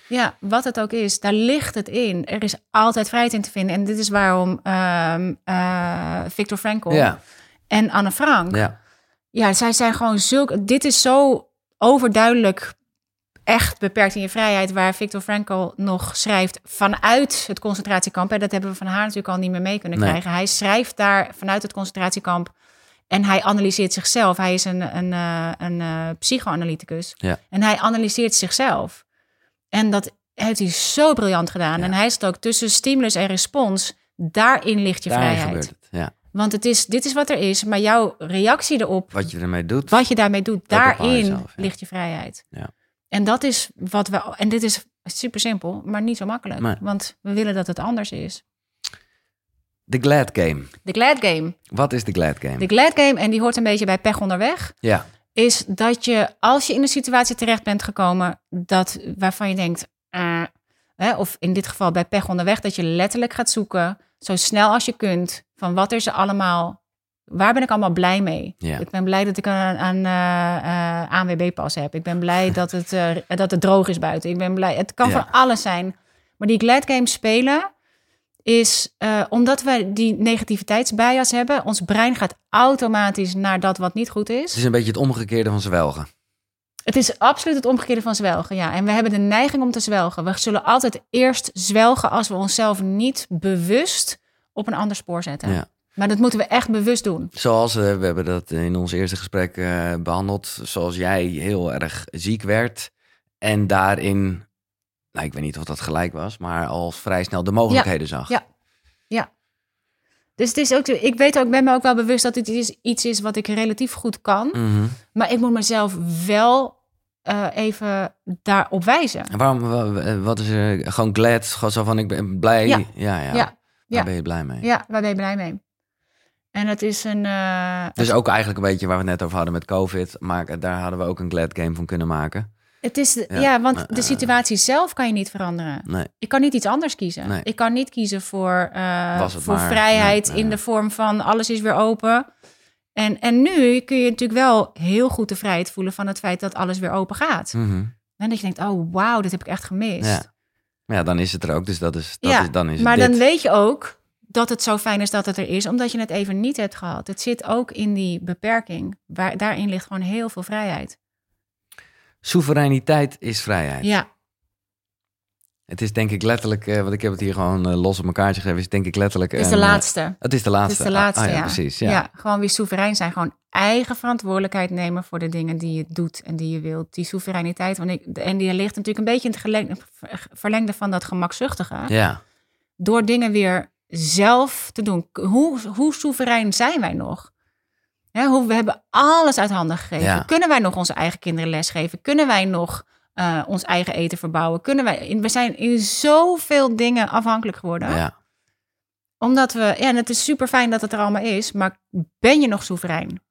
Ja, wat het ook is, daar ligt het in. Er is altijd vrijheid in te vinden. En dit is waarom ehm eh, Viktor Frankl Ja, en Anne Frank... ja. Ja, zij zijn gewoon zulke... Dit is zo overduidelijk echt beperkt in je vrijheid... waar Viktor Frankl nog schrijft vanuit het concentratiekamp. En dat hebben we van haar natuurlijk al niet meer mee kunnen Nee. krijgen. Hij schrijft daar vanuit het concentratiekamp... en hij analyseert zichzelf. Hij is een, een, eh, een, eh, psychoanalyticus. Ja. En hij analyseert zichzelf. En dat heeft hij zo briljant gedaan. Ja. En hij is ook tussen stimulus en respons... daarin ligt je Daarin vrijheid. gebeurt het. Ja. Want het is, dit is wat er is, maar jouw reactie erop, Wat je ermee doet. wat je daarmee doet, daarin ja. ligt je vrijheid. Ja. En dat is wat we, en dit is super simpel, maar niet zo makkelijk, want we willen dat het anders is. De Glad Game. De Glad Game. Wat is de Glad Game? De Glad Game, en die hoort een beetje bij pech onderweg, Ja, is dat je, als je in een situatie terecht bent gekomen, dat, waarvan je denkt, eh, hè, of in dit geval bij pech onderweg, dat je letterlijk gaat zoeken, zo snel als je kunt, van wat is er allemaal, waar ben ik allemaal blij mee? ja. Ik ben blij dat ik een, een eh, eh, ANWB-pas heb. Ik ben blij dat het, eh, dat het droog is buiten. Ik ben blij. Het kan Ja. van alles zijn. Maar die glad games spelen is omdat we die negativiteitsbias hebben. Ons brein gaat automatisch naar dat wat niet goed Het is. is een beetje het omgekeerde van zwelgen. Het is absoluut het omgekeerde van zwelgen, ja. En we hebben de neiging om te zwelgen. We zullen altijd eerst zwelgen als we onszelf niet bewust op een ander spoor zetten. Ja. Maar dat moeten we echt bewust doen. Zoals, eh, we hebben dat in ons eerste gesprek eh, behandeld, zoals jij heel erg ziek werd en daarin, nou ik weet niet of dat gelijk was, maar al vrij snel de mogelijkheden zag. Ja. Dus het is ook, ik weet ook, ik ben me ook wel bewust dat dit is, iets is wat ik relatief goed kan. Mhm. Maar ik moet mezelf wel eh, even daarop wijzen. En waarom, wa- wat is er, gewoon glad, gewoon zo van ik ben blij. Ja. Ja, ja. Ja. Daar Ja. ben je blij mee. Ja, waar ben je blij mee? En het is een... eh, Dus ook eigenlijk een beetje waar we het net over hadden met COVID, maar daar hadden we ook een glad game van kunnen maken. Het is, ja, Ja. want Eh, de situatie zelf kan je niet veranderen. Nee, Ik kan niet iets anders kiezen. Nee. Ik kan niet kiezen voor, eh, voor maar. vrijheid Nee, in de vorm van alles is weer open. En, en nu kun je natuurlijk wel heel goed de vrijheid voelen van het feit dat alles weer open gaat. Mhm. En dat je denkt, oh wauw, dit heb ik echt gemist. ja. Maar ja, dan is het er ook, dus dat is, dat Ja, is, dan is maar het dit. dan weet je ook dat het zo fijn is dat het er is, omdat je het even niet hebt gehad. Het zit ook in die beperking. Waar, daarin ligt gewoon heel veel vrijheid. Soevereiniteit is vrijheid. Ja, Het is denk ik letterlijk, eh, want ik heb het hier gewoon eh, los op elkaar geschreven, is denk ik letterlijk... het is de een, eh, laatste. het is de Het laatste. is de laatste, Ah, ah, ja. precies. Ja. Ja. gewoon weer soeverein zijn. Gewoon eigen verantwoordelijkheid nemen voor de dingen die je doet en die je wilt. Die soevereiniteit. Want ik, en die ligt natuurlijk een beetje in het verlengde van dat gemakzuchtige. ja. Door dingen weer zelf te doen. Hoe, hoe soeverein zijn wij nog? Hè, hoe, we hebben alles uit handen gegeven. Ja. Kunnen wij nog onze eigen kinderen lesgeven? Kunnen wij nog eh, ons eigen eten verbouwen? Kunnen wij, we zijn in zoveel dingen afhankelijk geworden. ja. Omdat we, ja, en het is super fijn dat het er allemaal is, maar ben je nog soeverein?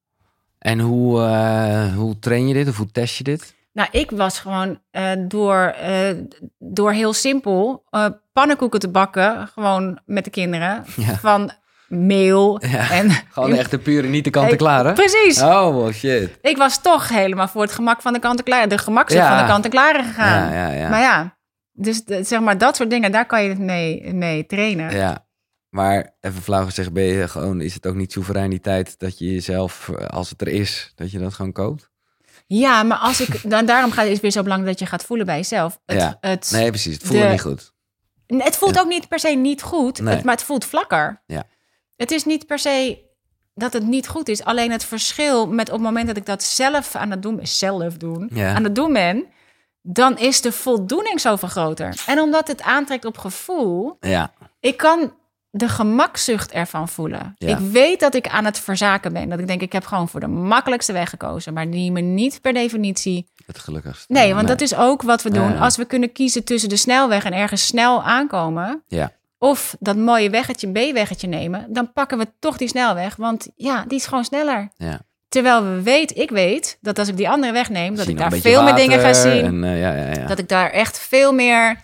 En hoe, eh, hoe train je dit of hoe test je dit? Nou, ik was gewoon eh, door, door heel simpel eh, pannenkoeken te bakken, gewoon met de kinderen, Ja. van meel. Ja, En, [laughs] Gewoon echt de pure niet de kant-en-klaar, hè? Precies. Oh, shit. Ik was toch helemaal voor het gemak van de kant-en-klaar, de gemakzucht Ja. van de kant-en-klare gegaan. Ja. Maar ja, dus zeg maar dat soort dingen, daar kan je het mee, mee trainen. Ja. Maar even flauw gezegd, ben je gewoon, is het ook niet soevereiniteit dat je jezelf, als het er is, dat je dat gewoon koopt? Ja, maar als ik, [laughs] dan, daarom gaat het weer zo belangrijk dat je gaat voelen bij jezelf. Het, Ja. het, Nee, precies. Het voelt De- niet goed. Het voelt ook niet per se niet goed, Nee. het, maar het voelt vlakker. Ja. Het is niet per se dat het niet goed is. Alleen het verschil met op het moment dat ik dat zelf aan het doen zelf doen, Ja. aan het doen ben, dan is de voldoening zoveel groter. En omdat het aantrekt op gevoel, Ja, ik kan de gemakzucht ervan voelen. Ja. Ik weet dat ik aan het verzaken ben. Dat ik denk, ik heb gewoon voor de makkelijkste weg gekozen. Maar die me niet per definitie het gelukkigste. Nee, want dat is ook wat we doen. Als we kunnen kiezen tussen de snelweg en ergens snel aankomen. Ja. Of dat mooie weggetje, B-weggetje nemen. Dan pakken we toch die snelweg. Want ja, die is gewoon sneller. Ja. Terwijl we weet, ik weet, dat als ik die andere weg neem, dat ik daar veel meer dingen ga zien. En, eh, ja, ja, ja. Dat ik daar echt veel meer.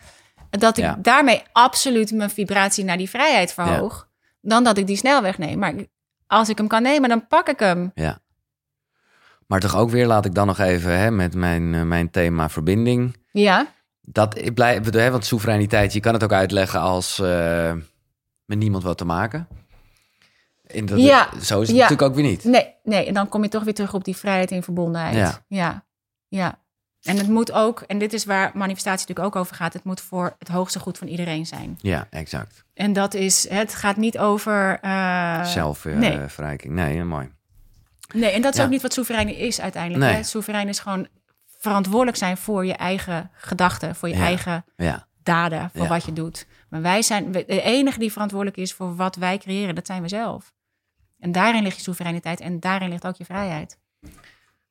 Dat ik Ja. daarmee absoluut mijn vibratie naar die vrijheid verhoog. Dan dat ik die snelweg neem. Maar als ik hem kan nemen, dan pak ik hem. Maar toch ook weer, laat ik dan nog even hè, met mijn, eh, mijn thema verbinding. Ja, Dat ik blijf, bedoel, hè, want soevereiniteit, je kan het ook uitleggen als eh, met niemand wat te maken. In dat, Ja, Zo is het ja. natuurlijk ook weer niet. Nee, nee, en dan kom je toch weer terug op die vrijheid en verbondenheid. Ja. ja, ja. En het moet ook, en dit is waar manifestatie natuurlijk ook over gaat, het moet voor het hoogste goed van iedereen zijn. Ja, exact. En dat is, het gaat niet over. eh, Zelfverrijking. nee. mooi. Nee, en dat is Ja. ook niet wat soeverein is uiteindelijk. Nee. Hè? Soeverein is gewoon verantwoordelijk zijn voor je eigen gedachten, voor je Ja. eigen Ja, daden, voor Ja. wat je doet. Maar wij zijn, de enige die verantwoordelijk is voor wat wij creëren, dat zijn we zelf. En daarin ligt je soevereiniteit en daarin ligt ook je vrijheid.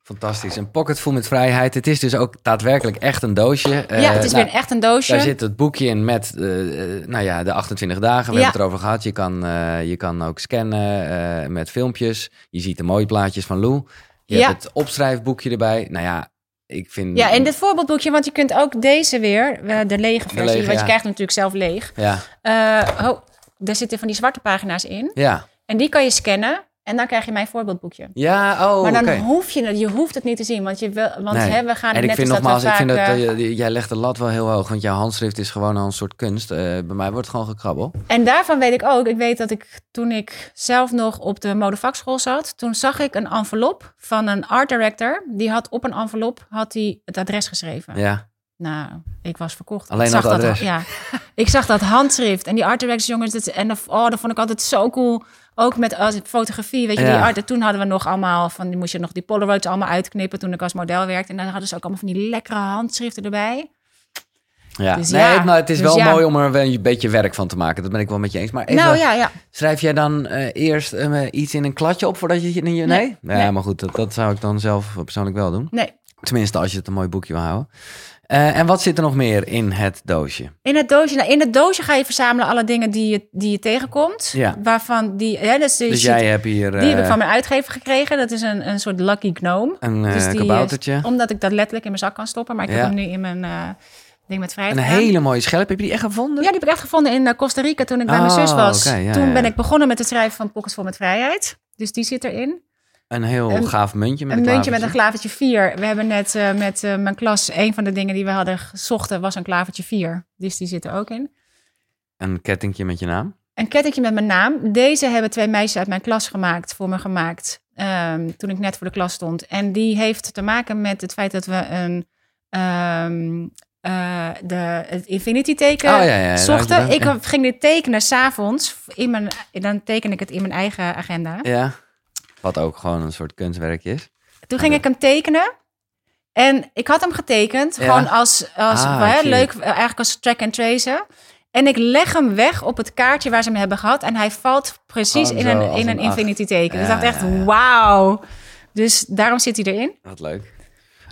fantastisch. Een pocket vol met vrijheid. Het is dus ook daadwerkelijk echt een doosje. ja, Eh, het is nou, weer echt een doosje. Daar zit het boekje in met eh, eh, nou ja, de 28 dagen. We Ja. hebben het erover gehad. Je kan, eh, je kan ook scannen eh, met filmpjes. Je ziet de mooie plaatjes van Lou. Je Ja. hebt het opschrijfbouwje erbij. Nou ja, ik vind... Ja, en dit voorbeeldboekje, want je kunt ook deze weer, eh, de lege versie, lege, want ja. je krijgt hem natuurlijk zelf leeg. Ja, oh, daar zitten van die zwarte pagina's in. ja, En die kan je scannen. En dan krijg je mijn voorbeeldboekje. Ja, oh, maar dan hoef je het, je hoeft het niet te zien, want je wil, want Nee. hè, we gaan En ik net vind nogmaals, ik vind dat eh, jij legt de lat wel heel hoog. Want jouw handschrift is gewoon al een soort kunst. Eh, bij mij wordt het gewoon gekrabbel. En daarvan weet ik ook, ik weet dat ik toen ik zelf nog op de modevakschool zat, toen zag ik een envelop van een art director. Die had op een envelop had hij het adres geschreven. Ja. Nou, ik was verkocht. Alleen ik nog zag dat, adres. Ja, ik zag dat handschrift en die art directors jongens. Dat, en dat, oh, dat vond ik altijd zo cool. Ook met als fotografie, weet je, Ja. die art. Toen hadden we nog allemaal van, die moest je nog die Polaroids allemaal uitknippen toen ik als model werkte. En dan hadden ze ook allemaal van die lekkere handschriften erbij. Ja, Dus nee, ja, het is dus wel ja. mooi om er wel een beetje werk van te maken. Dat ben ik wel met je eens. Maar even, Nou ja, schrijf jij dan eh, eerst eh, iets in een kladje op voordat je het in je... Nee? Nee, Ja, nee. maar goed, dat, dat zou ik dan zelf persoonlijk wel doen. Nee. Tenminste, als je het een mooi boekje wil houden. Eh, en wat zit er nog meer in het doosje? In het doosje, nou, in het doosje ga je verzamelen alle dingen die je, die je tegenkomt. Ja. Waarvan die, hè, dus, Dus ziet- jij hebt hier die heb ik eh, van mijn uitgever gekregen. Dat is een, een soort lucky gnome. een Dus die, kaboutertje. eh, omdat ik dat letterlijk in mijn zak kan stoppen. Maar ik Ja. heb hem nu in mijn ding met vrijheid Een hele mooie schelp. Heb je die echt gevonden? Ja, die heb ik echt gevonden in Costa Rica toen ik bij mijn Oh, zus was. oké, ja, toen ben ik begonnen met het schrijven van Pockets vol met vrijheid. Dus die zit erin. Een heel Een- gaaf muntje met een een muntje met een klavertje. klavertje 4. We hebben net eh, met eh, mijn klas, een van de dingen die we hadden gezocht was een klavertje 4. Dus die zit er ook in. Een kettingje met je naam. Een kettingje met mijn naam. Deze hebben twee meisjes uit mijn klas gemaakt, voor me gemaakt. ehm, toen ik net voor de klas stond. En die heeft te maken met het feit dat we een. ehm, eh, de, het infinity teken Oh, ja, ja, zochten. Ik ging dit tekenen s'avonds. in mijn Dan teken ik het in mijn eigen agenda. Ja. Wat ook gewoon een soort kunstwerkje is. Toen ging ik hem tekenen. En ik had hem getekend, Ja. gewoon als, als Ah, hè, leuk, eh, eigenlijk als track and trace. En ik leg hem weg op het kaartje waar ze hem hebben gehad. En hij valt precies Gewoon in een, in een een infinity teken. dus ik dacht echt, ja, wauw. Dus daarom zit hij erin. Wat leuk.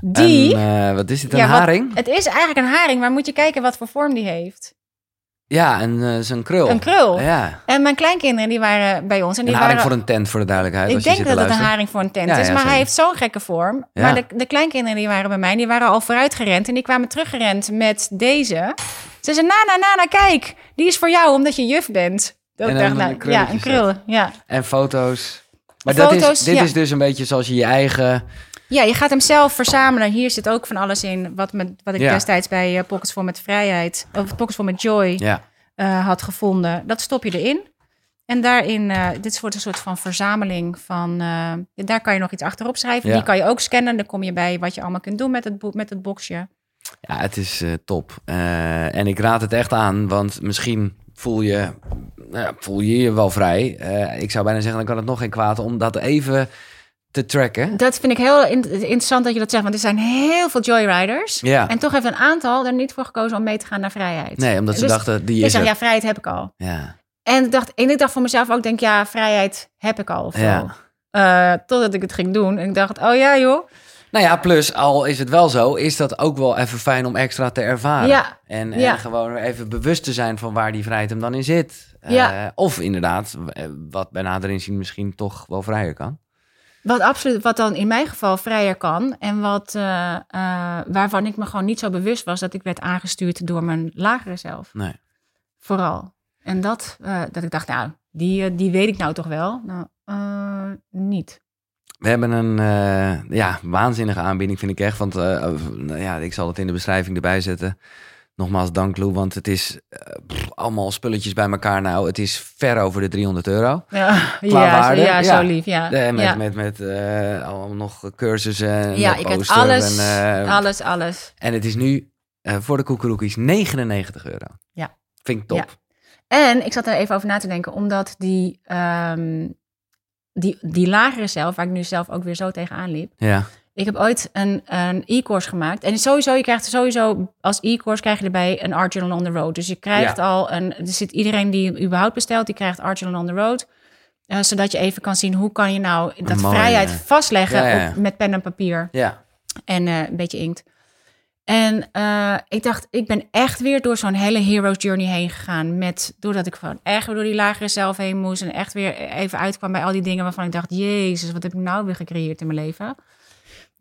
Die, En, eh, wat is dit, een wat- haring? het is eigenlijk een haring, maar moet je kijken wat voor vorm die heeft. Ja, en eh, zo'n krul. Een krul. Ja. En mijn kleinkinderen die waren bij ons. En Een die haring waren, voor een tent, voor de duidelijkheid. Ik als je denk zit dat het een haring voor een tent Ja, is, ja, maar hij heeft zo'n gekke vorm. Maar de, de kleinkinderen die waren bij mij, die waren al vooruit gerend en die kwamen teruggerend met deze. Ze zeiden, Nana, Nana, kijk, die is voor jou omdat je juf bent. Dat En dacht, een nou, ja, een krul. Ja. En foto's. Maar dat is, dit is dus een beetje zoals je je eigen... ja, je gaat hem zelf verzamelen. Hier zit ook van alles in wat, me, wat ik Ja. destijds bij eh, Pockets voor met Vrijheid, of Pockets voor met Joy Ja, eh, had gevonden. Dat stop je erin. En daarin, eh, dit wordt een soort van verzameling van, daar kan je nog iets achterop schrijven. Ja. Die kan je ook scannen. Dan kom je bij wat je allemaal kunt doen met het, met het boxje. ja het is top. En ik raad het echt aan, want misschien voel je nou ja, voel je, je wel vrij. Ik zou bijna zeggen, dan kan het nog geen kwaad om dat even te tracken. Dat vind ik heel in- interessant dat je dat zegt. Want er zijn heel veel joyriders. Ja. En toch heeft een aantal er niet voor gekozen om mee te gaan naar vrijheid. Nee, omdat ze Dus dachten, die is zeg, er. ja, vrijheid heb ik al. Ja. En ik dacht, en ik dacht voor mezelf ook, denk ja, vrijheid heb ik al. Ja. Eh, totdat ik het ging doen. En ik dacht, oh ja joh. Nou ja, plus, al is het wel zo, is dat ook wel even fijn om extra te ervaren. Ja. En, en Ja. gewoon even bewust te zijn van waar die vrijheid hem dan in zit. Eh, Ja. of inderdaad, eh, wat bij nader inzien misschien toch wel vrijer kan. Wat absoluut, wat dan in mijn geval vrijer kan. En wat, eh, eh, waarvan ik me gewoon niet zo bewust was dat ik werd aangestuurd door mijn lagere zelf. Nee. Vooral. En dat, eh, dat ik dacht, nou, die, die weet ik nou toch wel. Nou, niet. We hebben een ja, waanzinnige aanbieding, vind ik echt. Want nou ja, ik zal het in de beschrijving erbij zetten. Nogmaals, dank Lou, want het is eh, pff, allemaal spulletjes bij elkaar nou. Het is ver over de 300 euro. Ja, ja, waarde, zo, ja, ja. zo lief. Ja, Eh, met ja. met, met eh, allemaal nog cursussen en ja ik heb alles, En, eh, alles, alles. en het is nu eh, voor de koekeroekies 99 euro. Ja. Vind ik top. En ik zat er even over na te denken, omdat die, ehm, die, die lagere zelf, waar ik nu zelf ook weer zo tegenaan liep. Ja. Ik heb ooit een, een e-course gemaakt. En sowieso, je krijgt sowieso als e-course krijg je erbij een Art Journal on the Road. Dus je krijgt Ja. al een, er zit iedereen die überhaupt bestelt, die krijgt Art Journal on the Road. Eh, zodat je even kan zien hoe kan je nou dat vrijheid vastleggen Ja. Op, met pen en papier Ja. en eh, een beetje inkt. En eh, ik dacht, ik ben echt weer door zo'n hele hero's journey heen gegaan. Met, doordat ik gewoon echt weer door die lagere zelf heen moest. En echt weer even uitkwam bij al die dingen waarvan ik dacht... Jezus, wat heb ik nou weer gecreëerd in mijn leven?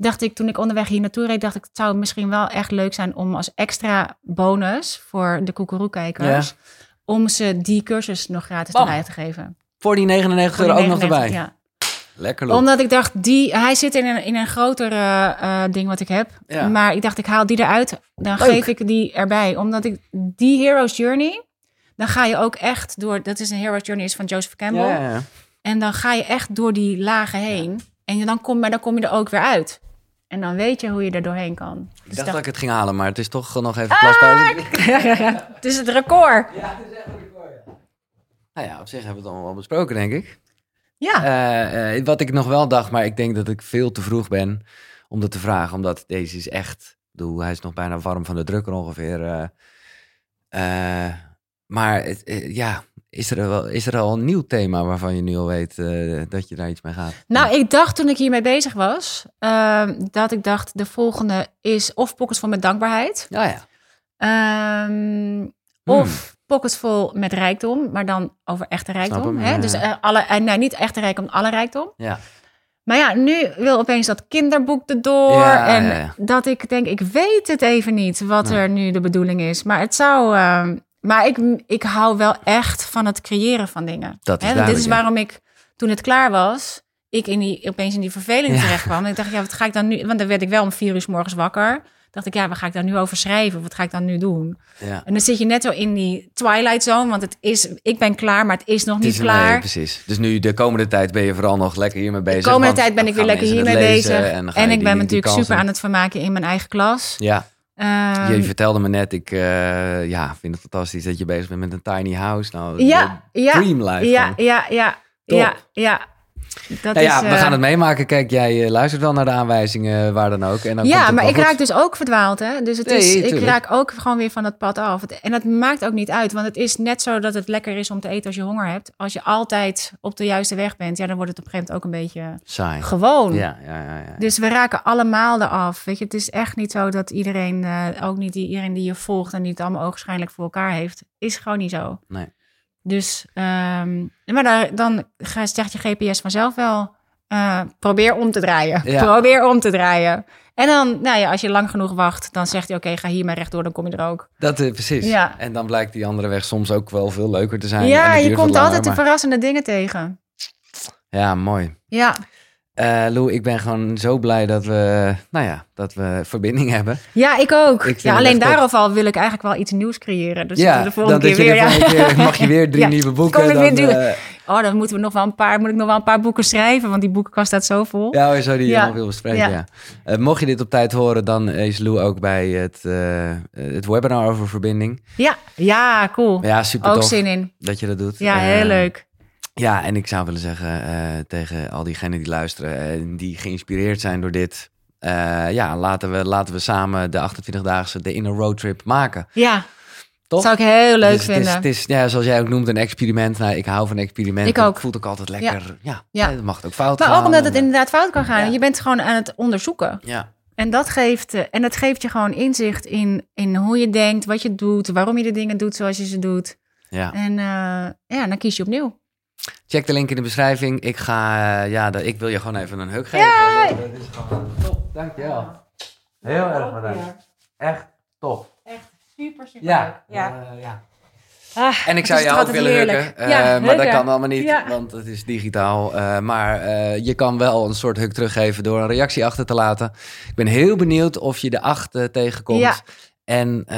Dacht ik, toen ik onderweg hier naartoe reed, dacht ik... Het zou misschien wel echt leuk zijn om als extra bonus voor de koekeroe-kijkers... om ze die cursus nog gratis Bam. erbij te geven. Voor die 99 Voor euro ook nog 99, erbij. Ja. Lekker. Omdat ik dacht, die, hij zit in een, in een groter eh, ding wat ik heb. Ja. Maar ik dacht, ik haal die eruit. Dan Leuk. geef ik die erbij. Omdat ik die Hero's Journey, dan ga je ook echt door. Dat is een Hero's Journey is van Joseph Campbell. Ja, ja, ja. En dan ga je echt door die lagen heen. En dan kom, maar dan kom je er ook weer uit. En dan weet je hoe je er doorheen kan. Ik Dus dacht dat- dat ik het ging halen, maar het is toch nog even plaspauze. [laughs] het is het record. Nou ja, op zich hebben we het allemaal wel besproken, denk ik. Ja. Eh, eh, wat ik nog wel dacht, maar ik denk dat ik veel te vroeg ben om dat te vragen. Omdat deze is echt, bedoel, hij is nog bijna warm van de drukker ongeveer. eh. Eh, maar het, ja, is er, wel, is er al een nieuw thema waarvan je nu al weet eh, dat je daar iets mee gaat? Nou, ik dacht toen ik hiermee bezig was, ehm, dat ik dacht de volgende is of Pockets vol met dankbaarheid. Ja, ja. Ehm, Of Pockets vol met rijkdom, maar dan over echte rijkdom. hem, hè? ja. Dus eh, alle, eh, nee, niet echte rijkdom, alle rijkdom. Ja. Maar ja, nu wil opeens dat kinderboek erdoor. Ja, en ja, dat ik denk, ik weet het even niet wat er nu de bedoeling is. Maar het zou. Maar ik, ik hou wel echt van het creëren van dingen. Dat is Hè, dit is waarom ik, toen het klaar was, ik in die, opeens in die verveling Ja. terecht kwam. En ik dacht, ja, wat ga ik dan nu? Want dan werd ik wel om vier uur 's morgens wakker. Dacht ik, ja, wat ga ik daar nu over schrijven? Wat ga ik dan nu doen? ja. En dan zit je net zo in die twilight zone, want het is, ik ben klaar, maar het is nog Het niet is- klaar. nee, precies. Dus nu de komende tijd ben je vooral nog lekker hiermee bezig. De komende tijd ben ik weer lekker hiermee bezig. En, ik ben die natuurlijk super aan het vermaken in mijn eigen klas. Ja, Ehm, je vertelde me net, ik eh, ja, vind het fantastisch dat je bezig bent met een tiny house. Nou, ja, dream life. ja, ja, ja, Top. ja, ja. Dat Nou ja, is, we eh, gaan het meemaken. Kijk, jij eh, luistert wel naar de aanwijzingen, waar dan ook. En dan Ja, maar ik goed. raak dus ook verdwaald, hè. Dus het Nee, is, ik raak ook gewoon weer van het pad af. En dat maakt ook niet uit, want het is net zo dat het lekker is om te eten als je honger hebt. Als je altijd op de juiste weg bent, ja, dan wordt het op een gegeven moment ook een beetje Saai. gewoon. Ja, ja, ja. ja. Dus we raken allemaal eraf. Weet je, het is echt niet zo dat iedereen, eh, ook niet die, iedereen die je volgt en die het allemaal ogenschijnlijk voor elkaar heeft, is gewoon niet zo. Nee. Dus, ehm, maar daar, dan zegt je GPS vanzelf wel, eh, probeer om te draaien. Ja. Probeer om te draaien. En dan, nou ja, als je lang genoeg wacht, dan zegt hij, oké, ga hier maar rechtdoor, dan kom je er ook. Dat is precies. Ja. En dan blijkt die andere weg soms ook wel veel leuker te zijn. ja, je komt langer, altijd de verrassende dingen tegen. Ja, mooi. Ja, Eh Lou, ik ben gewoon zo blij dat we, nou ja, dat we verbinding hebben. ja ik ook. ja, alleen daarof al wil ik eigenlijk wel iets nieuws creëren. Dus ja, de volgende keer weer. Ja. keer mag je weer drie [laughs] Ja. nieuwe boeken. Weer dan, eh, Oh, dan moeten we nog wel een paar, moet ik nog wel een paar boeken schrijven, want die boekenkast staat zo vol. Ja, zou die Ja. helemaal wil bespreken, ja. Eh, mocht je dit op tijd horen, dan is Lou ook bij het, het webinar over verbinding. Ja, ja, cool. Ja, super ook tof zin in. dat je dat doet. Ja, heel leuk. Ja, en ik zou willen zeggen eh, tegen al diegenen die luisteren en die geïnspireerd zijn door dit. eh, ja, laten we, laten we samen de 28-daagse, de inner roadtrip maken. Ja, Toch? zou ik heel leuk Dus het is, vinden. het is, ja, zoals jij ook noemt, een experiment. Nou, ik hou van experimenten. Ik ook. Het voelt ook altijd lekker. Ja, Ja. het mag ook fout maar gaan. ook omdat het en, inderdaad fout kan gaan. Ja. Je bent gewoon aan het onderzoeken. Ja, En dat geeft, eh, en dat geeft je gewoon inzicht in, in hoe je denkt, wat je doet, waarom je de dingen doet zoals je ze doet. ja. En eh, ja, dan kies je opnieuw. Check de link in de beschrijving. Ik ga, eh, ja, de- ik wil je gewoon even een hug geven. Ja. Dat is gewoon top. Dankjewel. Heel erg bedankt. Echt top. Echt super, super Ja. ja. Eh, ja. Ah, En ik zou jou ook willen heerlijk. huggen, eh, Ja, maar dat kan allemaal niet, Ja. want het is digitaal. Eh, maar eh, je kan wel een soort hug teruggeven door een reactie achter te laten. Ik ben heel benieuwd of je de acht tegenkomt. Ja. En eh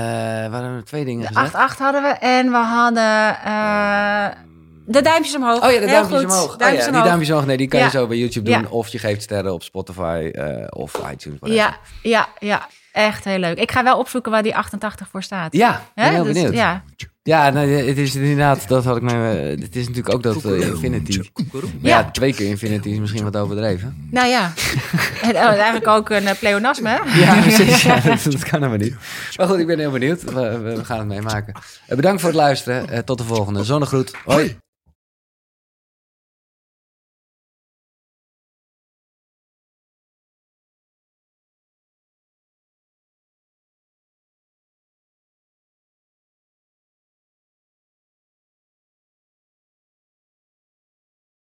we hadden twee dingen De gezegd. 8-8 hadden we en we hadden eh, de duimpjes omhoog. Oh ja, de Heel duimpjes omhoog. Oh ja, die duimpjes omhoog. Nee, die kan je zo bij YouTube doen. Of je geeft sterren op Spotify eh, of iTunes. whatever. Ja, ja, ja. Echt heel leuk. Ik ga wel opzoeken waar die 88 voor staat. Ja, ben heel Dus, benieuwd. Ja, Ja, het is inderdaad, dat had ik me. eh, Het is natuurlijk ook dat eh, Infinity. Maar ja. Ja. twee keer Infinity is misschien wat overdreven. nou ja. [laughs] En, oh, eigenlijk ook een eh, pleonasme, hè? Ja, [laughs] precies. Ja, dat, dat kan helemaal niet. Maar goed, ik ben heel benieuwd. We, gaan het meemaken. Bedankt voor het luisteren. Tot de volgende. Zonnegroet. Hoi.